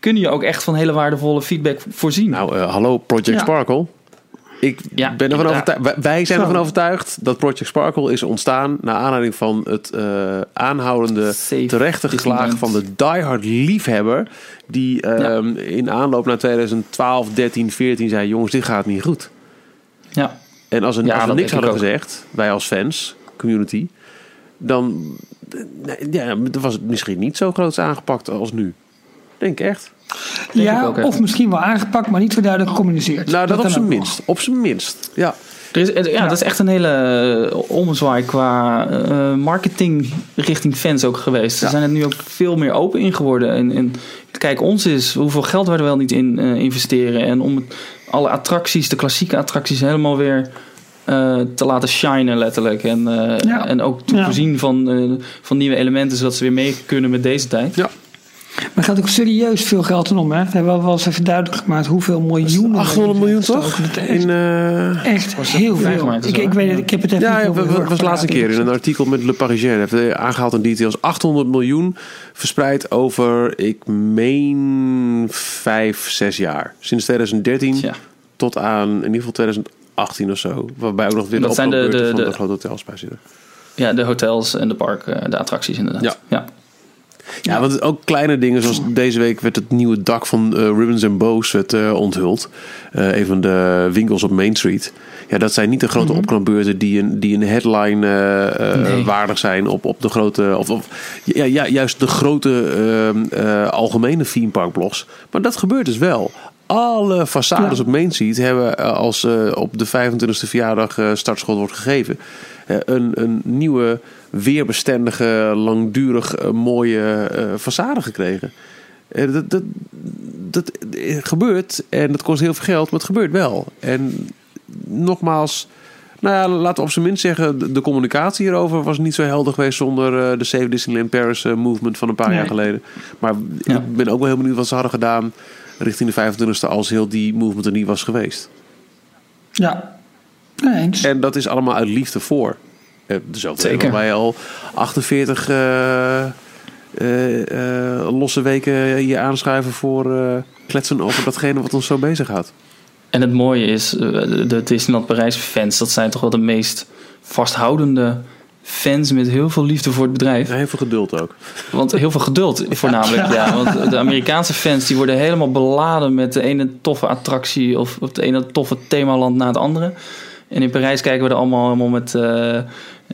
Speaker 4: kunnen je ook echt van hele waardevolle feedback voorzien.
Speaker 2: Nou, eh, hallo Project
Speaker 3: Ja.
Speaker 2: Sparkle. Ik
Speaker 4: Ja,
Speaker 2: ben ervan overtuigd. Wij, zijn ervan overtuigd dat Project Sparkle is ontstaan naar aanleiding van het eh, aanhoudende terechte
Speaker 4: Disneyland.
Speaker 2: van de diehard liefhebber. Die ehm, in aanloop naar 2012, 13, 14 zei: Jongens, dit gaat niet goed.
Speaker 4: ja.
Speaker 2: En als, we-
Speaker 4: Ja,
Speaker 2: als we niks hadden gezegd, wij als fans, community, dan nee, ja, dan was het misschien niet zo groot aangepakt als nu. Denk ik echt.
Speaker 4: Denk
Speaker 3: ja,
Speaker 4: ook,
Speaker 3: of misschien wel aangepakt, maar niet zo duidelijk gecommuniceerd.
Speaker 2: Nou, dat, op zijn minst. Op zijn minst. Ja.
Speaker 4: Er is, ja, dat is echt een hele eh, ommezwaai qua eh, marketing richting fans ook geweest. Ze
Speaker 2: Ja.
Speaker 4: zijn er nu ook veel meer open in geworden. En, en kijk, ons is hoeveel geld we er wel niet in eh, investeren. En om alle attracties, de klassieke attracties, helemaal weer eh, te laten shinen letterlijk. En, eh,
Speaker 3: Ja.
Speaker 4: en ook te
Speaker 3: Ja.
Speaker 4: voorzien van, eh, van nieuwe elementen, zodat ze weer mee kunnen met deze tijd.
Speaker 2: ja.
Speaker 3: Maar er gaat ook serieus veel geld in om. Hè? Dat hebben we wel eens even duidelijk gemaakt hoeveel miljoenen.
Speaker 2: 800 miljoen toch? In, eh,
Speaker 3: echt heel veel. Ik, ik
Speaker 4: hè?
Speaker 3: weet het, ik heb het even
Speaker 2: ja, ja, was, de laatste keer in een artikel met Le Parisien. Heeft hij aangehaald in details. 800 miljoen verspreid over, ik meen, 5, 6 jaar. Sinds 2013
Speaker 4: Ja.
Speaker 2: tot aan in ieder geval 2018 of zo. Waarbij ook nog weer de
Speaker 4: Dat zijn de- de-
Speaker 2: van de,
Speaker 4: de-
Speaker 2: grote hotels bij zitten.
Speaker 4: Ja, de hotels en de parken, de attracties inderdaad.
Speaker 2: Ja.
Speaker 4: ja.
Speaker 2: Ja, want ook kleine dingen zoals deze week werd het nieuwe dak van eh, Ribbons and Bows werd, eh, onthuld. Eh, een van de winkels op Main Street. Ja, dat zijn niet de grote opknapbeurten die een, die een headline
Speaker 4: Nee.
Speaker 2: waardig zijn op, op de grote. Of, of ja, ja, juist de grote ehm, eh, algemene theme park blogs. Maar dat gebeurt dus wel. Alle façades
Speaker 3: Ja.
Speaker 2: op Main Street hebben als op de 25e verjaardag startschot wordt gegeven. een, een nieuwe, weerbestendige, langdurig eh, mooie eh façade gekregen. Eh, dat, dat, dat gebeurt en dat kost heel veel geld, maar het gebeurt wel. En nogmaals, nou ja, laten we op zijn minst zeggen, de, communicatie hierover was niet zo helder geweest zonder de Save Disneyland Paris movement van een paar
Speaker 3: Nee.
Speaker 2: jaar geleden. Maar
Speaker 4: Ja.
Speaker 2: ik ben ook wel heel benieuwd wat ze hadden gedaan richting de 25e als heel die movement er niet was geweest.
Speaker 3: Ja, nee, eens.
Speaker 2: En dat is allemaal uit liefde voor. Eh, Dezelfde
Speaker 4: Zeker.
Speaker 2: Wij al 48 eh, eh, eh, losse weken hier aanschuiven voor eh, kletsen over datgene wat ons zo bezighoudt.
Speaker 4: En het mooie is, de Disneyland Parijs fans, dat zijn toch wel de meest vasthoudende fans met heel veel liefde voor het bedrijf.
Speaker 2: Heel veel geduld ook.
Speaker 4: Want heel veel geduld voornamelijk, ja. Want de Amerikaanse fans die worden helemaal beladen met de ene toffe attractie of het ene toffe themaland na het andere. En in Parijs kijken we er allemaal helemaal met eh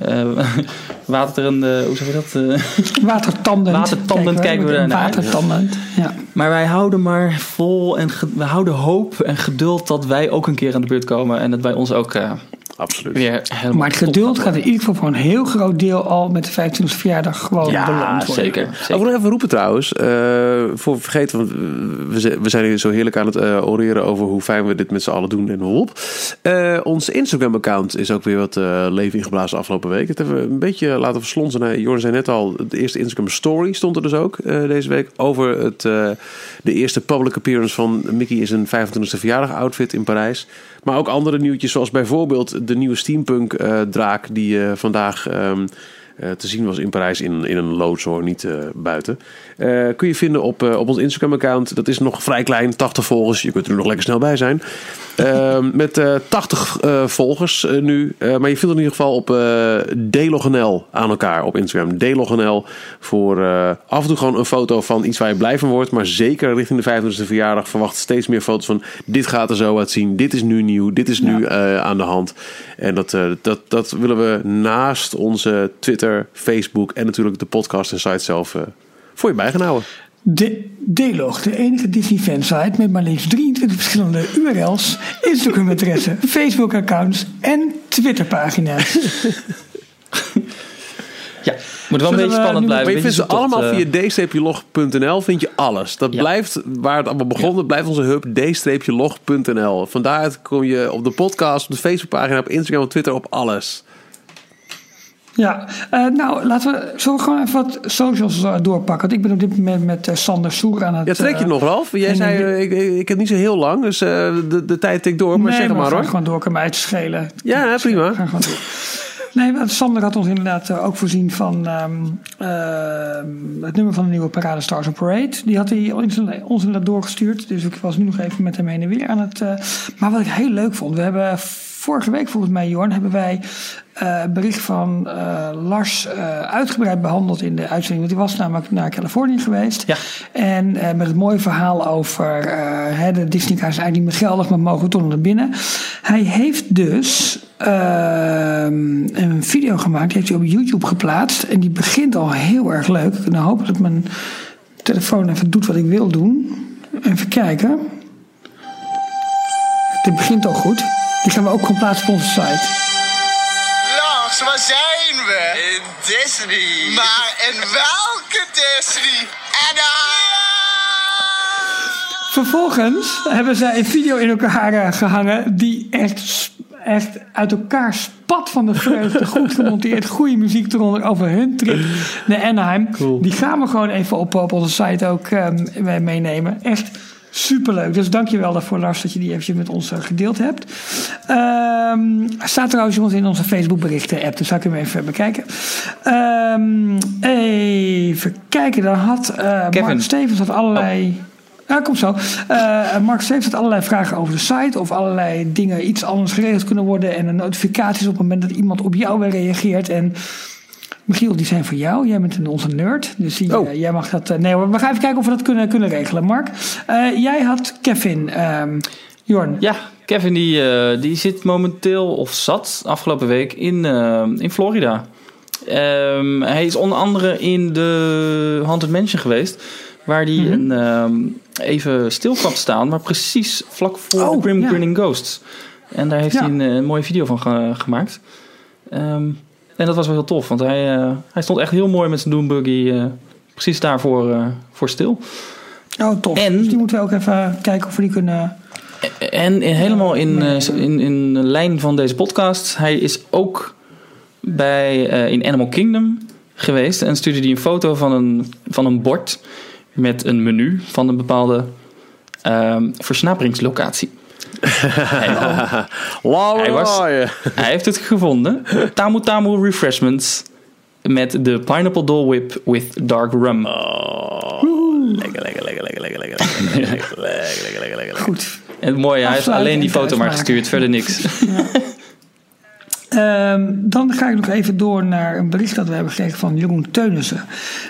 Speaker 4: eh, waterende, hoe zeg je dat? Eh,
Speaker 3: Watertandend.
Speaker 4: Watertandend kijken we
Speaker 3: een
Speaker 4: ernaar.
Speaker 3: Watertandend, ja.
Speaker 4: Maar wij houden maar vol en we houden hoop en geduld dat wij ook een keer aan de beurt komen en dat bij ons ook
Speaker 2: Absoluut.
Speaker 4: weer helemaal
Speaker 3: Maar het geduld
Speaker 4: gaat
Speaker 3: in ieder geval voor een heel groot deel al met de 25e verjaardag gewoon
Speaker 4: Ja,
Speaker 3: beland worden.
Speaker 4: zeker.
Speaker 2: Ik
Speaker 4: zeker.
Speaker 2: wil nog even roepen trouwens, eh, voor we vergeten, want we zijn- hier zo heerlijk aan het eh, oreren over hoe fijn we dit met z'n allen doen en hop. Eh ons Instagram-account is ook weer wat eh, leven ingeblazen afgelopen week. Het hebben we een beetje laten verslonzen. Nou, Jorn zei net al, de eerste Instagram-story stond er dus ook eh, deze week over het, eh, de eerste public appearance van Mickey in zijn 25e verjaardag outfit in Parijs. Maar ook andere nieuwtjes, zoals bijvoorbeeld de nieuwe steampunk-draak die eh, vandaag ehm, eh, te zien was in Parijs in, in een loods hoor, niet eh, buiten. Eh, kun je vinden op, eh, op ons Instagram-account. Dat is nog vrij klein, 80 volgers. Je kunt er nog lekker snel bij zijn. Ehm, met eh 80 eh, volgers eh, nu. Eh, maar je vindt in ieder geval op eh DLogNL aan elkaar op Instagram. DLogNL voor eh, af en toe gewoon een foto van iets waar je blij van wordt. Maar zeker richting de 25e verjaardag verwacht steeds meer foto's van dit gaat er zo uitzien. Dit is nu nieuw. Dit is nu eh, aan de hand. En dat, eh, dat, dat willen we naast onze Twitter, Facebook en natuurlijk de podcast en site zelf eh, voor je bij gaan houden.
Speaker 3: De D-Log, de enige Disney fansite met maar liefst 23 verschillende URL's, Instagram-adressen, Facebook-accounts en Twitter-pagina's.
Speaker 4: Ja, moet wel een beetje spannend blijven.
Speaker 2: Maar je vindt ze allemaal
Speaker 4: eh,
Speaker 2: via d-log.nl vind je alles. Dat
Speaker 4: Ja.
Speaker 2: blijft waar het allemaal begon. Dat blijft onze hub d-log.nl. Vandaar kom je op de podcast, op de Facebookpagina, op Instagram, op Twitter, op alles.
Speaker 3: Ja, eh, nou laten we zo gewoon even wat socials eh, doorpakken. Want ik ben op dit moment met eh, Sander Soer aan het...
Speaker 2: Ja, trek je nog, Ralf? Jij zei, ik, ik, heb niet zo heel lang, dus de, de tijd tikt door. Maar
Speaker 3: nee,
Speaker 2: zeg het maar
Speaker 3: gaan
Speaker 2: hoor.
Speaker 3: gewoon door, kan mij uit schelen.
Speaker 2: Ja, prima.
Speaker 3: We gaan gewoon door. Nee, maar Sander had ons inderdaad ook voorzien van ehm, ehm, het nummer van de nieuwe Parade Stars on Parade. Die had hij ons, inderdaad doorgestuurd. Dus ik was nu nog even met hem heen en weer aan het... maar wat ik heel leuk vond, we hebben vorige week volgens mij, Jorn, hebben wij een bericht van eh, Lars eh, uitgebreid behandeld in de uitzending. Want die was namelijk naar Californië geweest.
Speaker 4: Ja.
Speaker 3: En met het mooie verhaal over hè, de Disney-kaart is eigenlijk niet meer geldig, maar mogen toch naar binnen. Hij heeft dus een video gemaakt, die heeft hij op YouTube geplaatst. En die begint al heel erg leuk. Ik nou hoop dat mijn telefoon even doet wat ik wil doen. Even kijken. Dit begint al goed. Die gaan we ook gewoon plaatsen op onze site.
Speaker 5: Lars, waar zijn we? In Disney. Maar in welke Disney? En
Speaker 3: Vervolgens hebben zij een video in elkaar eh, gehangen die echt, echt uit elkaar spat van de vreugde. Goed gemonteerd, goede muziek eronder over hun trip naar Anaheim. Die gaan we gewoon even op, op onze site ook ehm, meenemen. Echt superleuk. Dus dankjewel daarvoor Lars dat je die eventjes met ons eh, gedeeld hebt. Ehm staat trouwens jongens in onze Facebook berichten app. Dus zou ik hem even bekijken. Ehm, even kijken. Dan had
Speaker 4: Kevin.
Speaker 3: Mark Stevens had allerlei... Ja, komt zo. Eh, Mark Stevens had allerlei vragen over de site. Of allerlei dingen iets anders geregeld kunnen worden. En een notificaties op het moment dat iemand op jou weer reageert. En Michiel, die zijn voor jou. Jij bent een- onze nerd. Dus die,
Speaker 2: Oh.
Speaker 3: eh, jij mag dat... eh, nee hoor, we gaan even kijken of we dat kunnen, kunnen regelen. Mark, eh, jij had Kevin. ehm Jorn.
Speaker 4: Ja, Kevin die, die zit momenteel, of zat afgelopen week, in, in Florida. Ehm, hij is onder andere in de Haunted Mansion geweest. Waar hij
Speaker 3: Mhm.
Speaker 4: een, ehm, even stil kwam staan, maar precies vlak voor
Speaker 3: Oh,
Speaker 4: de Grim
Speaker 3: ja.
Speaker 4: Grinning Ghosts. En daar heeft
Speaker 3: Ja.
Speaker 4: hij een, mooie video van ge- gemaakt. Ehm, en dat was wel heel tof, want hij, eh, hij stond echt heel mooi met zijn Doombuggy eh, precies daarvoor eh, voor stil.
Speaker 3: Oh, tof.
Speaker 4: En-
Speaker 3: Dus die moeten we ook even kijken of we die kunnen...
Speaker 4: En helemaal in, in, in de lijn van deze podcast, hij is ook bij, in Animal Kingdom geweest en stuurde hij een foto van een, van een bord met een menu van een bepaalde ehm, versnaperingslocatie.
Speaker 2: Lauwe
Speaker 4: Hij was- hij heeft het gevonden. Tamu Tamu Refreshments met de Pineapple Dole Whip with Dark Rum.
Speaker 2: Lekker, lekker, lekker, lekker, lekker, lekker, lekker, lekker, lekker, lekker, lekker, lekker.
Speaker 3: Goed.
Speaker 4: En het mooie, hij heeft alleen die foto maar gestuurd, verder niks.
Speaker 3: Ehm, dan ga ik nog even door naar een bericht dat we hebben gekregen van Jeroen Teunissen.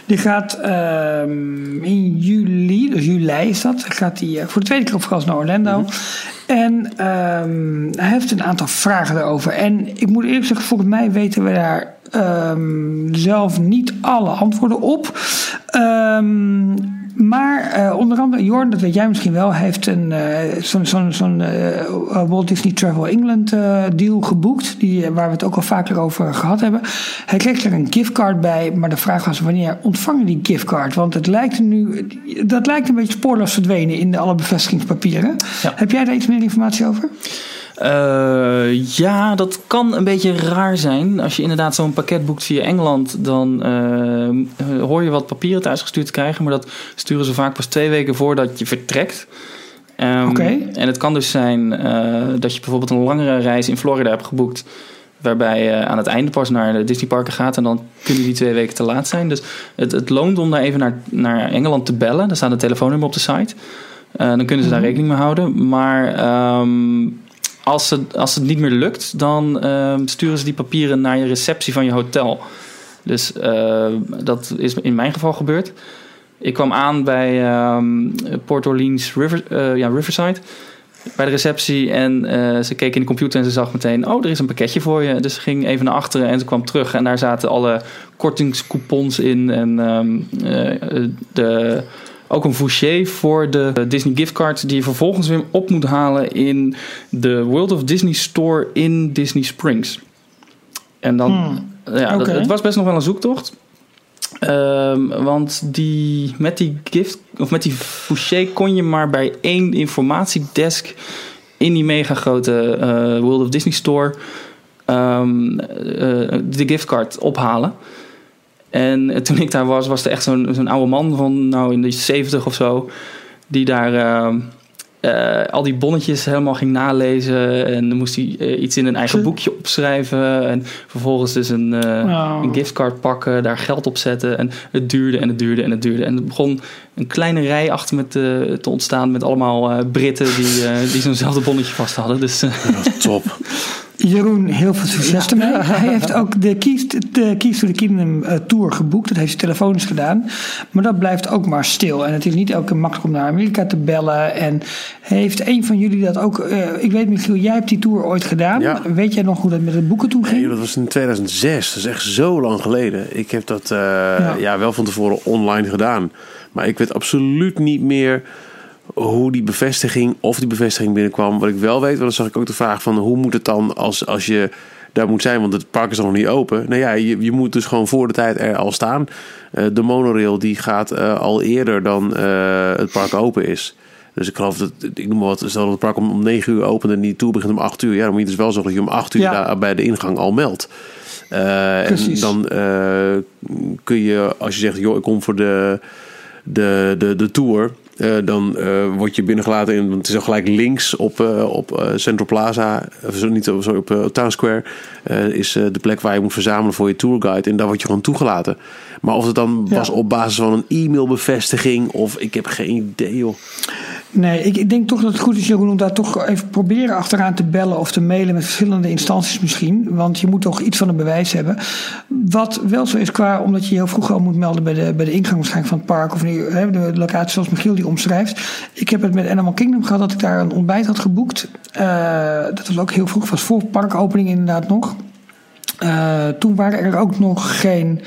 Speaker 3: Die gaat ehm, in juli, dus juli is dat, gaat hij eh, voor de tweede keer op vakantie naar Orlando. En ehm, hij heeft een aantal vragen daarover. En ik moet eerlijk zeggen, volgens mij weten we daar ehm, zelf niet alle antwoorden op. Ehm, maar eh, onder andere, Jorn, dat weet jij misschien wel, heeft een, eh, zo'n zo'n zo'n, eh, Walt Disney Travel England deal geboekt. Die, waar we het ook al vaker over gehad hebben. Hij kreeg er een giftcard bij, maar de vraag was wanneer ontvangen die giftcard? Want het lijkt nu, dat lijkt een beetje spoorloos verdwenen in de alle bevestigingspapieren.
Speaker 4: Ja.
Speaker 3: Heb jij daar iets meer informatie over?
Speaker 4: Eh, ja, dat kan een beetje raar zijn. Als je inderdaad zo'n pakket boekt via Engeland, dan eh, hoor je wat papieren thuisgestuurd te krijgen. Maar dat sturen ze vaak pas twee weken voordat je vertrekt.
Speaker 3: Oké.
Speaker 4: En het kan dus zijn eh, dat je bijvoorbeeld een langere reis in Florida hebt geboekt. Waarbij je aan het einde pas naar de Disneyparken gaat. En dan kunnen die twee weken te laat zijn. Dus het, het loont om daar even naar, naar Engeland te bellen. Daar staat een telefoonnummer op de site. Dan kunnen ze daar rekening mee houden. Maar ehm, als, het, als het niet meer lukt, dan ehm, sturen ze die papieren naar je receptie van je hotel. Dus eh, dat is in mijn geval gebeurd. Ik kwam aan bij ehm, Port Orleans River, eh, ja, Riverside. Bij de receptie en eh, ze keek in de computer en ze zag meteen... oh, er is een pakketje voor je. Dus ze ging even naar achteren en ze kwam terug. En daar zaten alle kortingscoupons in. En ehm, eh, de, ook een voucher voor de Disney giftcard... die je vervolgens weer op moet halen in de World of Disney Store in Disney Springs. En dan... Ja, dat, het was best nog wel een zoektocht. Ehm, want die, met die gift of met die fouché kon je maar bij één informatiedesk in die mega grote eh, World of Disney Store ehm, eh, de giftcard ophalen. En eh, toen ik daar was, was er echt zo'n zo'n oude man van nou in de 70 of zo. Die daar ehm, eh, al die bonnetjes helemaal ging nalezen. En dan moest hij eh, iets in een eigen boekje opschrijven. En vervolgens dus een, eh,
Speaker 3: Oh.
Speaker 4: een giftcard pakken, daar geld op zetten. En het duurde en het duurde en het duurde. En het begon een kleine rij achter me te, te ontstaan met allemaal eh, Britten die, eh, die zo'nzelfde bonnetje vast hadden. Dus eh,
Speaker 2: Top.
Speaker 3: Jeroen, heel veel succes ermee. Hij heeft ook de Keys, de Keys to the Kingdom eh, Tour geboekt. Dat heeft hij telefonisch gedaan. Maar dat blijft ook maar stil. En het is niet elke keer makkelijk om naar Amerika te bellen. En heeft een van jullie dat ook... eh, ik weet Michiel, jij hebt die tour ooit gedaan.
Speaker 2: Ja.
Speaker 3: Weet jij nog hoe dat met het boeken toen ging?
Speaker 2: Nee, dat was in 2006. Dat is echt zo lang geleden. Ik heb dat eh, ja. wel van tevoren online gedaan. Maar ik weet absoluut niet meer hoe die bevestiging, of die bevestiging binnenkwam. Wat ik wel weet, want dan zag ik ook de vraag van hoe moet het dan als, als je daar moet zijn, want het park is nog niet open. Nou ja, je, je moet dus gewoon voor de tijd er al staan. Eh, de monorail die gaat eh, al eerder dan eh, het park open is. Dus ik geloof dat, ik noem maar wat, stel dat het park om, om 9 uur opent en die tour begint om 8 uur. Ja, dan moet je dus wel zorgen dat je om 8 uur
Speaker 3: Ja.
Speaker 2: daar bij de ingang al meldt. En dan kun je, als je zegt, joh, ik kom voor de, de, de, de tour. Eh, dan eh, word je binnengelaten in, want het is al gelijk links op, eh, op Central Plaza, of zo, niet op, sorry, op Town Square, is de plek waar je moet verzamelen voor je tourguide. En daar word je gewoon toegelaten. Maar of het dan
Speaker 3: Ja.
Speaker 2: was op basis van een e-mailbevestiging of ik heb geen idee, joh.
Speaker 3: Nee, ik, denk toch dat het goed is, Jeroen, om daar toch even proberen achteraan te bellen of te mailen met verschillende instanties misschien. Want je moet toch iets van een bewijs hebben. Wat wel zo is qua, omdat je heel vroeg al moet melden bij de, bij de ingang waarschijnlijk van het park. Of de locatie zoals Michiel die omschrijft. Ik heb het met Animal Kingdom gehad dat ik daar een ontbijt had geboekt. Eh, dat was ook heel vroeg, was voor parkopening inderdaad nog. Eh, toen waren er ook nog geen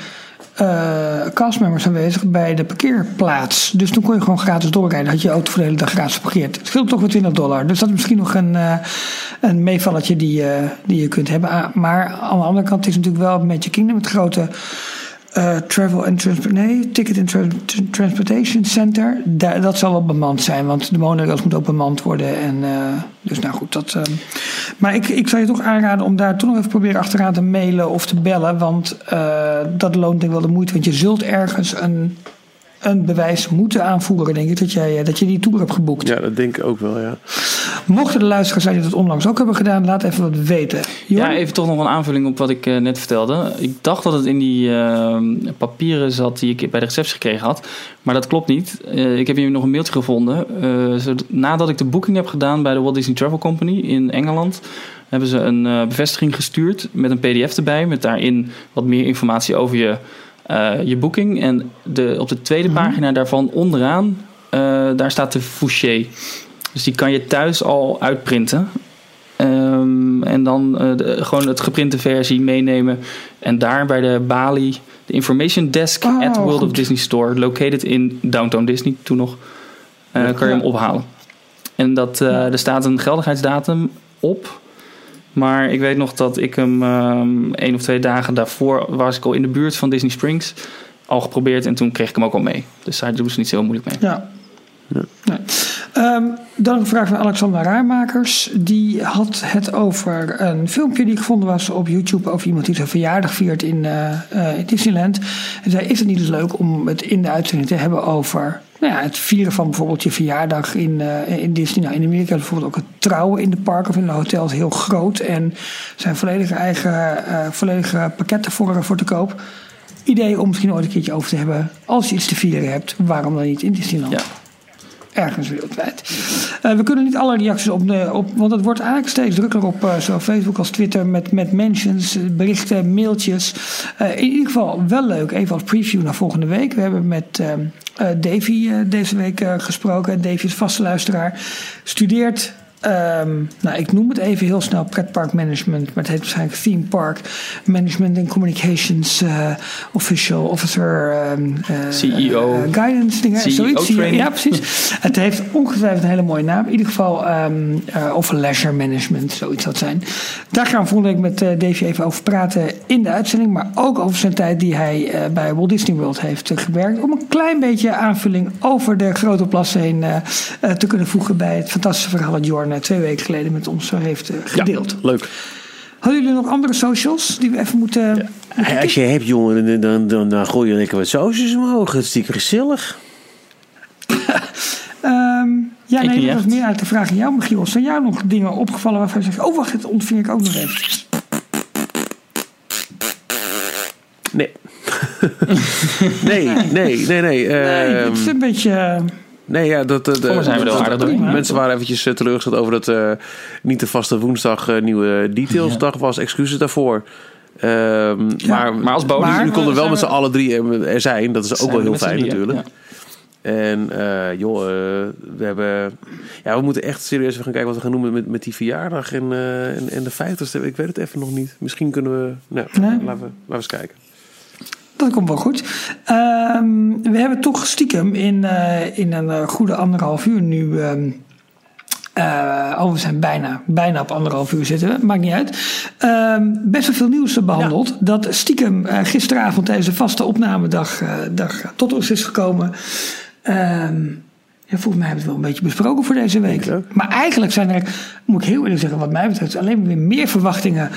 Speaker 3: eh castmembers aanwezig bij de parkeerplaats. Dus toen kon je gewoon gratis doorrijden. Had je je auto voor de hele dag gratis geparkeerd. Het scheelt toch wel 20 dollar. Dus dat is misschien nog een, eh, een meevalletje die, je die je kunt hebben. Ah, maar aan de andere kant is het natuurlijk wel Magic Kingdom het grote eh, travel and transport, nee, ticket and Tra- Tra- transportation center. Dat zal wel bemand zijn, want de monorails moeten ook bemand worden. En, eh, dus nou goed, dat. eh, maar ik, ik zou je toch aanraden om daar toch nog even proberen achteraan te mailen of te bellen, want eh, dat loont denk ik wel de moeite, want je zult ergens een, een bewijs moeten aanvoeren, denk ik, dat, jij, eh, dat je die tour hebt geboekt.
Speaker 2: Ja, dat denk ik ook wel, ja.
Speaker 3: Mochten de luisteraars zijn die dat onlangs ook hebben gedaan, laat even wat weten.
Speaker 4: Ja, even toch nog een aanvulling op wat ik eh, net vertelde. Ik dacht dat het in die eh, papieren zat die ik bij de receptie gekregen had. Maar dat klopt niet. Eh, ik heb hier nog een mailtje gevonden. Eh, nadat ik de boeking heb gedaan bij de Walt Disney Travel Company in Engeland... hebben ze een eh, bevestiging gestuurd met een pdf erbij... met daarin wat meer informatie over je, eh, je boeking. En de, op de tweede pagina daarvan onderaan, eh, daar staat de Fouché. Dus die kan je thuis al uitprinten. Ehm, en dan eh, de- gewoon het geprinte versie meenemen. En daar bij de balie, de information desk
Speaker 3: Oh,
Speaker 4: at World of. Disney Store, located in Downtown Disney, toen nog, kan je hem ophalen. En dat, er staat een geldigheidsdatum op. Maar ik weet nog dat ik hem ehm één of twee dagen daarvoor was ik al in de buurt van Disney Springs. Al geprobeerd en toen kreeg ik hem ook al mee. Dus daar doen ze niet zo heel moeilijk mee.
Speaker 3: Ja. Nee. Ehm, dan een vraag van Alexander Raarmakers. Die had het over een filmpje die gevonden was op YouTube over iemand die zijn verjaardag viert in, eh, eh, in Disneyland. En zei: Is het niet leuk om het in de uitzending te hebben over nou ja, het vieren van bijvoorbeeld je verjaardag in, eh, in Disney? Nou, in Amerika bijvoorbeeld ook het trouwen in de parken of in de hotels heel groot. En zijn volledige eigen volledige pakketten voor, voor te koop. Idee om misschien ooit een keertje over te hebben. Als je iets te vieren hebt, waarom dan niet in Disneyland?
Speaker 4: Ja.
Speaker 3: Ergens wereldwijd. Eh, we kunnen niet alle reacties op, de, op want het wordt eigenlijk steeds drukker op zowel Facebook als Twitter met, met mentions, eh, berichten, mailtjes. In ieder geval wel leuk, even als preview naar volgende week. We hebben met eh, eh, Davy deze week gesproken. Davy is vaste luisteraar. Studeert Ehm, nou, ik noem het even heel snel pretparkmanagement, maar het heet waarschijnlijk theme park management and communications eh, official officer ehm, eh,
Speaker 4: CEO.
Speaker 3: eh, guidance dingen,
Speaker 4: CEO
Speaker 3: zoiets.
Speaker 4: training.
Speaker 3: Ja, precies. het heeft ongetwijfeld een hele mooie naam. In ieder geval eh, of leisure management, zoiets dat zijn. Daar gaan we volgende week met Davy even over praten in de uitzending, maar ook over zijn tijd die hij bij Walt Disney World heeft gewerkt, om een klein beetje aanvulling over de grote plas heen te kunnen voegen bij het fantastische verhaal dat Jorn eh, twee weken geleden met ons zo heeft eh, gedeeld.
Speaker 2: Leuk.
Speaker 3: Hadden jullie nog andere socials die we even moeten...
Speaker 2: Hey, als je hebt, jongen, dan, dan, dan, dan gooi je lekker wat sausjes omhoog. Het is gezellig.
Speaker 3: Ehm, ja,
Speaker 4: Ik
Speaker 3: nee, dat was meer uit de vraag aan jou, Michiel. Zijn jou nog dingen opgevallen waarvan je zegt... Oh, wacht, dat ontving ik ook nog even.
Speaker 2: Nee. nee, nee, nee, nee.
Speaker 3: Nee,
Speaker 2: Ehm,
Speaker 3: het is een beetje... eh,
Speaker 2: nee, ja, dat,
Speaker 4: mij zijn we wel
Speaker 2: dat-
Speaker 4: aardig.
Speaker 2: Mensen waren eventjes eh, teleurgesteld over dat eh, niet de vaste woensdag eh, nieuwe detailsdag was. Excuses daarvoor. Ehm, maar,
Speaker 4: Maar als bonus...
Speaker 3: Maar-
Speaker 2: jullie konden wel
Speaker 3: zijn
Speaker 2: met z'n
Speaker 3: we-
Speaker 2: allen drie er, zijn. Dat is ook wel
Speaker 4: we
Speaker 2: heel fijn
Speaker 4: drieën,
Speaker 2: natuurlijk.
Speaker 4: ja.
Speaker 2: En eh, joh, eh, we hebben. Ja, we moeten echt serieus even gaan kijken wat we gaan doen met, met die verjaardag en, eh, en, en de vijftigste. Ik weet het even nog niet. Misschien kunnen we. Nou,
Speaker 3: Nee.
Speaker 2: laten, we laten we eens kijken.
Speaker 3: Dat komt wel goed. Ehm, we hebben toch stiekem in, eh, in een eh, goede anderhalf uur nu. ehm, eh, oh, we zijn bijna, bijna op anderhalf uur zitten we. Maakt niet uit. Ehm, best wel veel nieuws behandeld. Dat stiekem gisteravond tijdens de vaste opnamedag dag tot ons is gekomen. Ja, volgens mij hebben we het wel een beetje besproken voor deze week. Maar eigenlijk zijn er, moet ik heel eerlijk zeggen, wat mij betreft, alleen weer meer verwachtingen.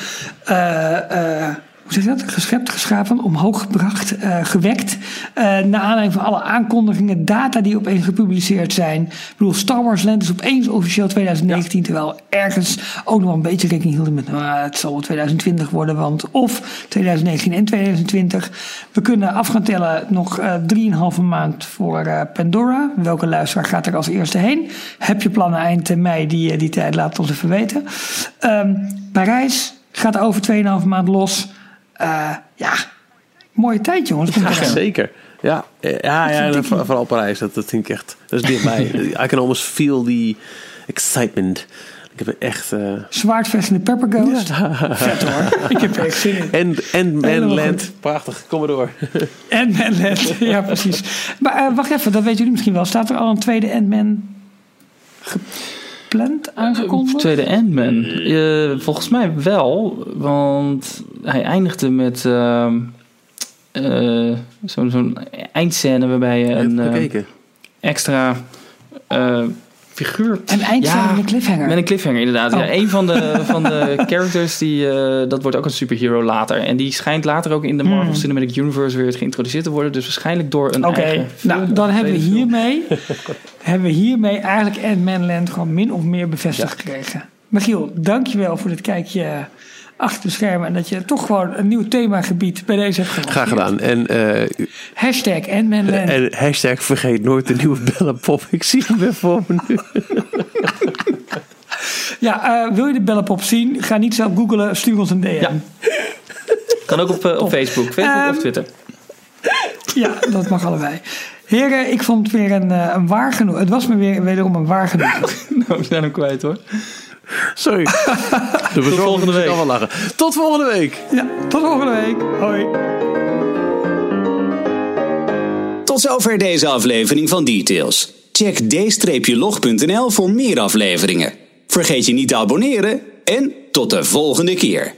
Speaker 3: Hoe zeg je dat? Geschept, geschapen, omhoog gebracht, eh, gewekt. eh naar aanleiding van alle aankondigingen, data die opeens gepubliceerd zijn. Ik bedoel, Star Wars Land is opeens officieel 2019, terwijl ergens ook nog wel een beetje rekening hielden met, nou, het zal wel 2020 worden, want of 2019 en 2020. We kunnen af gaan tellen nog eh 3,5 maand voor Pandora. Welke luisteraar gaat er als eerste heen? Heb je plannen eind mei die, die tijd? Laat het ons even weten. Ehm, Parijs gaat over 2,5 maand los. Eh, ja, mooie tijd jongens.
Speaker 2: Ja, zeker. Ja, eh, ja, ja vooral Parijs. Dat, dat vind ik echt. Dat is dichtbij. I can almost feel the excitement. Ik heb echt. eh
Speaker 3: Zwaardvestende Pepper Ghost. Vet hoor. Ik heb er echt zin in.
Speaker 2: en en
Speaker 3: Helemaal
Speaker 2: Man Land.
Speaker 3: goed.
Speaker 2: Prachtig. Kom maar door.
Speaker 3: En Manland. ja, precies. Maar eh, wacht even, dat weten jullie misschien wel. Staat er al een tweede Ant-Man gepland, aangekondigd?
Speaker 4: Tweede Ant-Man. Eh, volgens mij wel, want hij eindigde met ehm, eh, zo'n zo'n eindscène waarbij je
Speaker 2: Een,
Speaker 4: eh,
Speaker 2: gekeken.
Speaker 4: extra eh, figuur...
Speaker 3: Een eindscène
Speaker 4: Ja,
Speaker 3: met een cliffhanger.
Speaker 4: Met een cliffhanger, inderdaad.
Speaker 3: Oh.
Speaker 4: Ja, een van de, van de characters, die, eh, dat wordt ook een superhero later. En die schijnt later ook in de Marvel
Speaker 3: Hmm.
Speaker 4: Cinematic Universe weer geïntroduceerd te worden. Dus waarschijnlijk door een
Speaker 3: Oké, nou dan hebben we hiermee, hebben we hiermee eigenlijk Ant-Man Land gewoon min of meer bevestigd gekregen. Michiel, dankjewel voor dit kijkje achter de schermen. En dat je toch gewoon een nieuw themagebied bij deze hebt gemaakt.
Speaker 2: Graag gedaan. En, eh,
Speaker 3: Hashtag Ant-Man Land.
Speaker 2: en hashtag vergeet nooit de nieuwe bellenpop. Ik zie hem weer voor me nu.
Speaker 3: Ja, eh, wil je de bellenpop zien? Ga niet zelf googlen, stuur ons een DM.
Speaker 4: Ja. Kan ook op, eh, op Facebook. Facebook
Speaker 3: Ehm,
Speaker 4: of Twitter.
Speaker 3: Ja, dat mag allebei. Heren, ik vond het weer een, een waar genoeg. Het was me weer wederom een waar genoeg.
Speaker 4: Nou, we zijn hem kwijt hoor.
Speaker 2: Sorry. De bezorgde
Speaker 4: volgende
Speaker 2: week.
Speaker 4: week.
Speaker 2: kan wel lachen. Tot volgende week.
Speaker 3: Ja, tot volgende week. Hoi.
Speaker 1: Tot zover deze aflevering van Details. Check d-log.nl voor meer afleveringen. Vergeet je niet te abonneren en tot de volgende keer.